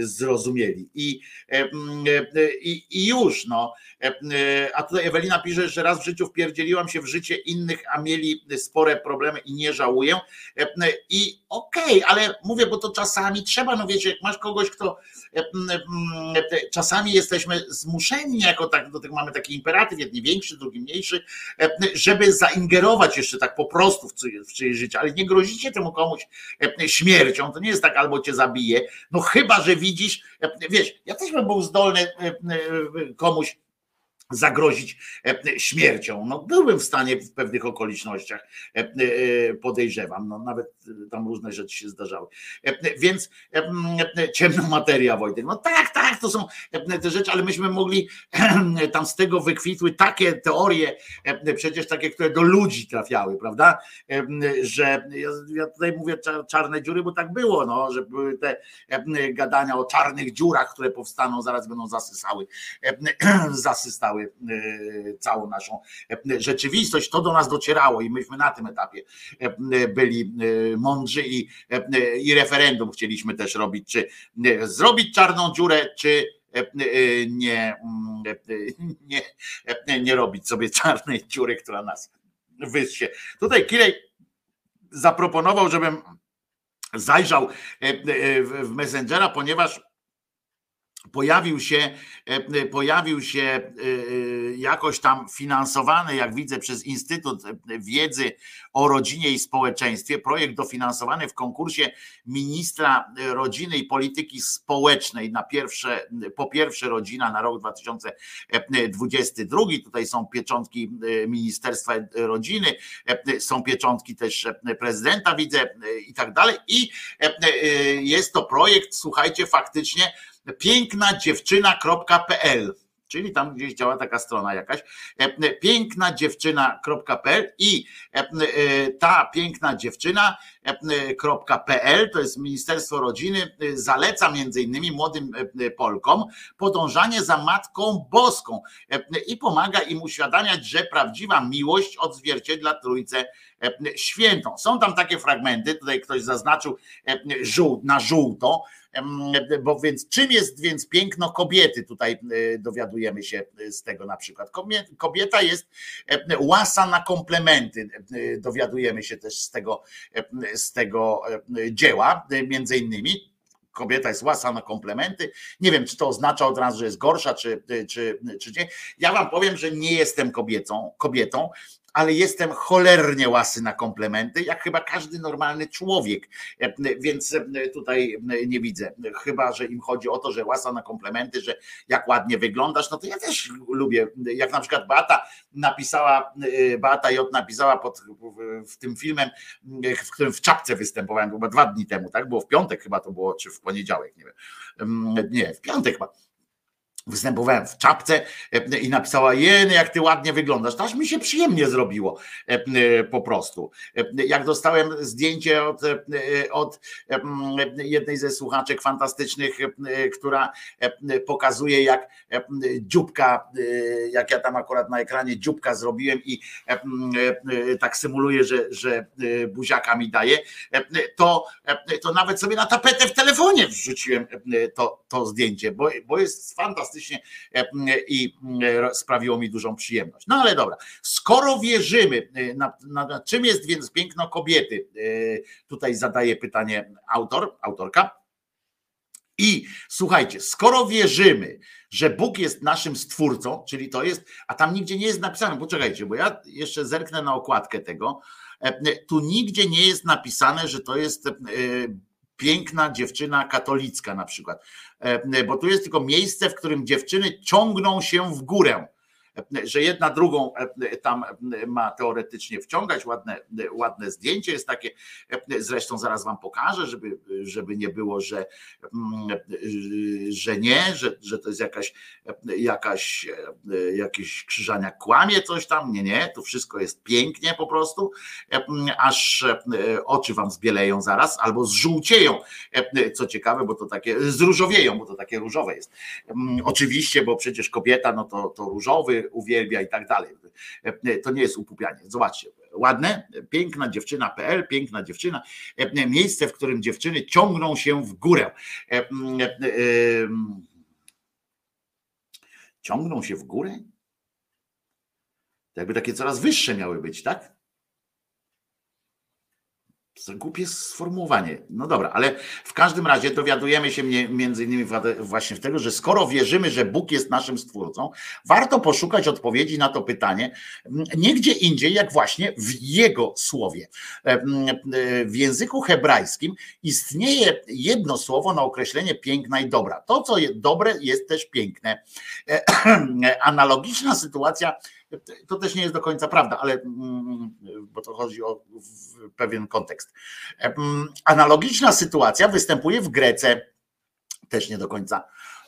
zrozumieli. I, i, I już, no. A tutaj Ewelina pisze, że raz w życiu wpierdzieliłam się w życie innych, a mieli spore problemy i nie żałuję. I okej, okay, ale mówię, bo to czasami trzeba, no wiecie, jak masz kogoś, kto czasami jesteśmy zmuszeni, jako tak, do tego mamy taki imperatyw, jedni większy, drugi mniejszy, żeby zaingerować jeszcze tak po prostu w czyjeś życie, ale nie grozicie temu komuś śmiercią, to nie jest tak albo cię zabije, no chyba, że widzisz, wiesz, ja też bym był zdolny komuś zagrozić e, śmiercią. No, byłbym w stanie w pewnych okolicznościach, e, e, podejrzewam, no, nawet tam różne rzeczy się zdarzały. Więc ciemna materia, Wojtek. No tak, tak, to są te rzeczy, ale myśmy mogli, [CLEARS THROAT] tam z tego wykwitły takie teorie, przecież takie, które do ludzi trafiały, prawda? Że ja tutaj mówię czarne dziury, bo tak było, no, że były te gadania o czarnych dziurach, które powstaną, zaraz będą zasysały, [CLEARS THROAT] zasystały e, całą naszą e, rzeczywistość. To do nas docierało i myśmy na tym etapie e, byli mądrzy i, i referendum chcieliśmy też robić, czy zrobić czarną dziurę, czy nie, nie, nie robić sobie [LAUGHS] czarnej dziury, która nas wyssie. Tutaj Kirej zaproponował, żebym zajrzał w Messengera, ponieważ pojawił się, e, e, pojawił się e, jakoś tam finansowany, jak widzę, przez Instytut Wiedzy o Rodzinie i Społeczeństwie, projekt dofinansowany w konkursie ministra rodziny i polityki społecznej na pierwsze, po pierwsze rodzina na rok 2022. Tutaj są pieczątki Ministerstwa Rodziny, są pieczątki też prezydenta, widzę i tak dalej. I jest to projekt, słuchajcie, faktycznie piękna dziewczyna.pl czyli tam gdzieś działa taka strona jakaś, e, piękna dziewczyna.pl i e, e, ta piękna dziewczyna.pl to jest Ministerstwo Rodziny, zaleca między innymi młodym Polkom podążanie za Matką Boską i pomaga im uświadamiać, że prawdziwa miłość odzwierciedla Trójcę Świętą. Są tam takie fragmenty, tutaj ktoś zaznaczył na żółto, bo więc czym jest więc piękno kobiety? Tutaj e, dowiadujemy się e, z tego na przykład. Kobieta jest łasa na komplementy. E, dowiadujemy się też z tego, z tego dzieła, między innymi kobieta jest łasa na komplementy. Nie wiem, czy to oznacza od razu, że jest gorsza, czy, czy, czy nie. Ja wam powiem, że nie jestem kobietą, kobietą ale jestem cholernie łasy na komplementy, jak chyba każdy normalny człowiek, więc tutaj nie widzę. Chyba, że im chodzi o to, że łasa na komplementy, że jak ładnie wyglądasz, no to ja też lubię. Jak na przykład Beata napisała, Beata J napisała pod, w tym filmem, w którym w czapce występowałem, chyba dwa dni temu, tak? Było w piątek chyba to było, czy w poniedziałek, nie wiem. Nie, w piątek chyba występowałem w czapce e, i napisała, jeny, jak ty ładnie wyglądasz. Aż mi się przyjemnie zrobiło e, e, po prostu. Jak dostałem zdjęcie od, od jednej ze słuchaczek fantastycznych, która pokazuje, jak dzióbka, jak ja tam akurat na ekranie dzióbka zrobiłem i tak symuluję, że, że buziaka mi daje, to, to nawet sobie na tapetę w telefonie wrzuciłem to, to zdjęcie, bo, bo jest fantastyczne e, i sprawiło mi dużą przyjemność. No ale dobra, skoro wierzymy, e, na, na, na czym jest więc piękno kobiety? E, tutaj zadaje pytanie autor, autorka. I słuchajcie, skoro wierzymy, że Bóg jest naszym stwórcą, czyli to jest, a tam nigdzie nie jest napisane, poczekajcie, bo ja jeszcze zerknę na okładkę tego, tu nigdzie nie jest napisane, że to jest piękna dziewczyna katolicka na przykład, e, bo tu jest tylko miejsce, w którym dziewczyny ciągną się w górę. Że jedna drugą tam ma teoretycznie wciągać, ładne, ładne zdjęcie jest takie, zresztą zaraz wam pokażę, żeby, żeby nie było, że, że nie, że, że to jest jakaś, jakaś, jakieś krzyżania kłamie coś tam, nie, nie, to wszystko jest pięknie po prostu, aż oczy wam zbieleją zaraz, albo zżółcieją, co ciekawe, bo to takie, zróżowieją, bo to takie różowe jest. Oczywiście, bo przecież kobieta, no to, to różowy uwielbia i tak dalej. To nie jest upupianie. Zobaczcie, ładne, piękna dziewczyna.pl, piękna dziewczyna, miejsce, w którym dziewczyny ciągną się w górę. Ciągną się w górę? Jakby takie coraz wyższe miały być, tak? Głupie sformułowanie. No dobra, ale w każdym razie dowiadujemy się między innymi właśnie w tego, że skoro wierzymy, że Bóg jest naszym stwórcą, warto poszukać odpowiedzi na to pytanie nie gdzie indziej, jak właśnie w Jego słowie. E, e, w języku hebrajskim istnieje jedno słowo na określenie piękna i dobra. To, co dobre, jest też piękne. E, [CLEARS THROAT] analogiczna sytuacja to też nie jest do końca prawda, ale mm, bo to chodzi o pewien kontekst. Analogiczna sytuacja występuje w Grece, też nie do końca.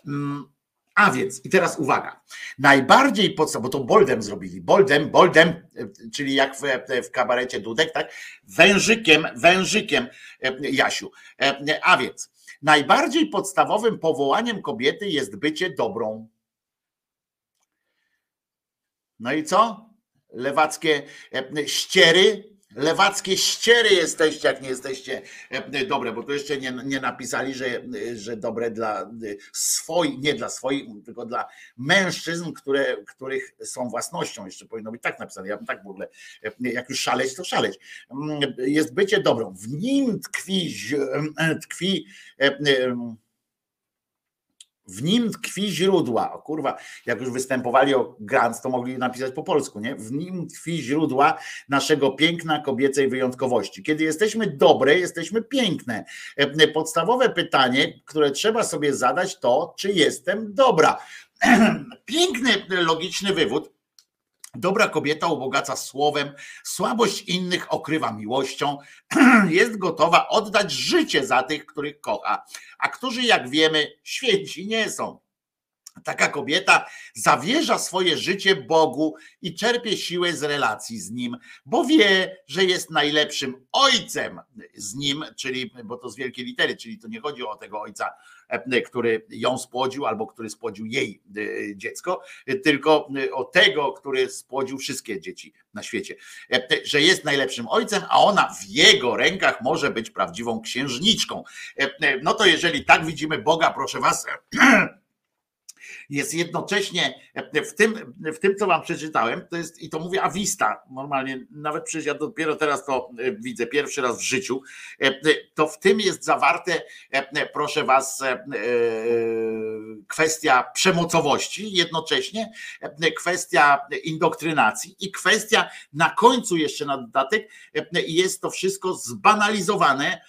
Mm, a więc, i teraz uwaga, najbardziej podstawowy, bo to boldem zrobili, boldem, boldem, czyli jak w, w kabarecie Dudek, tak? Wężykiem, wężykiem, Jasiu. A więc, najbardziej podstawowym powołaniem kobiety jest bycie dobrą. No i co? Lewackie e, ściery, lewackie ściery jesteście, jak nie jesteście e, dobre, bo tu jeszcze nie, nie napisali, że, że dobre dla e, swoich, nie dla swoich, tylko dla mężczyzn, które, których są własnością. Jeszcze powinno być tak napisane. Ja bym tak w ogóle, jak już szaleć, to szaleć. Mm, jest bycie dobrą. W nim tkwi, tkwi w nim tkwi źródła. O kurwa, jak już występowali o Grant, to mogli napisać po polsku, nie? W nim tkwi źródła naszego piękna, kobiecej wyjątkowości. Kiedy jesteśmy dobre, jesteśmy piękne. E, podstawowe pytanie, które trzeba sobie zadać, to czy jestem dobra. [CLEARS THROAT] Piękny, logiczny wywód Dobra kobieta ubogaca słowem, słabość innych okrywa miłością, [CLEARS THROAT] jest gotowa oddać życie za tych, których kocha, a którzy, jak wiemy, święci nie są. Taka kobieta zawierza swoje życie Bogu i czerpie siłę z relacji z Nim, bo wie, że jest najlepszym ojcem z Nim, czyli, bo to z wielkiej litery, czyli to nie chodzi o tego ojca, e, który ją spłodził albo który spłodził jej e, dziecko, tylko o tego, który spłodził wszystkie dzieci na świecie. E, że jest najlepszym ojcem, a ona w jego rękach może być prawdziwą księżniczką. No to jeżeli tak widzimy Boga, proszę Was, [CLEARS THROAT] jest jednocześnie w tym, w tym, co wam przeczytałem, to jest, i to mówię awista, normalnie, nawet przecież ja dopiero teraz to e, widzę pierwszy raz w życiu, e, to w tym jest zawarte, e, proszę was, kwestia przemocowości, jednocześnie kwestia indoktrynacji i kwestia na końcu jeszcze na dodatek jest to wszystko zbanalizowane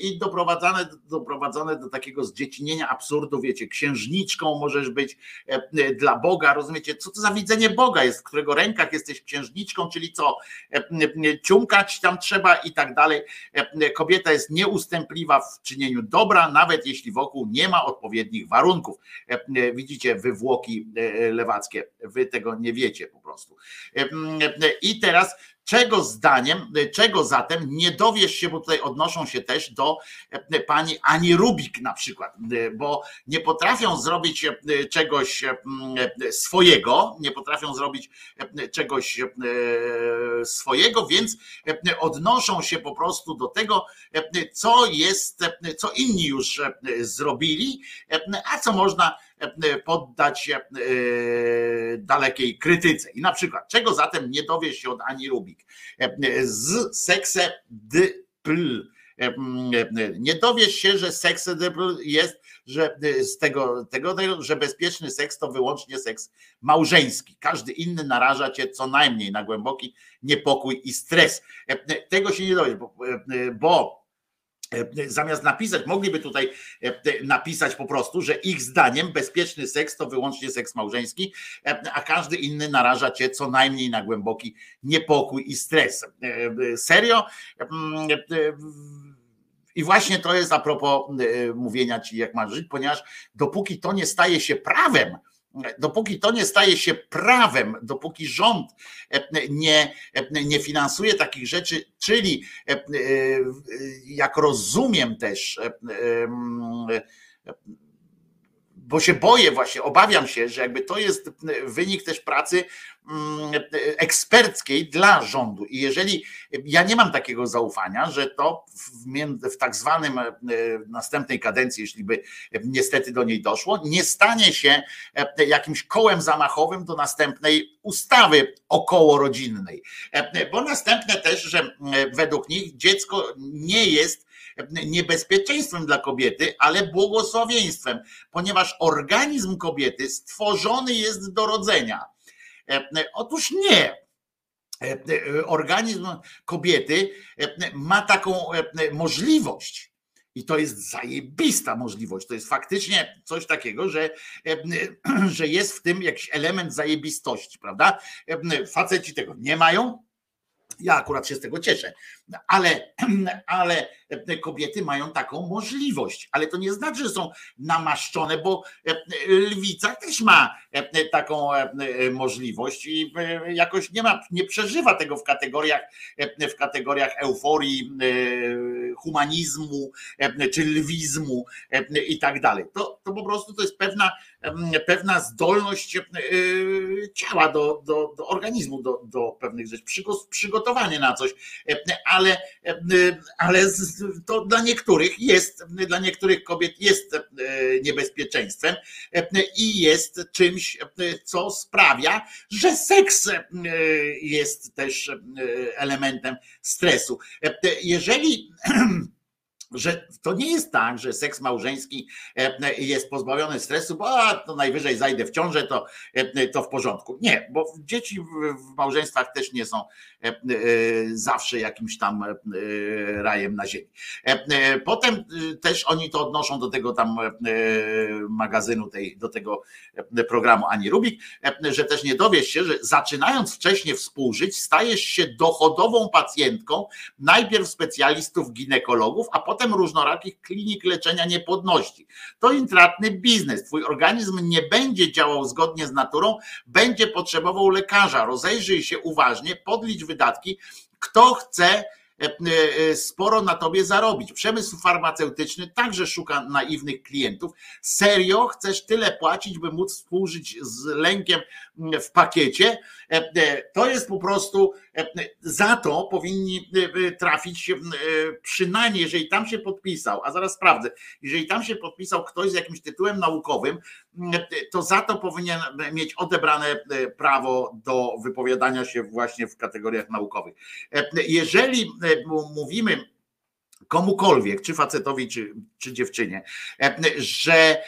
i doprowadzane, doprowadzone do takiego zdziecinienia absurdu, wiecie, księżniczką możesz być e, dla Boga, rozumiecie, co to za widzenie Boga jest, w którego rękach jesteś księżniczką, czyli co, e, ciumkać tam trzeba i tak dalej. E, kobieta jest nieustępliwa w czynieniu dobra, nawet jeśli wokół nie ma odpowiednich warunków. Widzicie wywłoki lewackie, wy tego nie wiecie po prostu. I teraz Czego zdaniem, czego zatem nie dowiesz się, bo tutaj odnoszą się też do e, pani Ani Rubik na przykład, e, bo nie potrafią zrobić e, czegoś swojego, nie potrafią zrobić czegoś swojego, więc odnoszą się po prostu do tego, co jest, co inni już zrobili, a co można poddać e, dalekiej krytyce. I na przykład, czego zatem nie dowie się od Ani Rubik? Z sekse dpl. Nie dowiesz się, że seks jest, że z tego, tego, że bezpieczny seks to wyłącznie seks małżeński. Każdy inny naraża cię co najmniej na głęboki niepokój i stres. Tego się nie dowiesz, bo, bo Zamiast napisać, mogliby tutaj napisać po prostu, że ich zdaniem bezpieczny seks to wyłącznie seks małżeński, a każdy inny naraża cię co najmniej na głęboki niepokój i stres. Serio? I właśnie to jest a propos mówienia ci, jak masz żyć, ponieważ dopóki to nie staje się prawem, dopóki to nie staje się prawem, dopóki rząd nie, nie finansuje takich rzeczy, czyli jak rozumiem też, bo się boję właśnie, obawiam się, że jakby to jest wynik też pracy mm, eksperckiej dla rządu. I jeżeli ja nie mam takiego zaufania, że to w, tak zwanym e, następnej kadencji, jeśli by niestety do niej doszło, nie stanie się e, jakimś kołem zamachowym do następnej ustawy okołorodzinnej. E, bo następne też, że według nich dziecko nie jest niebezpieczeństwem dla kobiety, ale błogosławieństwem, ponieważ organizm kobiety stworzony jest do rodzenia. E, otóż nie. E, organizm kobiety e, ma taką możliwość. I to jest zajebista możliwość. To jest faktycznie coś takiego, że, [CLEARS THROAT] że jest w tym jakiś element zajebistości, prawda? Faceci tego nie mają, ja akurat się z tego cieszę, ale, [CLEARS THROAT] ale kobiety mają taką możliwość, ale to nie znaczy, że są namaszczone, bo lwica też ma taką możliwość i jakoś nie ma, nie przeżywa tego w kategoriach, w kategoriach euforii, humanizmu czy lwizmu i tak dalej. To, to po prostu to jest pewna, pewna zdolność ciała do, do, do organizmu, do, do pewnych rzeczy, przygotowanie na coś, ale, ale to dla niektórych jest, dla niektórych kobiet jest niebezpieczeństwem i jest czymś, co sprawia, że seks jest też elementem stresu. Jeżeli [CLEARS THROAT] że to nie jest tak, że seks małżeński e, jest pozbawiony stresu, bo a, to najwyżej zajdę w ciążę, to, e, to w porządku. Nie, bo dzieci w małżeństwach też nie są e, zawsze jakimś tam rajem na ziemi. Potem też oni to odnoszą do tego tam magazynu, tej, do tego programu Ani Rubik, że też nie dowiesz się, że zaczynając wcześniej współżyć, stajesz się dochodową pacjentką najpierw specjalistów ginekologów, a potem potem różnorakich klinik leczenia niepłodności. To intratny biznes. Twój organizm nie będzie działał zgodnie z naturą, będzie potrzebował lekarza. Rozejrzyj się uważnie, podlicz wydatki. Kto chce E, e, sporo na tobie zarobić. Przemysł farmaceutyczny także szuka naiwnych klientów. Serio chcesz tyle płacić, by móc współżyć z lękiem w pakiecie? E, to jest po prostu za to powinni trafić przynajmniej, jeżeli tam się podpisał, a zaraz sprawdzę, jeżeli tam się podpisał ktoś z jakimś tytułem naukowym, to za to powinien mieć odebrane prawo do wypowiadania się właśnie w kategoriach naukowych. Jeżeli mówimy komukolwiek, czy facetowi, czy, czy dziewczynie, że,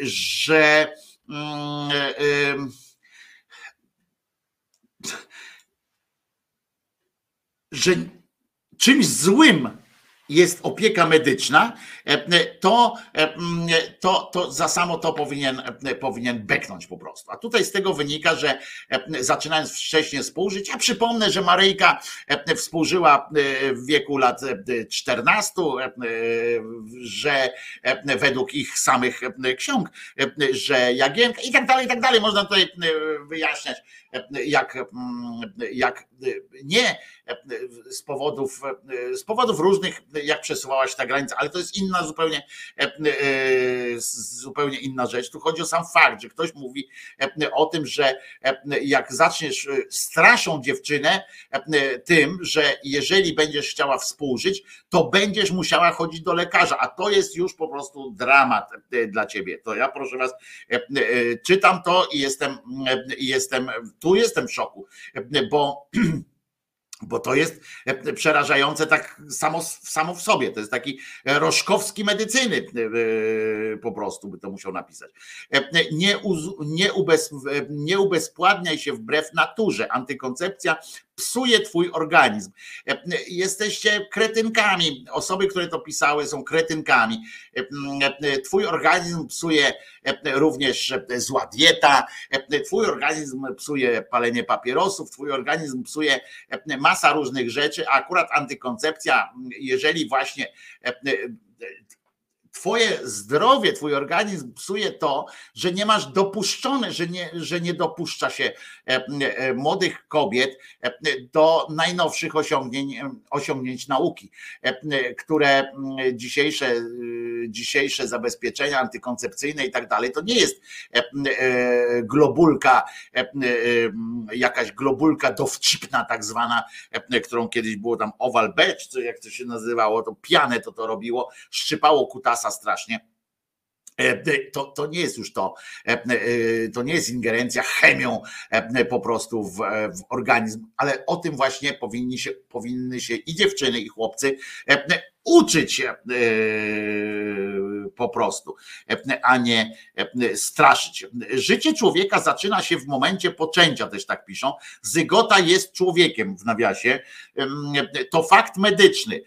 że że czymś złym jest opieka medyczna, to, to, to za samo to powinien, powinien beknąć po prostu. A tutaj z tego wynika, że zaczynając wcześniej współżyć, ja przypomnę, że Maryjka współżyła w wieku lat 14, że według ich samych ksiąg, że Jagienka i tak dalej, i tak dalej, można tutaj wyjaśniać, jak, jak nie z powodów, z powodów różnych, jak przesuwała się ta granica, ale to jest inna zupełnie, zupełnie inna rzecz. Tu chodzi o sam fakt, że ktoś mówi o tym, że jak zaczniesz, straszą dziewczynę tym, że jeżeli będziesz chciała współżyć, to będziesz musiała chodzić do lekarza, a to jest już po prostu dramat dla ciebie. To ja proszę was, czytam to i jestem, jestem tu jestem w szoku, bo [CLEARS THROAT] bo to jest przerażające tak samo, samo w sobie. To jest taki rożkowski medycyny e, po prostu, by to musiał napisać. E, nie, nie, ubez, nie ubezpładniaj się wbrew naturze. Antykoncepcja psuje twój organizm. Jesteście kretynkami. Osoby, które to pisały, są kretynkami. Twój organizm psuje również zła dieta, twój organizm psuje palenie papierosów, twój organizm psuje masa różnych rzeczy, a akurat antykoncepcja, jeżeli właśnie Twoje zdrowie, twój organizm psuje to, że nie masz dopuszczone, że nie, że nie dopuszcza się e, e, młodych kobiet e, do najnowszych osiągnięć, osiągnięć nauki, które dzisiejsze, dzisiejsze zabezpieczenia antykoncepcyjne i tak dalej, to nie jest globulka, jakaś globulka dowcipna tak zwana, którą kiedyś było tam oval badge, co jak to się nazywało, to pianę to to robiło, szczypało strasznie. E, to, to nie jest już to, e, e, to nie jest ingerencja chemią po prostu w, w, organizm, ale o tym właśnie powinni się, powinny się i dziewczyny, i chłopcy uczyć po prostu, a nie straszyć. Życie człowieka zaczyna się w momencie poczęcia, też tak piszą. Zygota jest człowiekiem w nawiasie. To fakt medyczny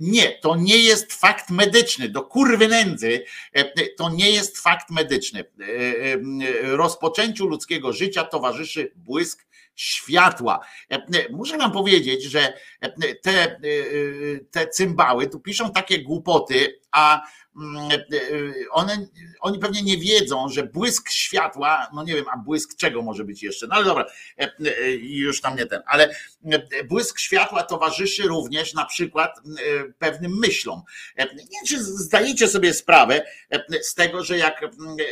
nie, to nie jest fakt medyczny. Do kurwy nędzy e, to nie jest fakt medyczny. E, e, rozpoczęciu ludzkiego życia towarzyszy błysk światła. Muszę wam powiedzieć, że te, te cymbały tu piszą takie głupoty, a one, oni pewnie nie wiedzą, że błysk światła, no nie wiem, a błysk czego może być jeszcze, no ale dobra, e, już tam nie ten, ale błysk światła towarzyszy również na przykład pewnym myślom. Nie wiem, czy zdajecie sobie sprawę z tego, że jak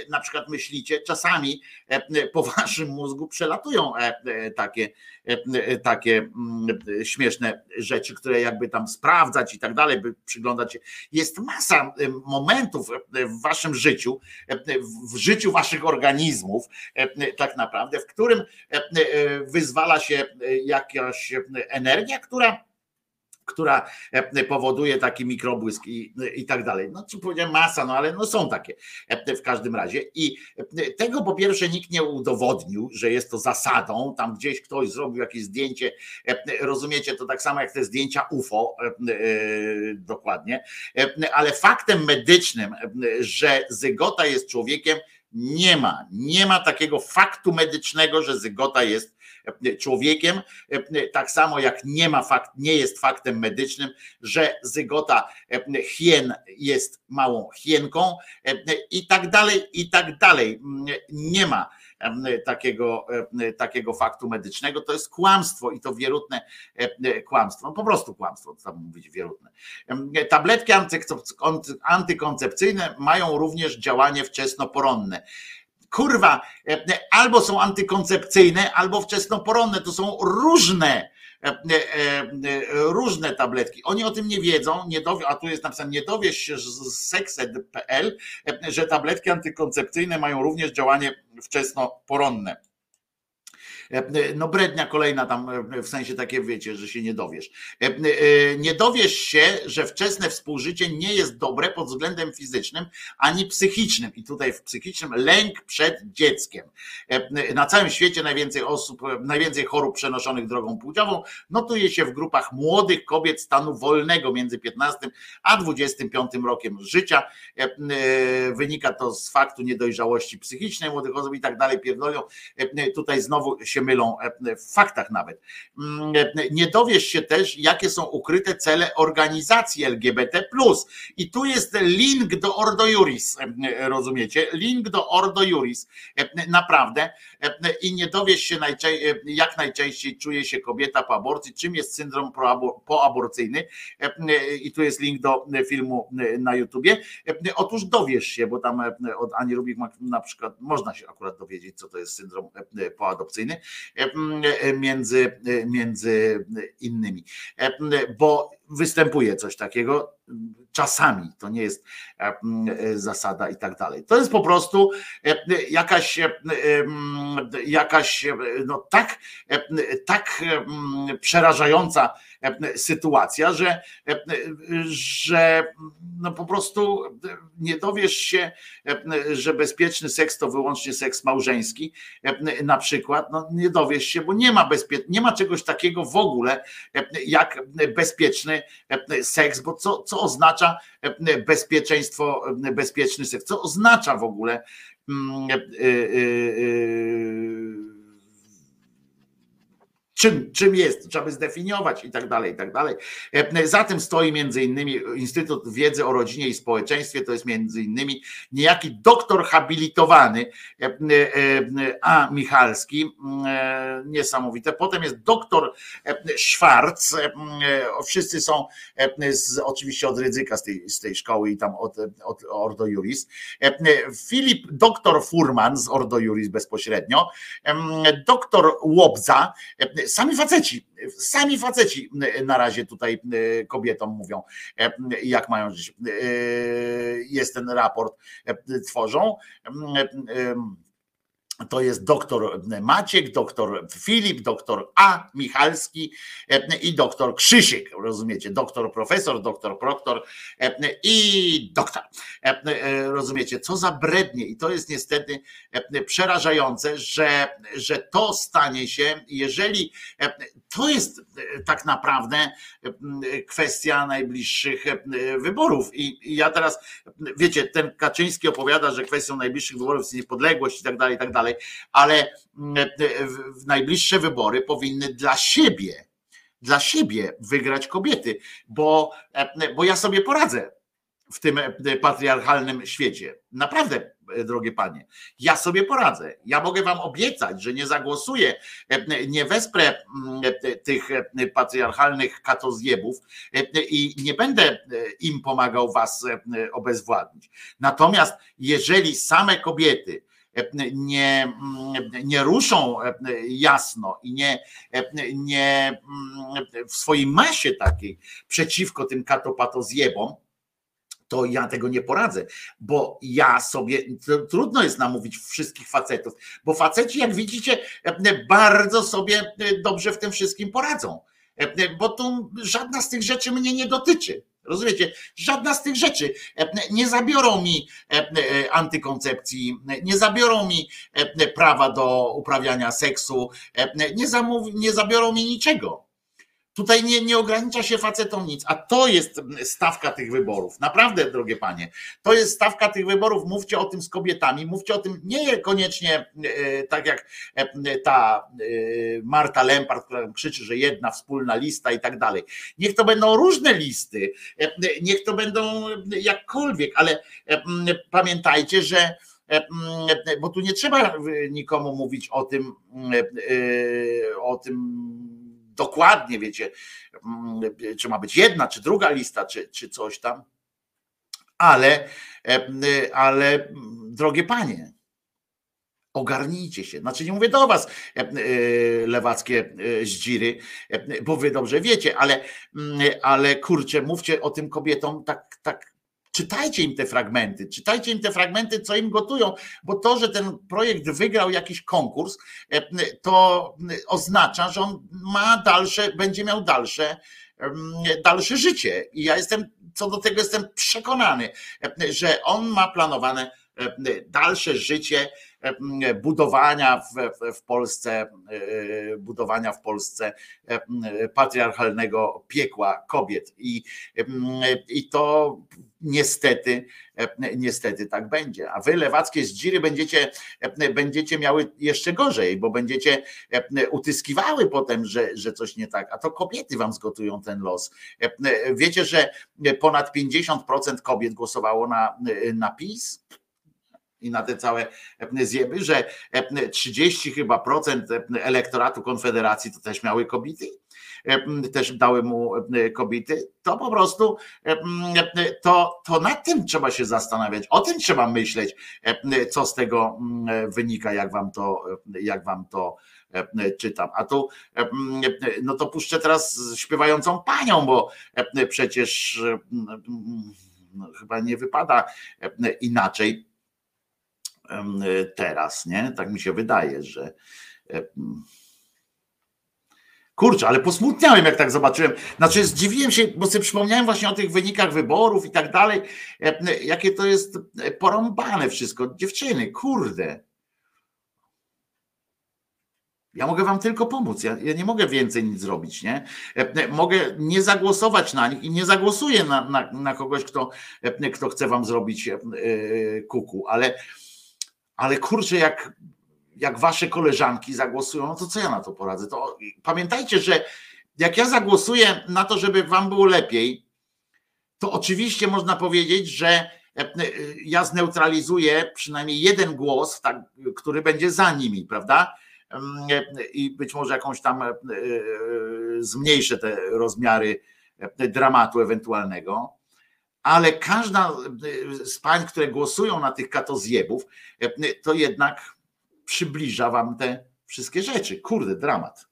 na przykład myślicie, czasami po waszym mózgu przelatują takie, takie śmieszne rzeczy, które jakby tam sprawdzać i tak dalej, by przyglądać się. Jest masa momentów w waszym życiu, w życiu waszych organizmów, tak naprawdę, w którym wyzwala się jakaś energia, która która e, powoduje taki mikrobłysk i, i tak dalej. No, czy powiedziałem masa, no ale no są takie e, w każdym razie. I e, tego po pierwsze nikt nie udowodnił, że jest to zasadą. Tam gdzieś ktoś zrobił jakieś zdjęcie, rozumiecie, to tak samo jak te zdjęcia UFO, dokładnie. Ale faktem medycznym, że zygota jest człowiekiem, nie ma. Nie ma takiego faktu medycznego, że zygota jest człowiekiem, tak samo jak nie ma fakt, nie jest faktem medycznym, że zygota hien jest małą hienką i tak dalej, i tak dalej. Nie ma takiego, takiego faktu medycznego. To jest kłamstwo i to wierutne kłamstwo. No po prostu kłamstwo, co tam mówić wierutne. Tabletki antykoncepcyjne mają również działanie wczesnoporonne kurwa, e, albo są antykoncepcyjne, albo wczesnoporonne. To są różne e, e, różne tabletki. Oni o tym nie wiedzą, nie dowie, a tu jest napisane, nie dowiesz się z seksed.pl, że tabletki antykoncepcyjne mają również działanie wczesnoporonne. E, no brednia kolejna tam, e, w sensie takie wiecie, że się nie dowiesz. E, nie dowiesz się, że wczesne współżycie nie jest dobre pod względem fizycznym ani psychicznym. I tutaj w psychicznym lęk przed dzieckiem. Na całym świecie najwięcej osób, najwięcej chorób przenoszonych drogą płciową notuje się w grupach młodych kobiet stanu wolnego między 15 a 25 rokiem życia. Wynika to z faktu niedojrzałości psychicznej młodych osób i tak dalej, pierdolą. Tutaj znowu się się mylą e, w faktach nawet. Mm, e, nie dowiesz się też, jakie są ukryte cele organizacji LGBT. I tu jest link do Ordo Juris, e, rozumiecie? Link do Ordo Juris, naprawdę. I nie dowiesz się, jak najczęściej czuje się kobieta po aborcji, czym jest syndrom poaborcyjny. I tu jest link do filmu na YouTubie. Otóż dowiesz się, bo tam od Ani Rubik na przykład można się akurat dowiedzieć, co to jest syndrom poadopcyjny. E, między, między innymi. Bo występuje coś takiego czasami, to nie jest zasada i tak dalej. To jest po prostu jakaś, jakaś no tak, tak przerażająca sytuacja, że, że no po prostu nie dowiesz się, że bezpieczny seks to wyłącznie seks małżeński, na przykład, no nie dowiesz się, bo nie ma, bezpie- nie ma czegoś takiego w ogóle jak bezpieczny seks, bo co, co oznacza bezpieczeństwo, bezpieczny seks, co oznacza w ogóle mm, y, y, y, czym, czym jest, trzeba by zdefiniować i tak dalej, i tak dalej. E, za tym stoi między innymi Instytut Wiedzy o Rodzinie i Społeczeństwie, to jest między innymi niejaki doktor habilitowany e, e, A. Michalski, niesamowite. Potem jest doktor Schwarz, wszyscy są z, oczywiście od ryzyka z tej, z tej szkoły i tam od, od Ordo Juris. Filip, doktor Furman z Ordo Juris bezpośrednio, doktor Łobza, sami faceci, sami faceci na razie tutaj e, kobietom mówią, e, jak mają żyć. E, jest ten raport, tworzą to jest doktor Maciek, doktor Filip, doktor A. Michalski e, i doktor Krzysiek, rozumiecie? Doktor profesor, doktor proktor e, i doktor. E, rozumiecie, co za brednie i to jest niestety przerażające, że, że to stanie się, jeżeli to jest tak naprawdę kwestia najbliższych wyborów. I ja teraz, wiecie, ten Kaczyński opowiada, że kwestią najbliższych wyborów jest niepodległość i tak dalej, i tak dalej dalej, ale mm, e, w najbliższe wybory powinny dla siebie, dla siebie wygrać kobiety, bo, e, bo ja sobie poradzę w tym e, patriarchalnym świecie. Naprawdę, drogie panie, ja sobie poradzę. Ja mogę wam obiecać, że nie zagłosuję, nie wesprę mm, tych patriarchalnych katozjebów i nie będę im pomagał was obezwładnić. Natomiast jeżeli same kobiety nie, nie ruszą jasno i nie, nie w swojej masie takiej przeciwko tym katopatozjebom, to ja tego nie poradzę, bo ja sobie, trudno jest namówić wszystkich facetów, bo faceci, jak widzicie, bardzo sobie dobrze w tym wszystkim poradzą, bo tu żadna z tych rzeczy mnie nie dotyczy. Rozumiecie? Żadna z tych rzeczy e, nie zabiorą mi e, e, antykoncepcji, nie zabiorą mi prawa do uprawiania seksu, nie, zabiorą mi niczego. Tutaj nie, nie ogranicza się facetom nic, a to jest stawka tych wyborów. Naprawdę, drogie panie, to jest stawka tych wyborów. Mówcie o tym z kobietami, mówcie o tym niekoniecznie e, tak jak e, ta e, Marta Lempart, która krzyczy, że jedna wspólna lista i tak dalej. Niech to będą różne listy, niech to będą jakkolwiek, ale pamiętajcie, że bo tu nie trzeba nikomu mówić o tym, o tym dokładnie wiecie, mm, czy ma być jedna, czy druga lista, czy, czy coś tam. Ale, e, ale drogie panie, ogarnijcie się. Znaczy nie mówię do was e, e, lewackie zdziry, bo wy dobrze wiecie, ale, mm, ale kurczę, mówcie o tym kobietom tak, tak Czytajcie im te fragmenty, czytajcie im te fragmenty, co im gotują, bo to, że ten projekt wygrał jakiś konkurs, e, to oznacza, że on ma dalsze, będzie miał dalsze, dalsze życie. I ja jestem, co do tego jestem przekonany, e, że on ma planowane e, dalsze życie budowania w, w Polsce, budowania w Polsce patriarchalnego piekła kobiet. I, i to niestety, niestety tak będzie. A wy lewackie zdziry będziecie, będziecie miały jeszcze gorzej, bo będziecie utyskiwały potem, że, że coś nie tak, a to kobiety wam zgotują ten los. Wiecie, że ponad 50% kobiet głosowało na, na PiS? I na te całe zjeby, że 30 chyba procent elektoratu Konfederacji to też miały kobiety, też dały mu kobiety, to po prostu to, to nad tym trzeba się zastanawiać, o tym trzeba myśleć, co z tego wynika, jak wam to, jak wam to czytam. A tu no to puszczę teraz śpiewającą panią, bo przecież no, chyba nie wypada inaczej teraz, nie? Tak mi się wydaje, że Kurczę, ale posmutniałem, jak tak zobaczyłem. Znaczy, zdziwiłem się, bo sobie przypomniałem właśnie o tych wynikach wyborów i tak dalej. Jakie to jest porąbane wszystko. Dziewczyny, kurde. Ja mogę wam tylko pomóc. Ja, ja, nie mogę więcej nic zrobić, nie? Mogę nie zagłosować na nich i nie zagłosuję na, na, na kogoś, kto, kto chce wam zrobić e, kuku, ale, ale kurczę, jak jak wasze koleżanki zagłosują, no to co ja na to poradzę? To pamiętajcie, że jak ja zagłosuję na to, żeby wam było lepiej, to oczywiście można powiedzieć, że e, e, ja zneutralizuję przynajmniej jeden głos, tak, który będzie za nimi, prawda? Mm, e, I być może jakąś tam zmniejszę te rozmiary dramatu ewentualnego. Ale każda z pań, które głosują na tych katozjebów, to jednak przybliża wam te wszystkie rzeczy. Kurde, dramat.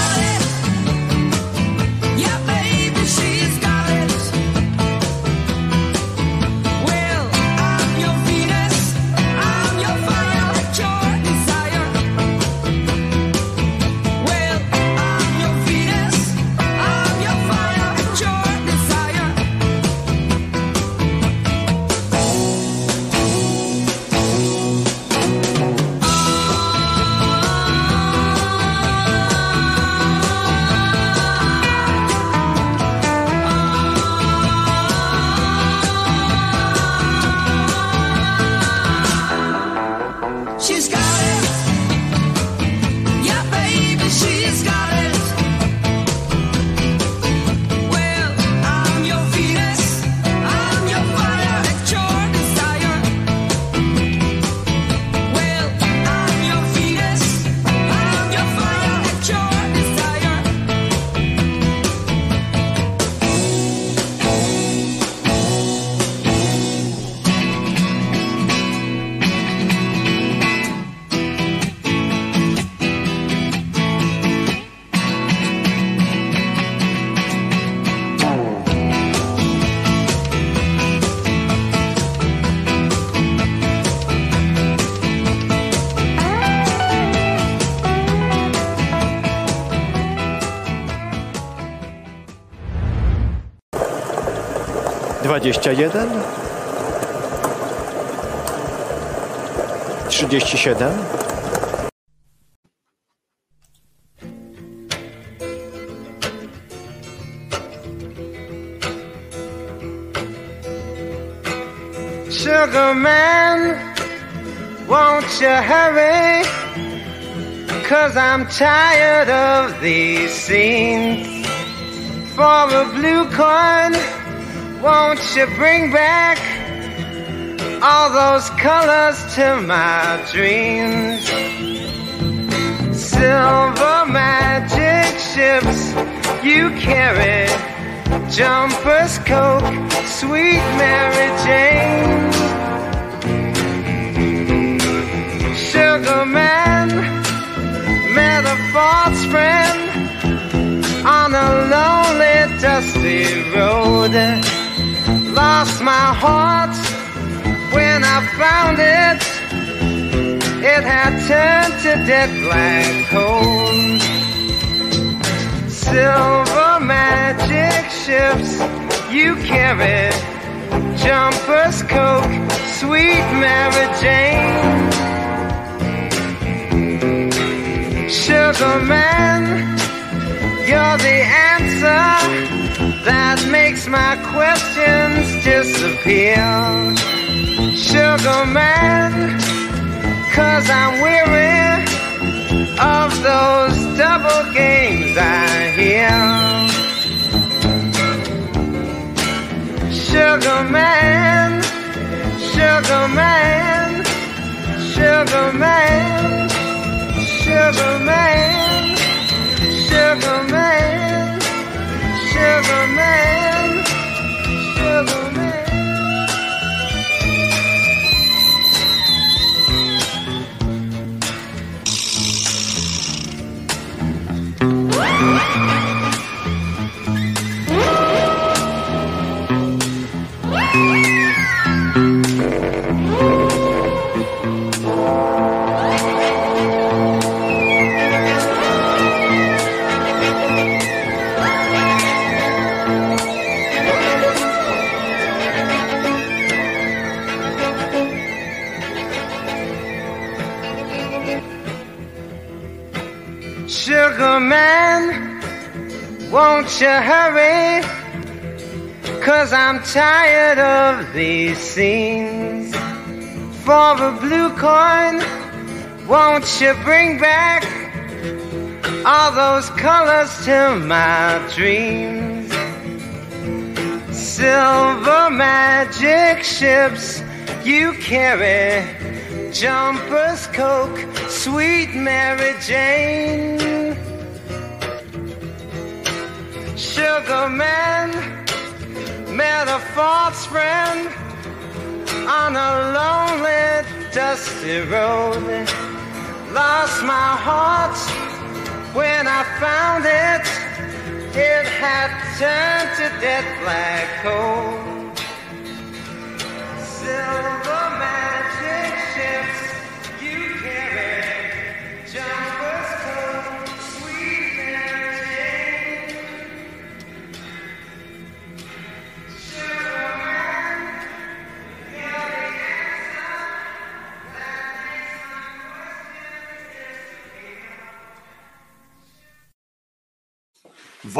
Wow, 21 37 Sugar man, won't you hurry? Cause I'm tired of these scenes. For a blue coin won't you bring back all those colors to my dreams? Silver magic ships you carry, jumpers, coke, sweet Mary Jane. Sugar man, met a false friend on a lonely, dusty road. Lost my heart when I found it. It had turned to dead black coal. Silver magic ships you carry, jumpers, coke, sweet Mary Jane. Sugar man, you're the answer that makes my questions disappear. Sugar man, cause I'm weary of those double games I hear. Sugar man, sugar man, sugar man, sugar man, sugar man, sugar man, tired of these scenes. For a blue coin, won't you bring back all those colors to my dreams? Silver magic ships you carry, jumpers, coke, sweet Mary Jane. Sugar man met a false friend on a lonely, dusty road. Lost my heart when I found it. It had turned to dead black coal.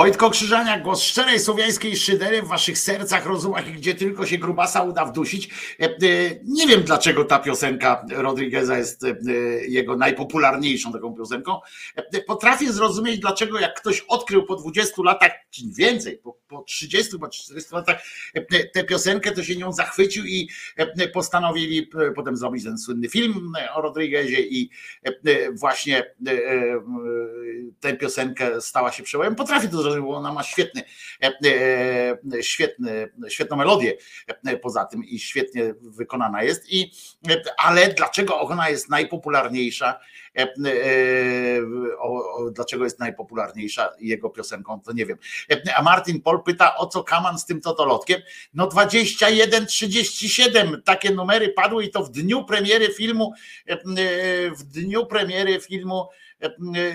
Wojtko Krzyżaniak, głos szczerej słowiańskiej szydery w waszych sercach, rozumach i gdzie tylko się grubasa uda wdusić. E, e, Nie wiem dlaczego ta piosenka Rodrigueza jest e, jego najpopularniejszą taką piosenką. Potrafię zrozumieć dlaczego jak ktoś odkrył po 20 latach, czy więcej, po, po 30 chyba 40 latach tę piosenkę, to się nią zachwycił i postanowili potem zrobić ten słynny film o Rodriguezie i właśnie tę piosenkę stała się przełomem. Potrafię to zrobić, bo ona ma świetny, e, e, świetny, świetną melodię e, poza tym i świetnie wykonana jest. I, e, ale dlaczego ona jest najpopularniejsza? e, e, dlaczego jest najpopularniejsza jego piosenką, to nie wiem. E, A Martin Pol pyta, o co Kaman z tym totolotkiem? No 21-37 takie numery padły i to w dniu premiery filmu, e, e, w dniu premiery filmu e,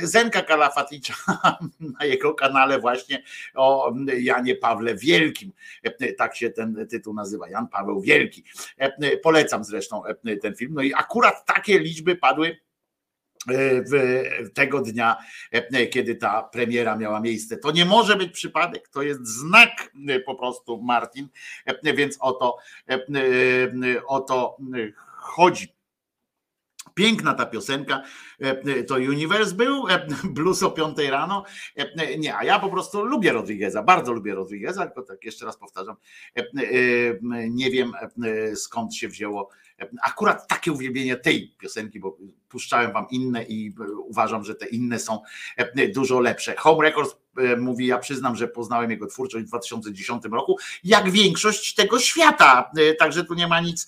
Zenka Kalafaticza [LAUGHS] na jego kanale właśnie o Janie Pawle Wielkim. E, Tak się ten tytuł nazywa, Jan Paweł Wielki. E, Polecam zresztą e, ten film. No i akurat takie liczby padły w tego dnia, e, kiedy ta premiera miała miejsce. To nie może być przypadek, to jest znak e, po prostu Martin, e, więc o to, e, e, o to chodzi. Piękna ta piosenka, e, to Universe był, e, blues o 5 rano. E, Nie, a ja po prostu lubię Rodrigueza, bardzo lubię Rodrigueza, tylko tak jeszcze raz powtarzam, e, e, nie wiem e, skąd się wzięło akurat takie uwielbienie tej piosenki, bo puszczałem wam inne i uważam, że te inne są dużo lepsze. Home Records e, mówi, ja przyznam, że poznałem jego twórczość w 2010 roku, jak większość tego świata, E, także tu nie ma nic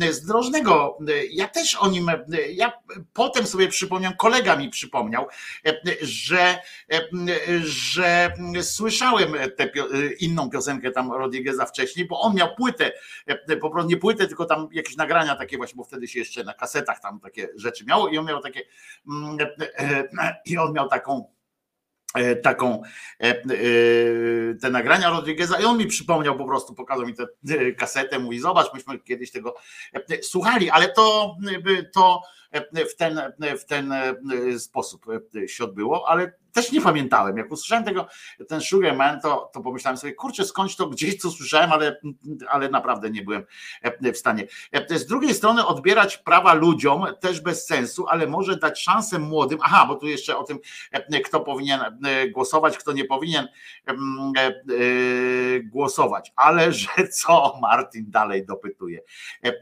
e, zdrożnego. E, Ja też o nim, e, ja potem sobie przypomniałem, kolega mi przypomniał, e, że, e, że słyszałem tę e, inną piosenkę tam Rodrigueza wcześniej, bo on miał płytę, e, po prostu nie płytę, tylko tam jakieś nagrania takie właśnie, bo wtedy się jeszcze na kasetach tam takie rzeczy i on miał takie mm, e, e, i on miał taką e, taką te nagrania Rodrigueza i on mi przypomniał po prostu, pokazał mi tę kasetę, mówi zobacz, myśmy kiedyś tego słuchali, ale to, to w ten, w ten sposób się odbyło, ale też nie pamiętałem. Jak usłyszałem tego, ten Sugar Man, to, to pomyślałem sobie, kurczę, skądś to gdzieś co słyszałem, ale, ale naprawdę nie byłem e, w stanie. E, Z drugiej strony odbierać prawa ludziom też bez sensu, ale może dać szansę młodym. Aha, bo tu jeszcze o tym, e, kto powinien e, głosować, kto nie powinien e, e, głosować. Ale że co Martin dalej dopytuje. E, e,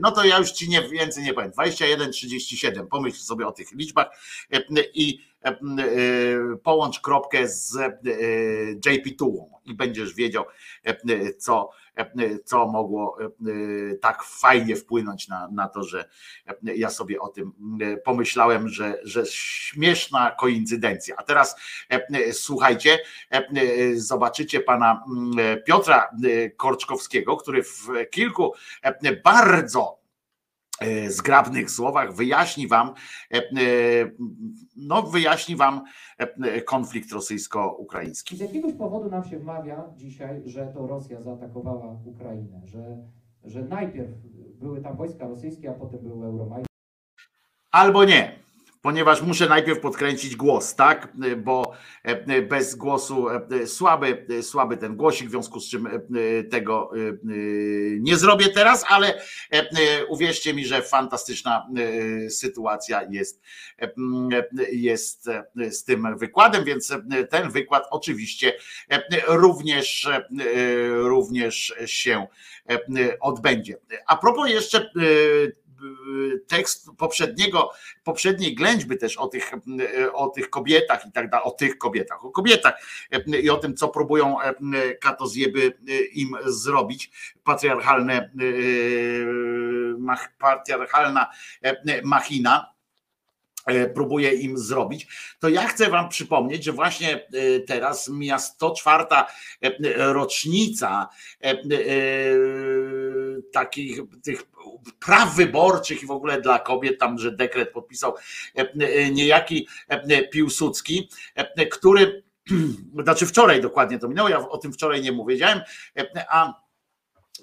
No to ja już ci nie więcej nie powiem. 21-37. Pomyśl sobie o tych liczbach e, i e, e, połącz kropkę z e, JP2 i będziesz wiedział, e, co, e, co mogło e, tak fajnie wpłynąć na, na to, że e, ja sobie o tym e, pomyślałem, że, że śmieszna koincydencja. A teraz e, słuchajcie, e, zobaczycie pana Piotra e, Korczkowskiego, który w kilku e, bardzo e, zgrabnych słowach wyjaśni wam, e, e, no wyjaśni wam e, konflikt rosyjsko-ukraiński. Z jakiegoś powodu nam się wmawia dzisiaj, że to Rosja zaatakowała Ukrainę, że, że najpierw były tam wojska rosyjskie, a potem był Euromajdan. Albo nie. Ponieważ muszę najpierw podkręcić głos, tak? Bo e, bez głosu e, słaby, słaby ten głosik, w związku z czym e, tego nie zrobię teraz, ale uwierzcie mi, że fantastyczna sytuacja jest, jest z tym wykładem, więc ten wykład oczywiście również, również się odbędzie. A propos jeszcze tekst poprzedniego, poprzedniej ględźby też o tych, o tych kobietach i tak dalej, o tych kobietach, o kobietach i o tym, co próbują katozjeby im zrobić, patriarchalne, patriarchalna machina próbuje im zrobić, to ja chcę Wam przypomnieć, że właśnie teraz mija 104 rocznica takich tych praw wyborczych i w ogóle dla kobiet, tam, że dekret podpisał e, e, niejaki e, Piłsudski, który, [CLEARS THROAT] znaczy wczoraj dokładnie to minęło, ja o tym wczoraj nie mówiłem, a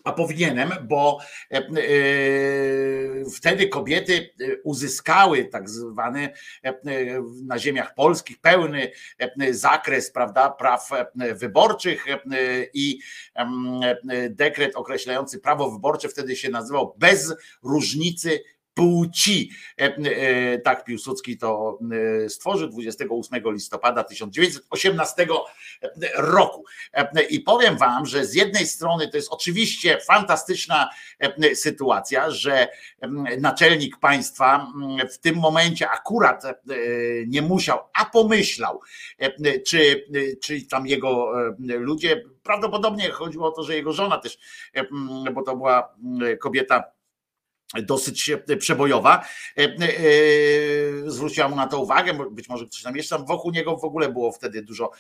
a powinienem, bo wtedy kobiety uzyskały tak zwany na ziemiach polskich pełny zakres prawda, praw wyborczych i dekret określający prawo wyborcze wtedy się nazywał bez różnicy płci. E, e, tak Piłsudski to e, stworzył 28 listopada 1918 roku. I powiem wam, że z jednej strony to jest oczywiście fantastyczna sytuacja, że naczelnik państwa w tym momencie akurat nie musiał, a pomyślał, czy, czy tam jego ludzie, prawdopodobnie chodziło o to, że jego żona też, bo to była kobieta dosyć przebojowa. E, e, zwróciła mu na to uwagę, być może ktoś tam jeszcze wokół niego w ogóle było wtedy dużo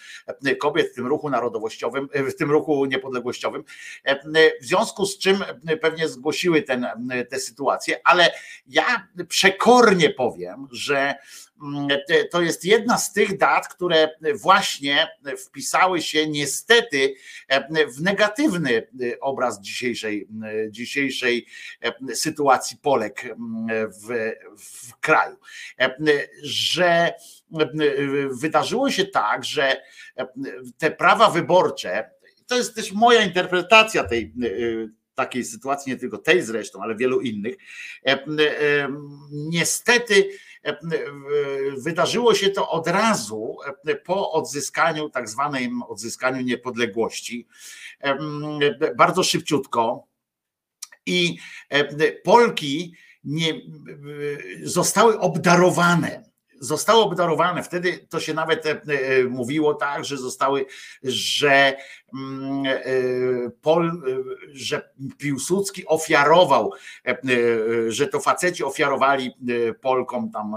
kobiet w tym ruchu narodowościowym, w tym ruchu niepodległościowym. E, w związku z czym pewnie zgłosiły ten, tę sytuację, ale ja przekornie powiem, że to jest jedna z tych dat, które właśnie wpisały się niestety e, w negatywny e, obraz dzisiejszej, e, dzisiejszej sytuacji Polek w, w kraju. Że wydarzyło się tak, że te prawa wyborcze, to jest też moja interpretacja tej takiej sytuacji, nie tylko tej zresztą, ale wielu innych, niestety Wydarzyło się to od razu po odzyskaniu, tak zwanym odzyskaniu niepodległości, bardzo szybciutko. I Polki nie, zostały obdarowane zostały obdarowane. Wtedy to się nawet mówiło tak, że zostały, że Mm, e, Pol, e, że Piłsudski ofiarował, e, że to faceci ofiarowali Polkom tam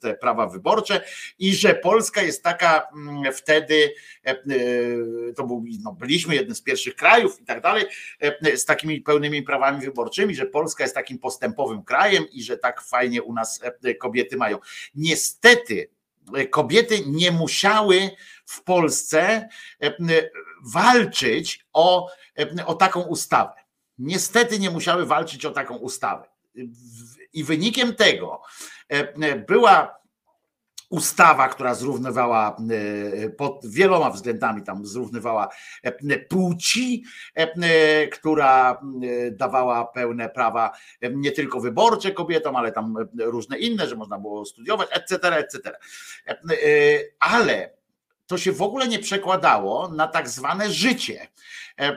te prawa wyborcze i że Polska jest taka mm, wtedy, to był, no, byliśmy jednym z pierwszych krajów i tak dalej, z takimi pełnymi prawami wyborczymi, że Polska jest takim postępowym krajem i że tak fajnie u nas kobiety mają. Niestety kobiety nie musiały w Polsce walczyć o, o taką ustawę. Niestety nie musiały walczyć o taką ustawę. I wynikiem tego była ustawa, która zrównywała pod wieloma względami tam zrównywała płci, która dawała pełne prawa nie tylko wyborcze kobietom, ale tam różne inne, że można było studiować, etc., etc. Ale to się w ogóle nie przekładało na tak zwane życie. E,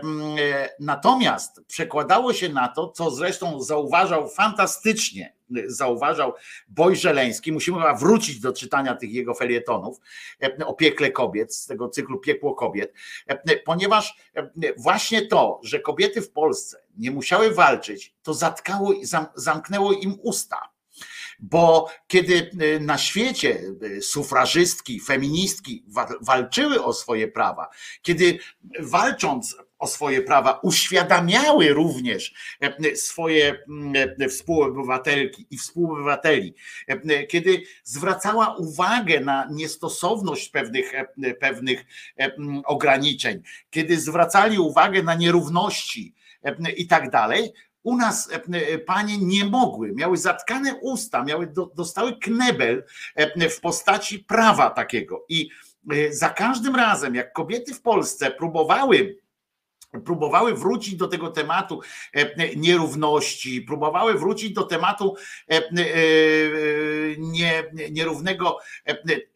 natomiast przekładało się na to, co zresztą zauważał fantastycznie, zauważał Boj Żeleński, musimy chyba wrócić do czytania tych jego felietonów o piekle kobiet, z tego cyklu Piekło kobiet, ponieważ właśnie to, że kobiety w Polsce nie musiały walczyć, to zatkało, zamknęło im usta bo kiedy y, na świecie y, sufrażystki, feministki walczyły o swoje prawa, kiedy walcząc o swoje prawa, uświadamiały również e, swoje współobywatelki i współobywateli, kiedy zwracała uwagę na niestosowność pewnych, pewnych ograniczeń, kiedy zwracali uwagę na nierówności i tak dalej, u nas e, panie nie mogły, miały zatkane usta, miały, dostały knebel w postaci prawa takiego. I za każdym razem, jak kobiety w Polsce próbowały próbowały wrócić do tego tematu e, nierówności, próbowały wrócić do tematu e, e, nierównego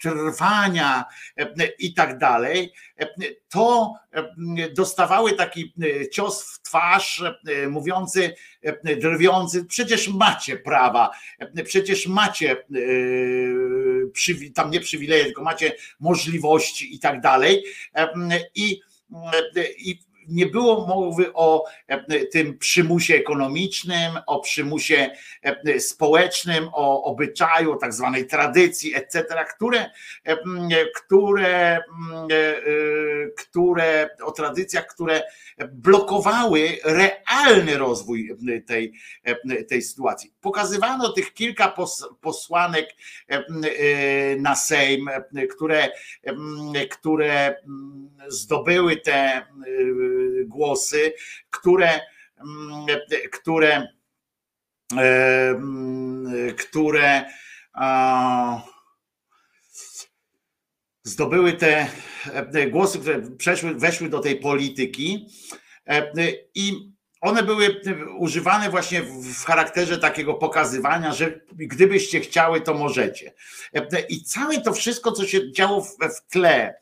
trwania i tak dalej, to dostawały taki cios w twarz mówiący, drwiący, przecież macie prawa, przecież macie tam nie przywileje, tylko macie możliwości i tak dalej. I, i nie było mowy o e, tym przymusie ekonomicznym, o przymusie e, społecznym, o obyczaju, tak zwanej tradycji, etc., które, e, które, które, o tradycjach, które blokowały realny rozwój tej, tej sytuacji. Pokazywano tych kilka posłanek na Sejm, które, które zdobyły te głosy, które, które, które zdobyły te głosy, które przeszły, weszły do tej polityki i one były używane właśnie w charakterze takiego pokazywania, że gdybyście chciały, to możecie. I całe to wszystko, co się działo w, tle,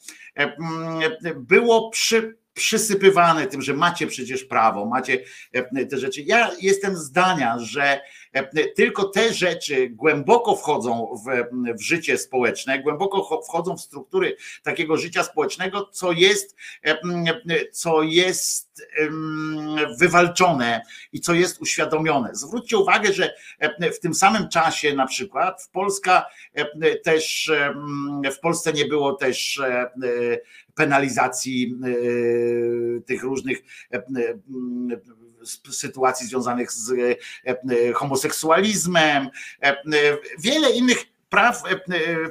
było przy, przysypywane tym, że macie przecież prawo, macie e, te rzeczy. Ja jestem zdania, że e, tylko te rzeczy głęboko wchodzą w, w życie społeczne, głęboko wchodzą w struktury takiego życia społecznego, co jest, e, co jest wywalczone i co jest uświadomione. Zwróćcie uwagę, że w tym samym czasie na przykład w Polska też w Polsce nie było też penalizacji e, tych różnych e, sytuacji związanych z e, homoseksualizmem, wiele innych praw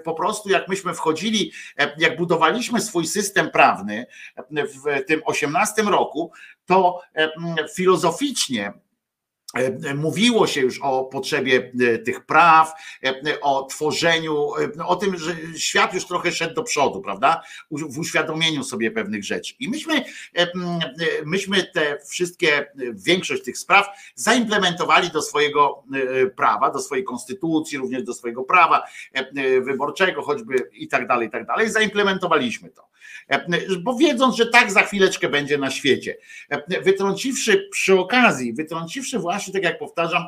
po prostu jak myśmy wchodzili, jak budowaliśmy swój system prawny w tym 18 roku, to filozoficznie E, mówiło się już o potrzebie e, tych praw, e, o tworzeniu, o tym, że świat już trochę szedł do przodu, prawda? W uświadomieniu sobie pewnych rzeczy. I myśmy, myśmy te wszystkie, większość tych spraw zaimplementowali do swojego prawa, do swojej konstytucji, również do swojego prawa wyborczego, choćby i tak dalej, i tak dalej. Zaimplementowaliśmy to. Bo wiedząc, że tak za chwileczkę będzie na świecie. Wytrąciwszy przy okazji, wytrąciwszy właśnie właśnie, tak jak powtarzam,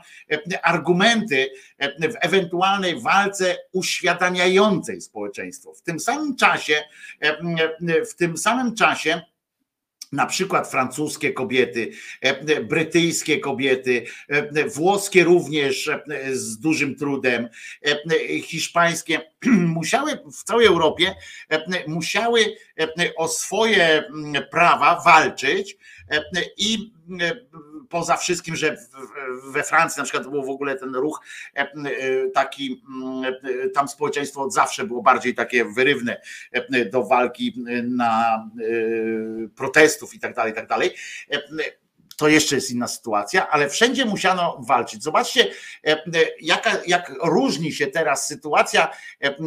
argumenty w ewentualnej walce uświadamiającej społeczeństwo. W tym samym czasie, w tym samym czasie, na przykład francuskie kobiety, brytyjskie kobiety, włoskie również z dużym trudem, hiszpańskie, [CLEARS THROAT] musiały w całej Europie, musiały o swoje prawa walczyć i poza wszystkim, że we Francji na przykład był w ogóle ten ruch e, e, taki, e, tam społeczeństwo od zawsze było bardziej takie wyrywne do walki na protestów i tak dalej, i tak dalej to jeszcze jest inna sytuacja, ale wszędzie musiano walczyć. Zobaczcie, e, e, jaka, jak różni się teraz sytuacja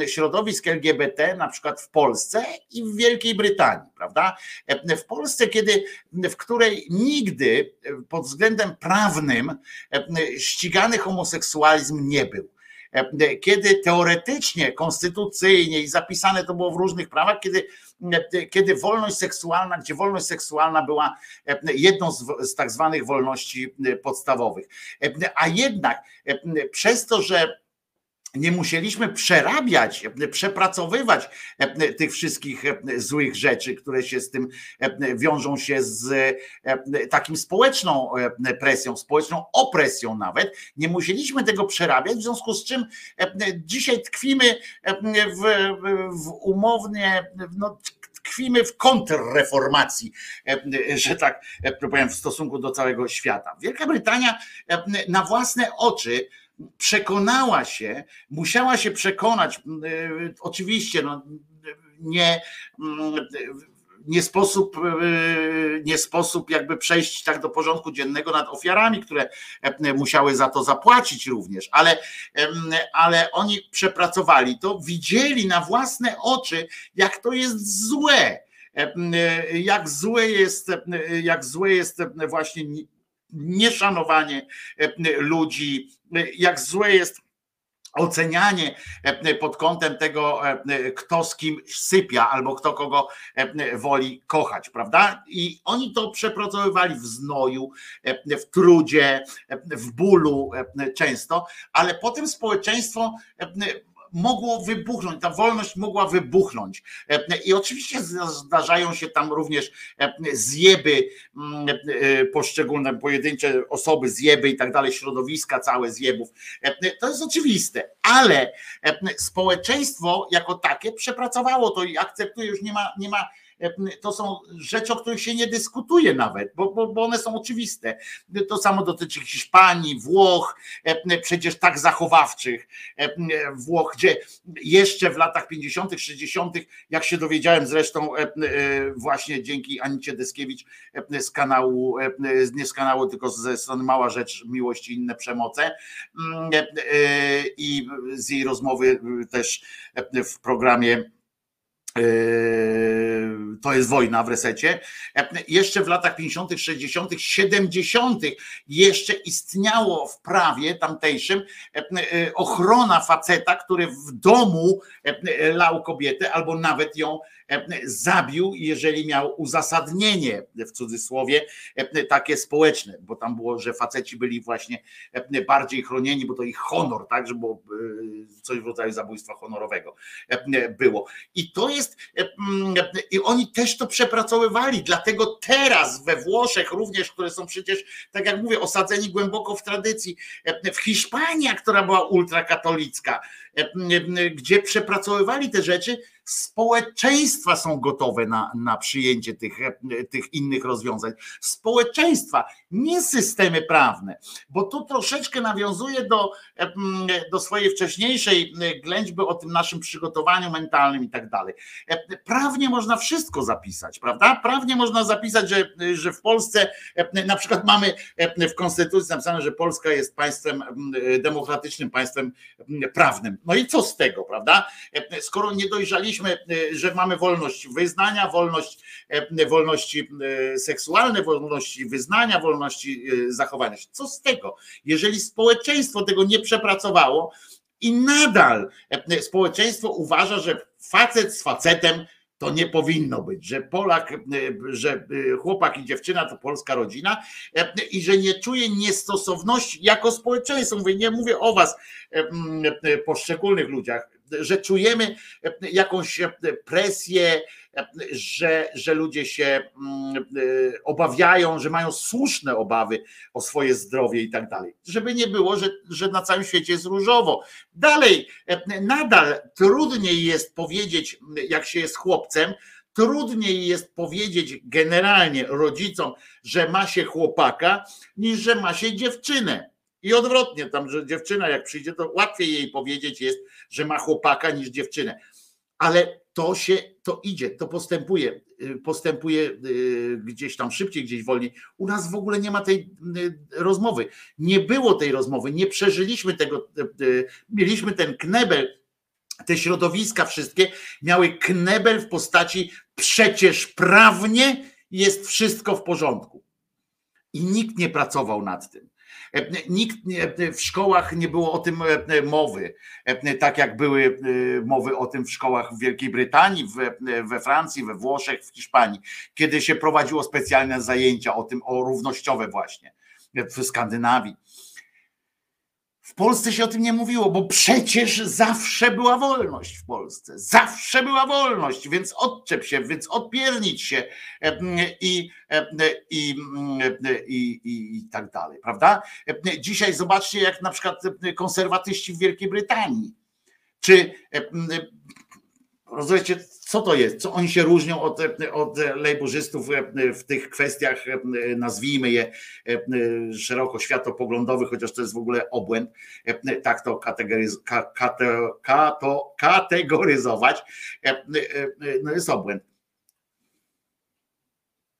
e, środowisk LGBT, na przykład w Polsce i w Wielkiej Brytanii, prawda? W Polsce, kiedy, w której nigdy pod względem prawnym ścigany homoseksualizm nie był kiedy teoretycznie, konstytucyjnie i zapisane to było w różnych prawach, kiedy kiedy wolność seksualna, gdzie wolność seksualna była e, jedną z, tak zwanych wolności e, podstawowych. E, a jednak przez to, że nie musieliśmy przerabiać, przepracowywać tych wszystkich złych rzeczy, które się z tym wiążą się z takim społeczną presją, społeczną opresją nawet. Nie musieliśmy tego przerabiać, w związku z czym dzisiaj tkwimy w, w umownie, no, tkwimy w kontrreformacji, że tak powiem, w stosunku do całego świata. Wielka Brytania na własne oczy przekonała się, musiała się przekonać, oczywiście, no, nie nie sposób, e, nie sposób jakby przejść tak do porządku dziennego nad ofiarami, które e, musiały za to zapłacić również, ale, ale oni przepracowali to, widzieli na własne oczy, jak to jest złe, jak złe jest, jak złe jest właśnie nieszanowanie ludzi, jak złe jest ocenianie e, pod kątem tego, e, kto z kim sypia, albo kto kogo e, woli kochać, prawda? I oni to przepracowywali w znoju, w trudzie, w bólu często, ale potem społeczeństwo mogło wybuchnąć, ta wolność mogła wybuchnąć. E, I oczywiście zdarzają się tam również e, zjeby mm, e, poszczególne, pojedyncze osoby, zjeby i tak dalej, środowiska całe zjebów. To jest oczywiste, ale społeczeństwo jako takie przepracowało to i akceptuje, już nie ma, nie ma to są rzeczy, o których się nie dyskutuje nawet, bo, bo, bo one są oczywiste. To samo dotyczy Hiszpanii, Włoch, przecież tak zachowawczych Włoch, gdzie jeszcze w latach 50., 60., jak się dowiedziałem zresztą właśnie dzięki Anicie Deskiewicz z kanału, nie z kanału, tylko ze strony Mała Rzecz Miłości i inne przemoce i z jej rozmowy też w programie to jest wojna w resecie. Jeszcze w latach 50., 60., 70. jeszcze istniało w prawie tamtejszym yy, ochrona faceta, który w domu yy, lał kobietę albo nawet ją zabił, jeżeli miał uzasadnienie w cudzysłowie takie społeczne, bo tam było, że faceci byli właśnie bardziej chronieni, bo to ich honor, tak, że było coś w rodzaju zabójstwa honorowego było. I to jest, i oni też to przepracowywali, dlatego teraz we Włoszech również, które są przecież, tak jak mówię, osadzeni głęboko w tradycji, w Hiszpanii, która była ultrakatolicka, gdzie przepracowywali te rzeczy, społeczeństwa są gotowe na, na przyjęcie tych, tych innych rozwiązań. Społeczeństwa, nie systemy prawne, bo tu troszeczkę nawiązuje do, do swojej wcześniejszej ględźby o tym naszym przygotowaniu mentalnym i tak dalej. Prawnie można wszystko zapisać, prawda? Prawnie można zapisać, że, że w Polsce na przykład mamy w Konstytucji napisane, że Polska jest państwem demokratycznym, państwem prawnym. No i co z tego, prawda? Skoro nie dojrzaliśmy, że mamy wolność wyznania, wolność, wolności seksualne, wolności wyznania, wolności zachowania się. Co z tego? Jeżeli społeczeństwo tego nie przepracowało i nadal społeczeństwo uważa, że facet z facetem to nie powinno być, że Polak, że chłopak i dziewczyna to polska rodzina i że nie czuje niestosowności jako społeczeństwo. Mówię, nie mówię o was, poszczególnych ludziach, że czujemy jakąś presję, że, że ludzie się mm, obawiają, że mają słuszne obawy o swoje zdrowie i tak dalej. Żeby nie było, że, że na całym świecie jest różowo. Dalej, nadal trudniej jest powiedzieć, jak się jest chłopcem, trudniej jest powiedzieć generalnie rodzicom, że ma się chłopaka, niż że ma się dziewczynę. I odwrotnie, tam, że dziewczyna jak przyjdzie, to łatwiej jej powiedzieć jest, że ma chłopaka niż dziewczynę. Ale to się, to idzie, to postępuje, y, postępuje y, gdzieś tam szybciej, gdzieś wolniej. U nas w ogóle nie ma tej y, rozmowy. Nie było tej rozmowy, nie przeżyliśmy tego. Mieliśmy ten knebel, te środowiska wszystkie miały knebel w postaci przecież prawnie jest wszystko w porządku. I nikt nie pracował nad tym. Nikt w szkołach nie było o tym e, mowy, e, tak jak były e, mowy o tym w szkołach w Wielkiej Brytanii, we Francji, we Włoszech, w Hiszpanii, kiedy się prowadziło specjalne zajęcia o tym, o równościowe właśnie w Skandynawii. W Polsce się o tym nie mówiło, bo przecież zawsze była wolność w Polsce. Zawsze była wolność, więc odczep się, więc odpiernić się i, i, i, i, tak dalej, prawda? Dzisiaj zobaczcie, jak na przykład konserwatyści w Wielkiej Brytanii, czy rozumiecie, co to jest? Co oni się różnią od, od lejburzystów w tych kwestiach, nazwijmy je szeroko światopoglądowych, chociaż to jest w ogóle obłęd, tak to, kategoryz, kategoryzować, no jest obłęd.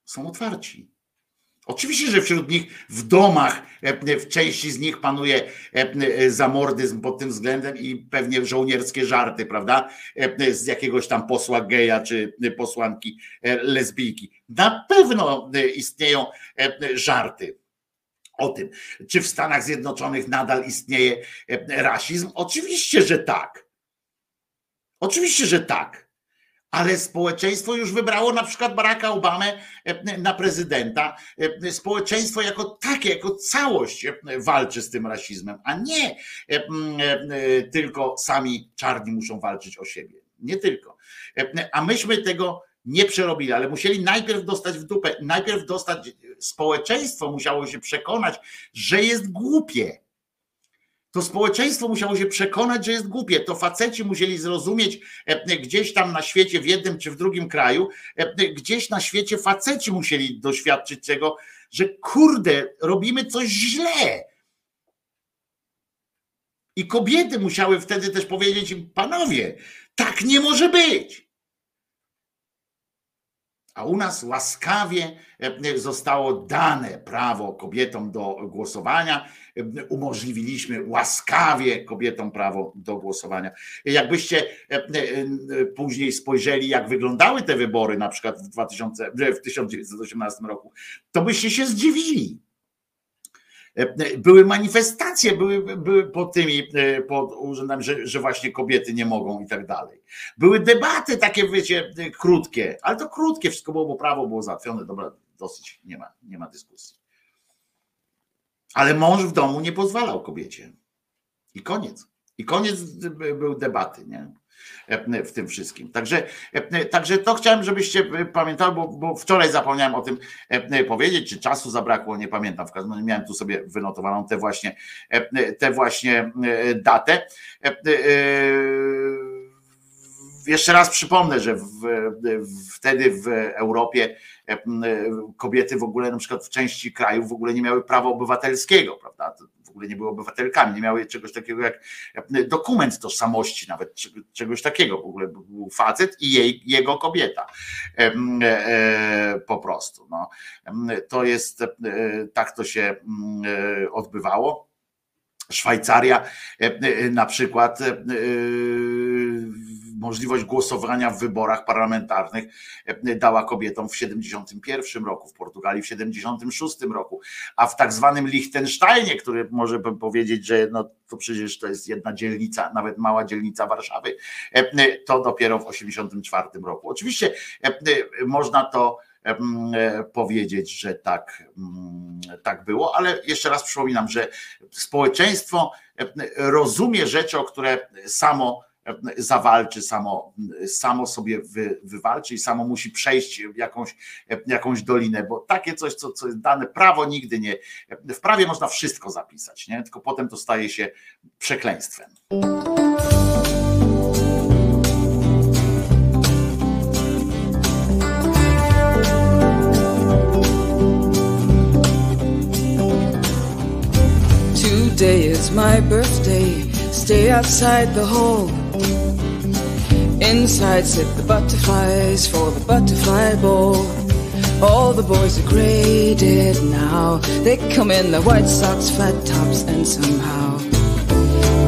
Są otwarci. Oczywiście, że wśród nich w domach e, w części z nich panuje e, zamordyzm pod tym względem i pewnie żołnierskie żarty, prawda? E, z jakiegoś tam posła geja czy posłanki lesbijki. Na pewno istnieją żarty o tym. Czy w Stanach Zjednoczonych nadal istnieje rasizm? Oczywiście, że tak. Oczywiście, że tak ale społeczeństwo już wybrało na przykład Baracka Obamę e, na prezydenta. E, społeczeństwo jako takie, jako całość e, walczy z tym rasizmem, a nie tylko sami czarni muszą walczyć o siebie. Nie tylko. A myśmy tego nie przerobili, ale musieli najpierw dostać w dupę, najpierw dostać, społeczeństwo musiało się przekonać, że jest głupie to społeczeństwo musiało się przekonać, że jest głupie. To faceci musieli zrozumieć e, gdzieś tam na świecie, w jednym czy w drugim kraju, e, gdzieś na świecie faceci musieli doświadczyć czego, że kurde, robimy coś źle. I kobiety musiały wtedy też powiedzieć im, panowie, tak nie może być. A u nas łaskawie e, zostało dane prawo kobietom do głosowania. E, umożliwiliśmy łaskawie kobietom prawo do głosowania. Jakbyście e, później spojrzeli, jak wyglądały te wybory, na przykład w, 2000, w 1918 roku, to byście się zdziwili E, były manifestacje, były, były pod tymi, e, pod urzędami, że, że właśnie kobiety nie mogą i tak dalej. Były debaty takie, wiecie, krótkie, ale to krótkie, wszystko było, bo prawo było załatwione, dobra, dosyć, nie ma, nie ma dyskusji. Ale mąż w domu nie pozwalał kobiecie. I koniec. I koniec był debaty, nie? E, w tym wszystkim. Także, e, także to chciałem, żebyście pamiętali, bo, bo wczoraj zapomniałem o tym e, powiedzieć, czy czasu zabrakło, nie pamiętam. W każdym razie miałem tu sobie wynotowaną tę właśnie, tę właśnie datę. Jeszcze raz przypomnę, że w, wtedy w Europie kobiety w ogóle na przykład w części krajów w ogóle nie miały prawa obywatelskiego, prawda? Ogóle nie były obywatelkami, nie miały czegoś takiego jak dokument tożsamości, nawet czegoś takiego. W ogóle był facet i jej, jego kobieta. E, e, po prostu. No. To jest, e, tak to się odbywało. Szwajcaria na przykład możliwość głosowania w wyborach parlamentarnych e, dała kobietom w 71 roku, w Portugalii w 76 roku, a w tak zwanym Liechtensteinie, który może bym powiedzieć, że no to przecież to jest jedna dzielnica, nawet mała dzielnica Warszawy, e, to dopiero w 84 roku. Oczywiście e, można to powiedzieć, że tak, tak było, ale jeszcze raz przypominam, że społeczeństwo rozumie rzeczy, o które samo zawalczy, samo, samo sobie wy, wywalczy i samo musi przejść jakąś, jakąś dolinę, bo takie coś, co, co jest dane, prawo nigdy nie, w prawie można wszystko zapisać, nie? tylko potem to staje się przekleństwem. Today is my birthday. Stay outside the hall. Inside sit the butterflies for the butterfly ball. All the boys are graded now. They come in their white socks, flat tops, and somehow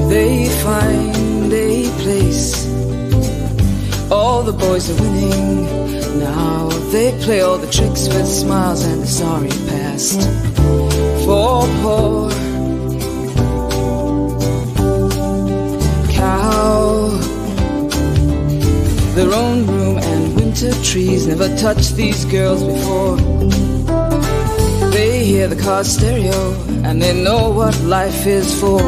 they find a place. All the boys are winning now. They play all the tricks with smiles and a sorry past. For poor their own room and winter trees never touched these girls before. They hear the car stereo and they know what life is for.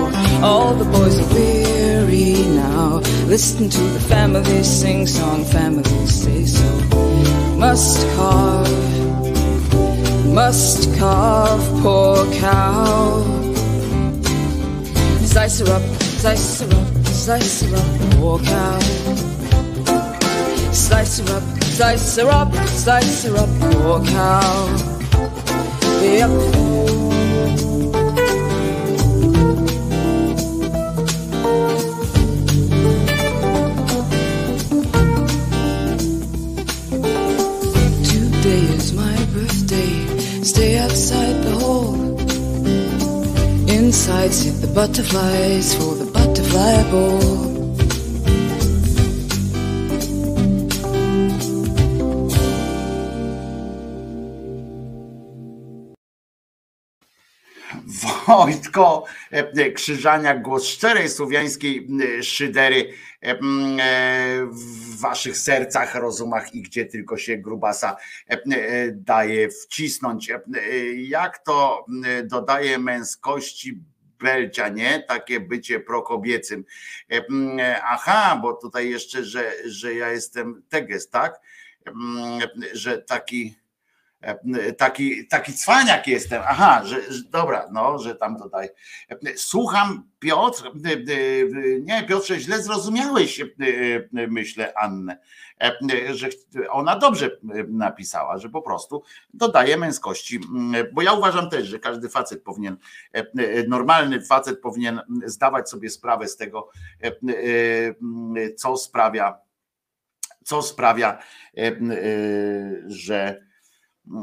All the boys are weary now. Listen to the families sing song, families say so. Must carve, must carve, poor cow. Slice her up, slice her up, slice her up, poor cow. Slice her up, slice her up, slice her up, poor cow. Yep. Today is my birthday. Stay outside the hall. Inside sit the butterflies for the butterfly ball. Wojtko e, Krzyżaniak, głos szczerej słowiańskiej e, szydery e, e, w waszych sercach, rozumach i gdzie tylko się grubasa e, e, daje wcisnąć. E, Jak to e, dodaje męskości Belcia, nie? Takie bycie prokobiecym. E, e, Aha, bo tutaj jeszcze, że, że ja jestem teges, tak? Że taki E, taki, taki cwaniak jestem. Aha, że, że dobra, no, że tam dodaj. Słucham Piotr, nie Piotrze, źle zrozumiałeś, myślę Annę, że ona dobrze napisała, że po prostu dodaje męskości, bo ja uważam też, że każdy facet powinien, normalny facet powinien zdawać sobie sprawę z tego, co sprawia, co sprawia, że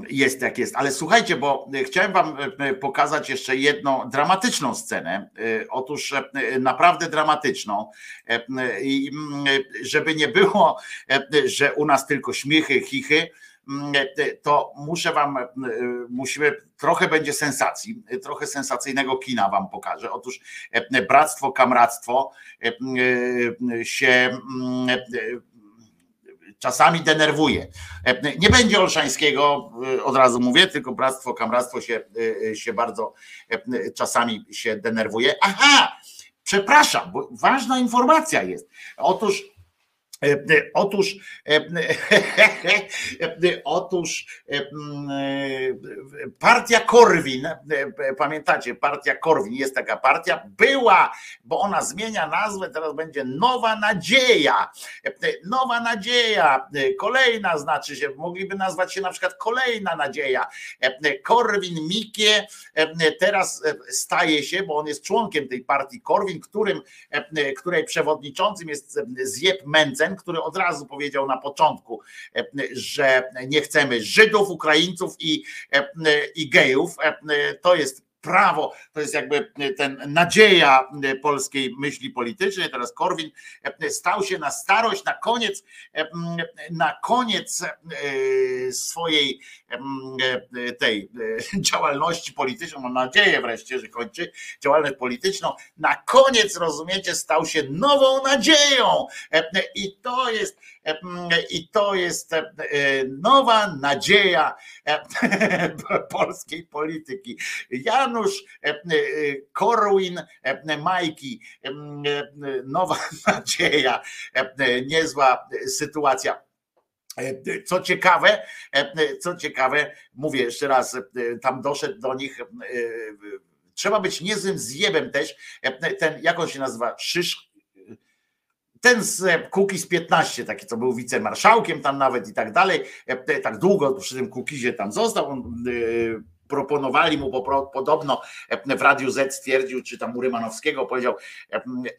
jest jak jest. Ale słuchajcie, bo chciałem Wam e, pokazać jeszcze jedną dramatyczną scenę. E, otóż e, naprawdę dramatyczną. I żeby nie było, że u nas tylko śmiechy, chichy, to muszę Wam, musimy, trochę będzie sensacji, trochę sensacyjnego kina Wam pokażę. Otóż bractwo, kamractwo się czasami denerwuje. Nie będzie Olszańskiego, od razu mówię, tylko bractwo, kamractwo się, się bardzo czasami się denerwuje. Aha, przepraszam, bo ważna informacja jest. Otóż Otóż, otóż partia Korwin, pamiętacie, partia Korwin, jest taka partia, była, bo ona zmienia nazwę, teraz będzie Nowa Nadzieja. Nowa Nadzieja, kolejna znaczy się, mogliby nazwać się na przykład Kolejna Nadzieja. Korwin Mikie teraz staje się, bo on jest członkiem tej partii Korwin, którym, której przewodniczącym jest Zjeb Mencen, który od razu powiedział na początku, że nie chcemy Żydów, Ukraińców i, i gejów. To jest prawo, to jest jakby ten nadzieja polskiej myśli politycznej. Teraz Korwin stał się na starość, na koniec, na koniec swojej tej [LAUGHS] działalności politycznej, mam nadzieję wreszcie, że kończy działalność polityczną, na koniec, rozumiecie, stał się nową nadzieją. I to jest i to jest nowa nadzieja [LAUGHS] polskiej polityki. Janusz Korwin Majki, nowa nadzieja, niezła sytuacja. Co ciekawe, co ciekawe, mówię jeszcze raz, tam doszedł do nich. Trzeba być niezłym zjebem też. Ten, jak on się nazywa? Szysz, ten z Kukiz 15, taki co był wicemarszałkiem tam nawet i tak dalej, tak długo przy tym Kukizie tam został, on proponowali mu bo podobno w Radiu Z stwierdził, czy tam u Rymanowskiego powiedział,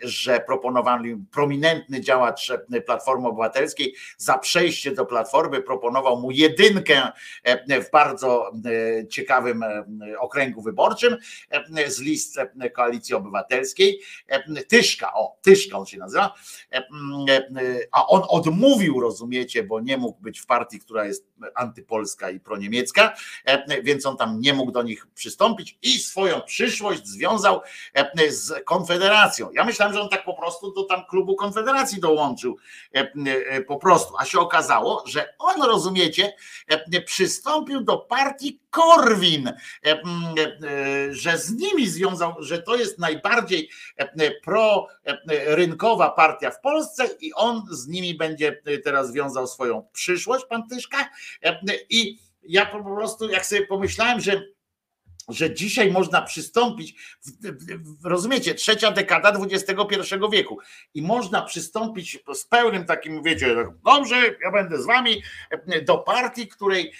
że proponowali prominentny działacz Platformy Obywatelskiej za przejście do Platformy proponował mu jedynkę w bardzo ciekawym okręgu wyborczym z list Koalicji Obywatelskiej. Tyszka, o, Tyszka on się nazywa, a on odmówił, rozumiecie, bo nie mógł być w partii, która jest antypolska i proniemiecka, więc on tam nie mógł do nich przystąpić i swoją przyszłość związał e, z Konfederacją. Ja myślałem, że on tak po prostu do tam klubu Konfederacji dołączył e, e, po prostu, a się okazało, że on, rozumiecie, przystąpił do partii Korwin, że z nimi związał, że to jest najbardziej prorynkowa partia w Polsce i on z nimi będzie teraz wiązał swoją przyszłość, pan Tyszka i ja po prostu, jak sobie pomyślałem, że że dzisiaj można przystąpić, rozumiecie, trzecia dekada XXI wieku i można przystąpić z pełnym takim, wiecie, dobrze, ja będę z wami, do partii, której,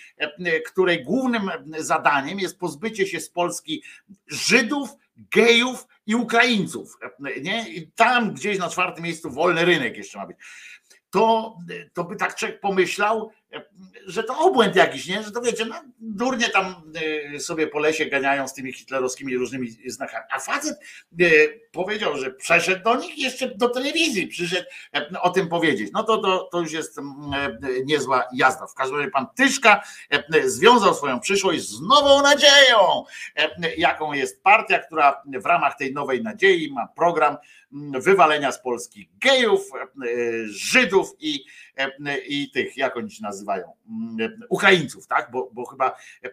której głównym zadaniem jest pozbycie się z Polski Żydów, gejów i Ukraińców. Nie? I tam gdzieś na czwartym miejscu wolny rynek jeszcze ma być. To, to by tak człowiek pomyślał, że to obłęd jakiś, nie? Że to wiecie, no, durnie tam y, sobie po lesie ganiają z tymi hitlerowskimi różnymi znakami. A facet y, powiedział, że przeszedł do nich jeszcze do telewizji, przyszedł e, o tym powiedzieć. No to, to, to już jest mm, e, niezła jazda. W każdym razie pan Tyszka e, związał swoją przyszłość z nową nadzieją, jaką jest partia, która w ramach tej nowej nadziei ma program mm, wywalenia z Polski gejów, Żydów i, i tych, jak oni się nazywają, mm, Ukraińców, tak? Bo, bo chyba e,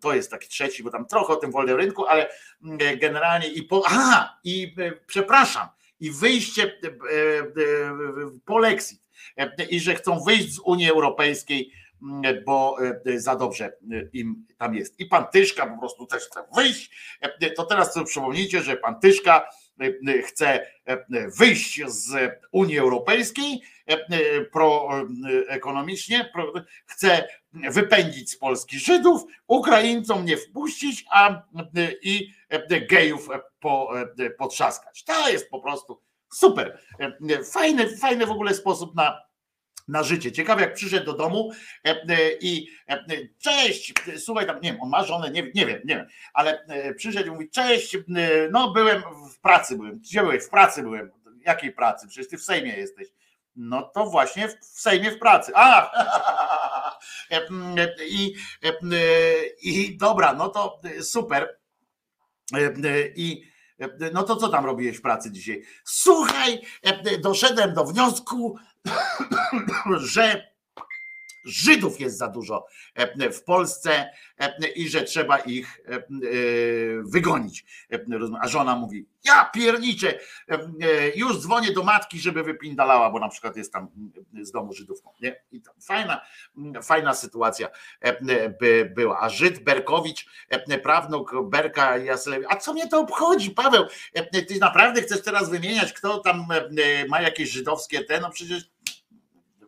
to jest taki trzeci, bo tam trochę o tym wolnym rynku, ale mm, generalnie i po. Aha, i e, przepraszam, i wyjście e, e, po Lexit, e, i że chcą wyjść z Unii Europejskiej, mm, bo e, za dobrze e, im tam jest. I pan Tyszka po prostu też chce wyjść. E, To teraz sobie przypomnijcie, że pan Tyszka e, chce e, wyjść z Unii Europejskiej e, e, proekonomicznie, pro, chce wypędzić z Polski Żydów, Ukraińcom nie wpuścić, a e, i e, gejów po, e, potrzaskać. To jest po prostu super. E, Fajny, fajny w ogóle sposób na na życie. Ciekawe, jak przyszedł do domu e, e, i e, cześć, słuchaj tam, nie wiem, on ma żonę, nie, nie wiem, nie wiem, ale przyszedł i mówi, cześć, no byłem w pracy, byłem, gdzie byłeś? W pracy byłem. Jakiej pracy? Przecież ty w Sejmie jesteś. No to właśnie w w Sejmie w pracy. A! [LAUGHS] I, I dobra, no to super. I no to co tam robiłeś w pracy dzisiaj? Słuchaj, doszedłem do wniosku, [CLEARS THROAT] że Żydów jest za dużo e, w Polsce e, i że trzeba ich e, wygonić. A żona mówi: Ja pierniczę, już dzwonię do matki, żeby wypindalała, bo na przykład jest tam z domu Żydówką. Nie? I fajna, fajna sytuacja by była. A Żyd Berkowicz, prawnuk Berka Jaslewicz, a co mnie to obchodzi, Paweł? Ty naprawdę chcesz teraz wymieniać, kto tam ma jakieś żydowskie te, no przecież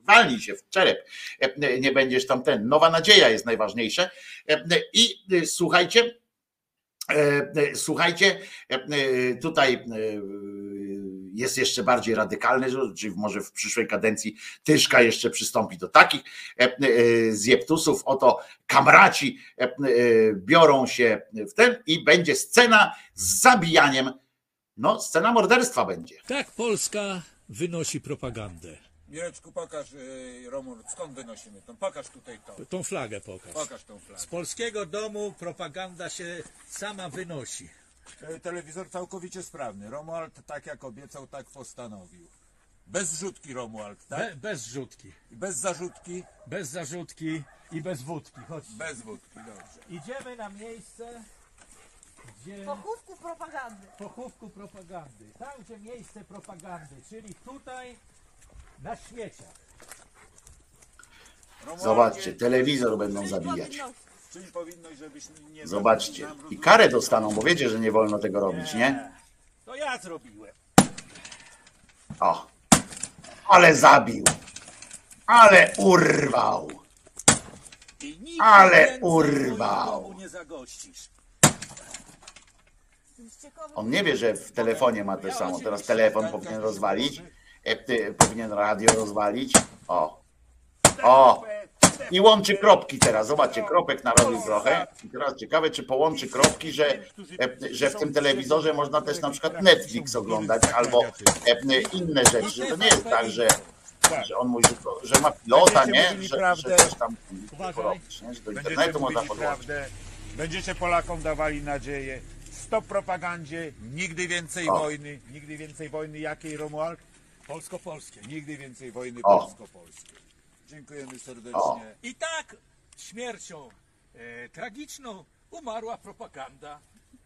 walnij się w czerep, E, nie będziesz tam ten. Nowa nadzieja jest najważniejsze. E, I e, słuchajcie, e, e, słuchajcie, e, e, tutaj e, jest jeszcze bardziej radykalny, czyli może w przyszłej kadencji Tyszka jeszcze przystąpi do takich e, e, zjeptusów. Oto kamraci e, e, biorą się w ten i będzie scena z zabijaniem. No, scena morderstwa będzie. Tak Polska wynosi propagandę. Mireczku, pokaż, yy, Romuald, skąd wynosimy tą? Pokaż tutaj to. Tą flagę pokaż. Pokaż tą flagę. Z polskiego domu propaganda się sama wynosi. E, Telewizor całkowicie sprawny. Romuald, tak jak obiecał, tak postanowił. Bez zrzutki, Romuald, tak? Be, bez rzutki. I bez zarzutki? Bez zarzutki i bez wódki. Chodź. Bez wódki, dobrze. Idziemy na miejsce, gdzie... Pochówku propagandy. Pochówku propagandy. Tam, gdzie miejsce propagandy, czyli tutaj na śmieciach. Zobaczcie, telewizor będą zabijać. Żebyś nie Zobaczcie. I karę dostaną, bo wiecie, że nie wolno tego robić, nie? To ja zrobiłem. O. Ale zabił. Ale urwał. I Ale więcej w moim urwał. domu nie zagościsz. On nie wie, że w telefonie ma to samo. Teraz telefon powinien rozwalić. E, Powinien radio rozwalić. O. O. I łączy kropki teraz. Zobaczcie, kropek narobił trochę. I teraz ciekawe, czy połączy kropki, że, e, że w tym telewizorze można też na przykład Netflix oglądać albo e, inne rzeczy. Że to nie jest tak, że, że on mówi, że, ma pilota, nie? Że, że coś tam porobić, nie? Że do internetu można podłączyć. będziecie Polakom dawali nadzieję. Stop propagandzie, nigdy więcej O. wojny, nigdy więcej wojny jakiej, Romuald? Polsko-polskiej. Nigdy więcej wojny O. polsko-polskiej. Dziękujemy serdecznie. O. I tak śmiercią e, tragiczną umarła propaganda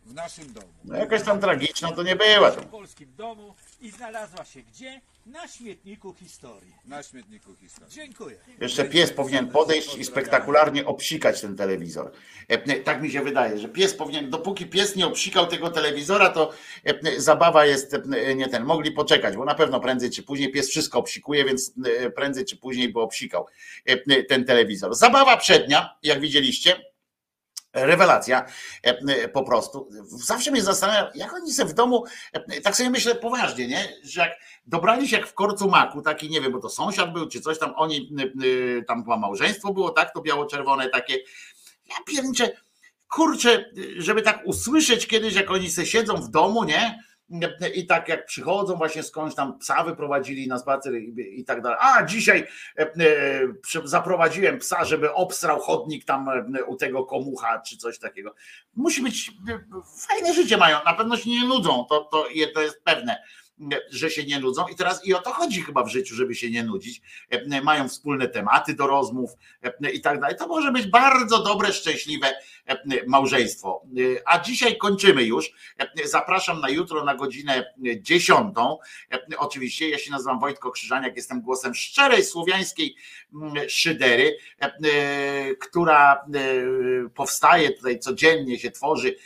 W naszym domu. No jakaś tam tragiczna to nie była. w polskim domu i znalazła się gdzie? Na śmietniku historii. Na śmietniku historii. Dziękuję. Jeszcze pies powinien podejść i spektakularnie obsikać ten telewizor. E, Tak mi się wydaje, że pies powinien, dopóki pies nie obsikał tego telewizora, to e, zabawa jest e, nie ten. Mogli poczekać, bo na pewno prędzej czy później pies wszystko obsikuje, więc prędzej czy później by obsikał ten telewizor. Zabawa przednia, jak widzieliście, Rewelacja e, e, po prostu. Zawsze mnie zastanawia, jak oni sobie w domu, e, tak sobie myślę poważnie, nie? że jak dobrali się jak w korcu maku, taki nie wiem, bo to sąsiad był, czy coś tam, oni, tam chyba małżeństwo było, tak, to biało-czerwone takie. Ja pierniczę, kurczę, żeby tak usłyszeć kiedyś, jak oni se siedzą w domu, nie? I tak jak przychodzą właśnie skądś tam psa wyprowadzili na spacer i, tak dalej. A dzisiaj e, e, zaprowadziłem psa, żeby obstrał chodnik tam e, u tego komucha czy coś takiego. Musi być fajne życie mają, na pewno się nie nudzą, to, to, to jest pewne że się nie nudzą. I teraz i o to chodzi chyba w życiu, żeby się nie nudzić. E, mają wspólne tematy do rozmów e, i tak dalej. To może być bardzo dobre, szczęśliwe e, małżeństwo. A dzisiaj kończymy już. Zapraszam na jutro na godzinę dziesiątą. Oczywiście ja się nazywam Wojtko Krzyżaniak, jestem głosem szczerej słowiańskiej szydery, która powstaje tutaj codziennie, się tworzy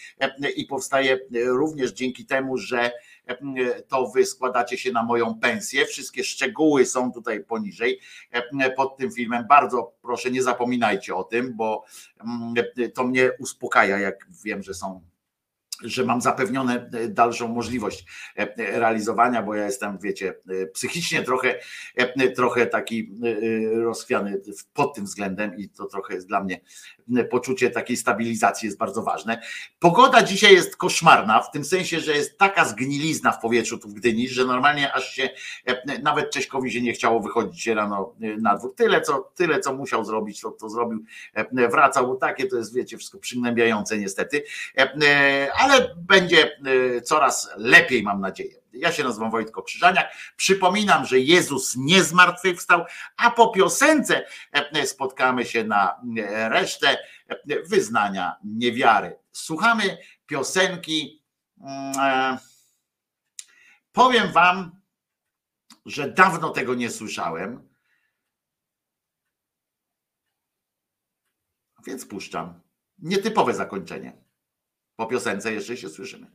i powstaje również dzięki temu, że to wy składacie się na moją pensję. Wszystkie szczegóły są tutaj poniżej pod tym filmem. Bardzo proszę, nie zapominajcie o tym, bo to mnie uspokaja, jak wiem, że są że mam zapewnione e, dalszą możliwość e, e, realizowania, bo ja jestem, wiecie, psychicznie trochę, trochę taki rozchwiany pod tym względem i to trochę jest dla mnie poczucie takiej stabilizacji jest bardzo ważne. Pogoda dzisiaj jest koszmarna, w tym sensie, że jest taka zgnilizna w powietrzu tu w Gdyni, że normalnie aż się nawet Cześkowi się nie chciało wychodzić rano na dwór. Tyle, co, tyle, co musiał zrobić, to, to zrobił, wracał, bo takie to jest, wiecie, wszystko przygnębiające niestety, ale ale będzie y, coraz lepiej, mam nadzieję. Ja się nazywam Wojtko Krzyżaniak. Przypominam, że Jezus nie zmartwychwstał, a po piosence e, spotkamy się na e, resztę e, wyznania niewiary. Słuchamy piosenki. Mm, powiem Wam, że dawno tego nie słyszałem. Więc puszczam. Nietypowe zakończenie. Po piosence jeszcze się słyszymy.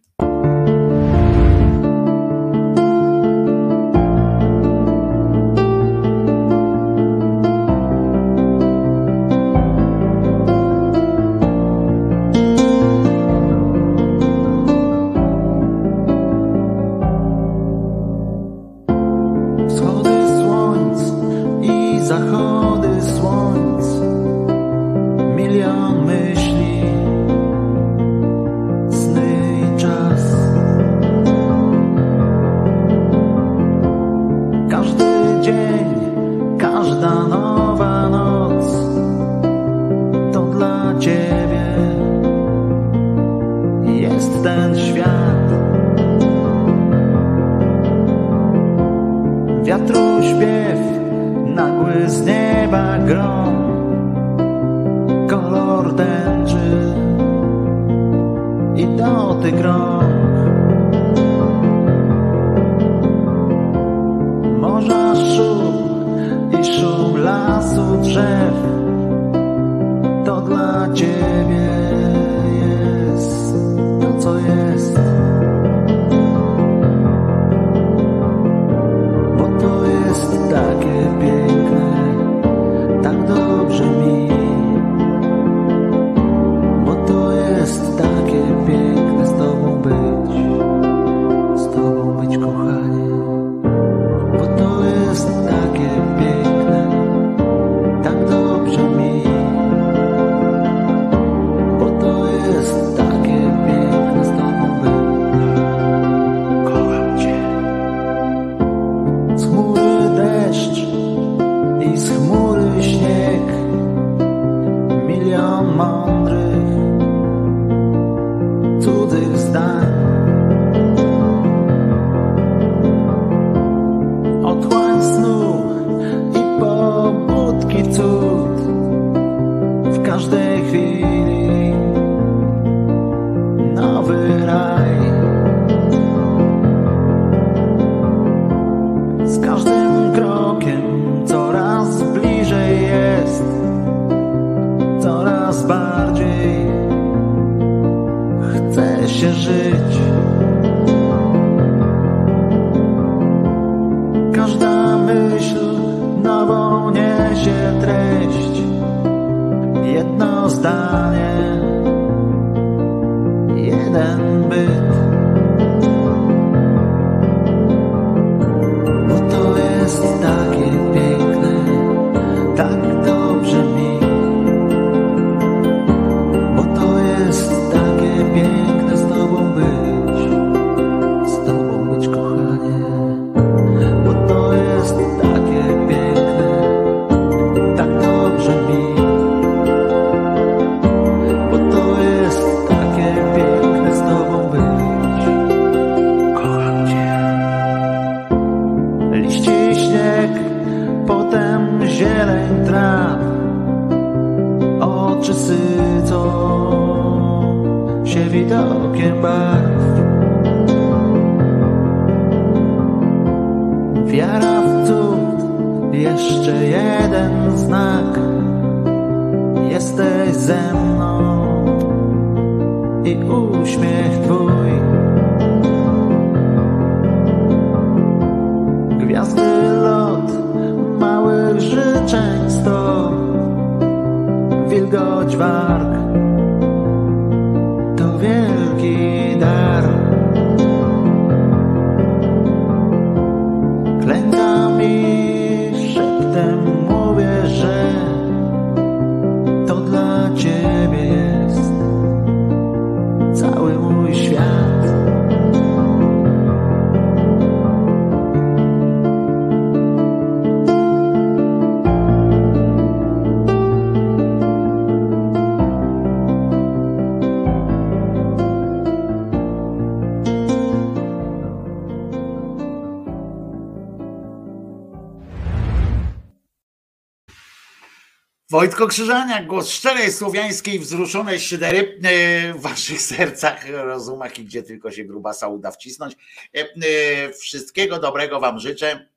Wojtko Krzyżaniak, głos szczerej, słowiańskiej, wzruszonej szydery e, w waszych [LAUGHS] sercach, rozumach i gdzie tylko się grubasa uda wcisnąć. E, e, Wszystkiego dobrego wam życzę.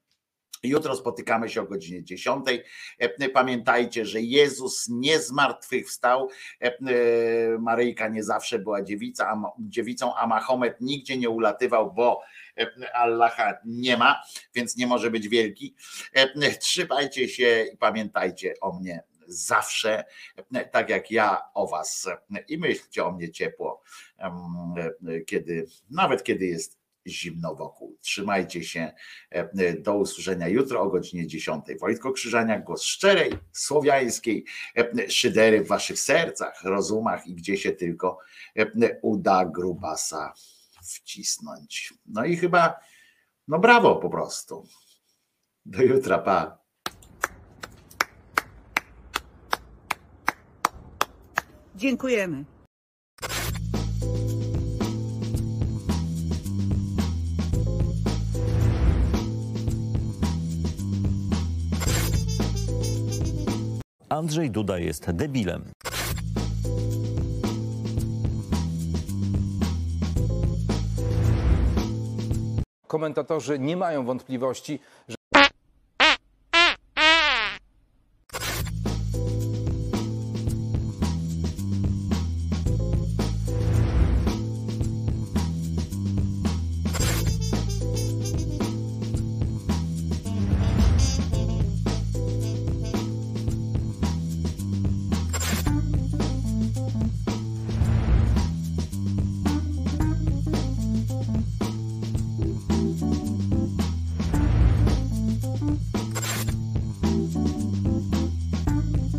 Jutro spotykamy się o godzinie 10. E, Pamiętajcie, że Jezus nie zmartwychwstał. Maryjka nie zawsze była dziewica, dziewicą, a Mahomet nigdzie nie ulatywał, bo Allaha nie ma, więc nie może być wielki. Trzymajcie się i pamiętajcie o mnie zawsze, tak jak ja o was. I myślcie o mnie ciepło, kiedy, nawet kiedy jest zimno wokół. Trzymajcie się. Do usłyszenia jutro o godzinie 10. Wojtko Krzyżaniak, głos szczerej, słowiańskiej, szydery w waszych sercach, rozumach i gdzie się tylko uda grubasa wcisnąć. No i chyba, no brawo po prostu. Do jutra, pa. Dziękujemy. Andrzej Duda jest debilem. Komentatorzy nie mają wątpliwości,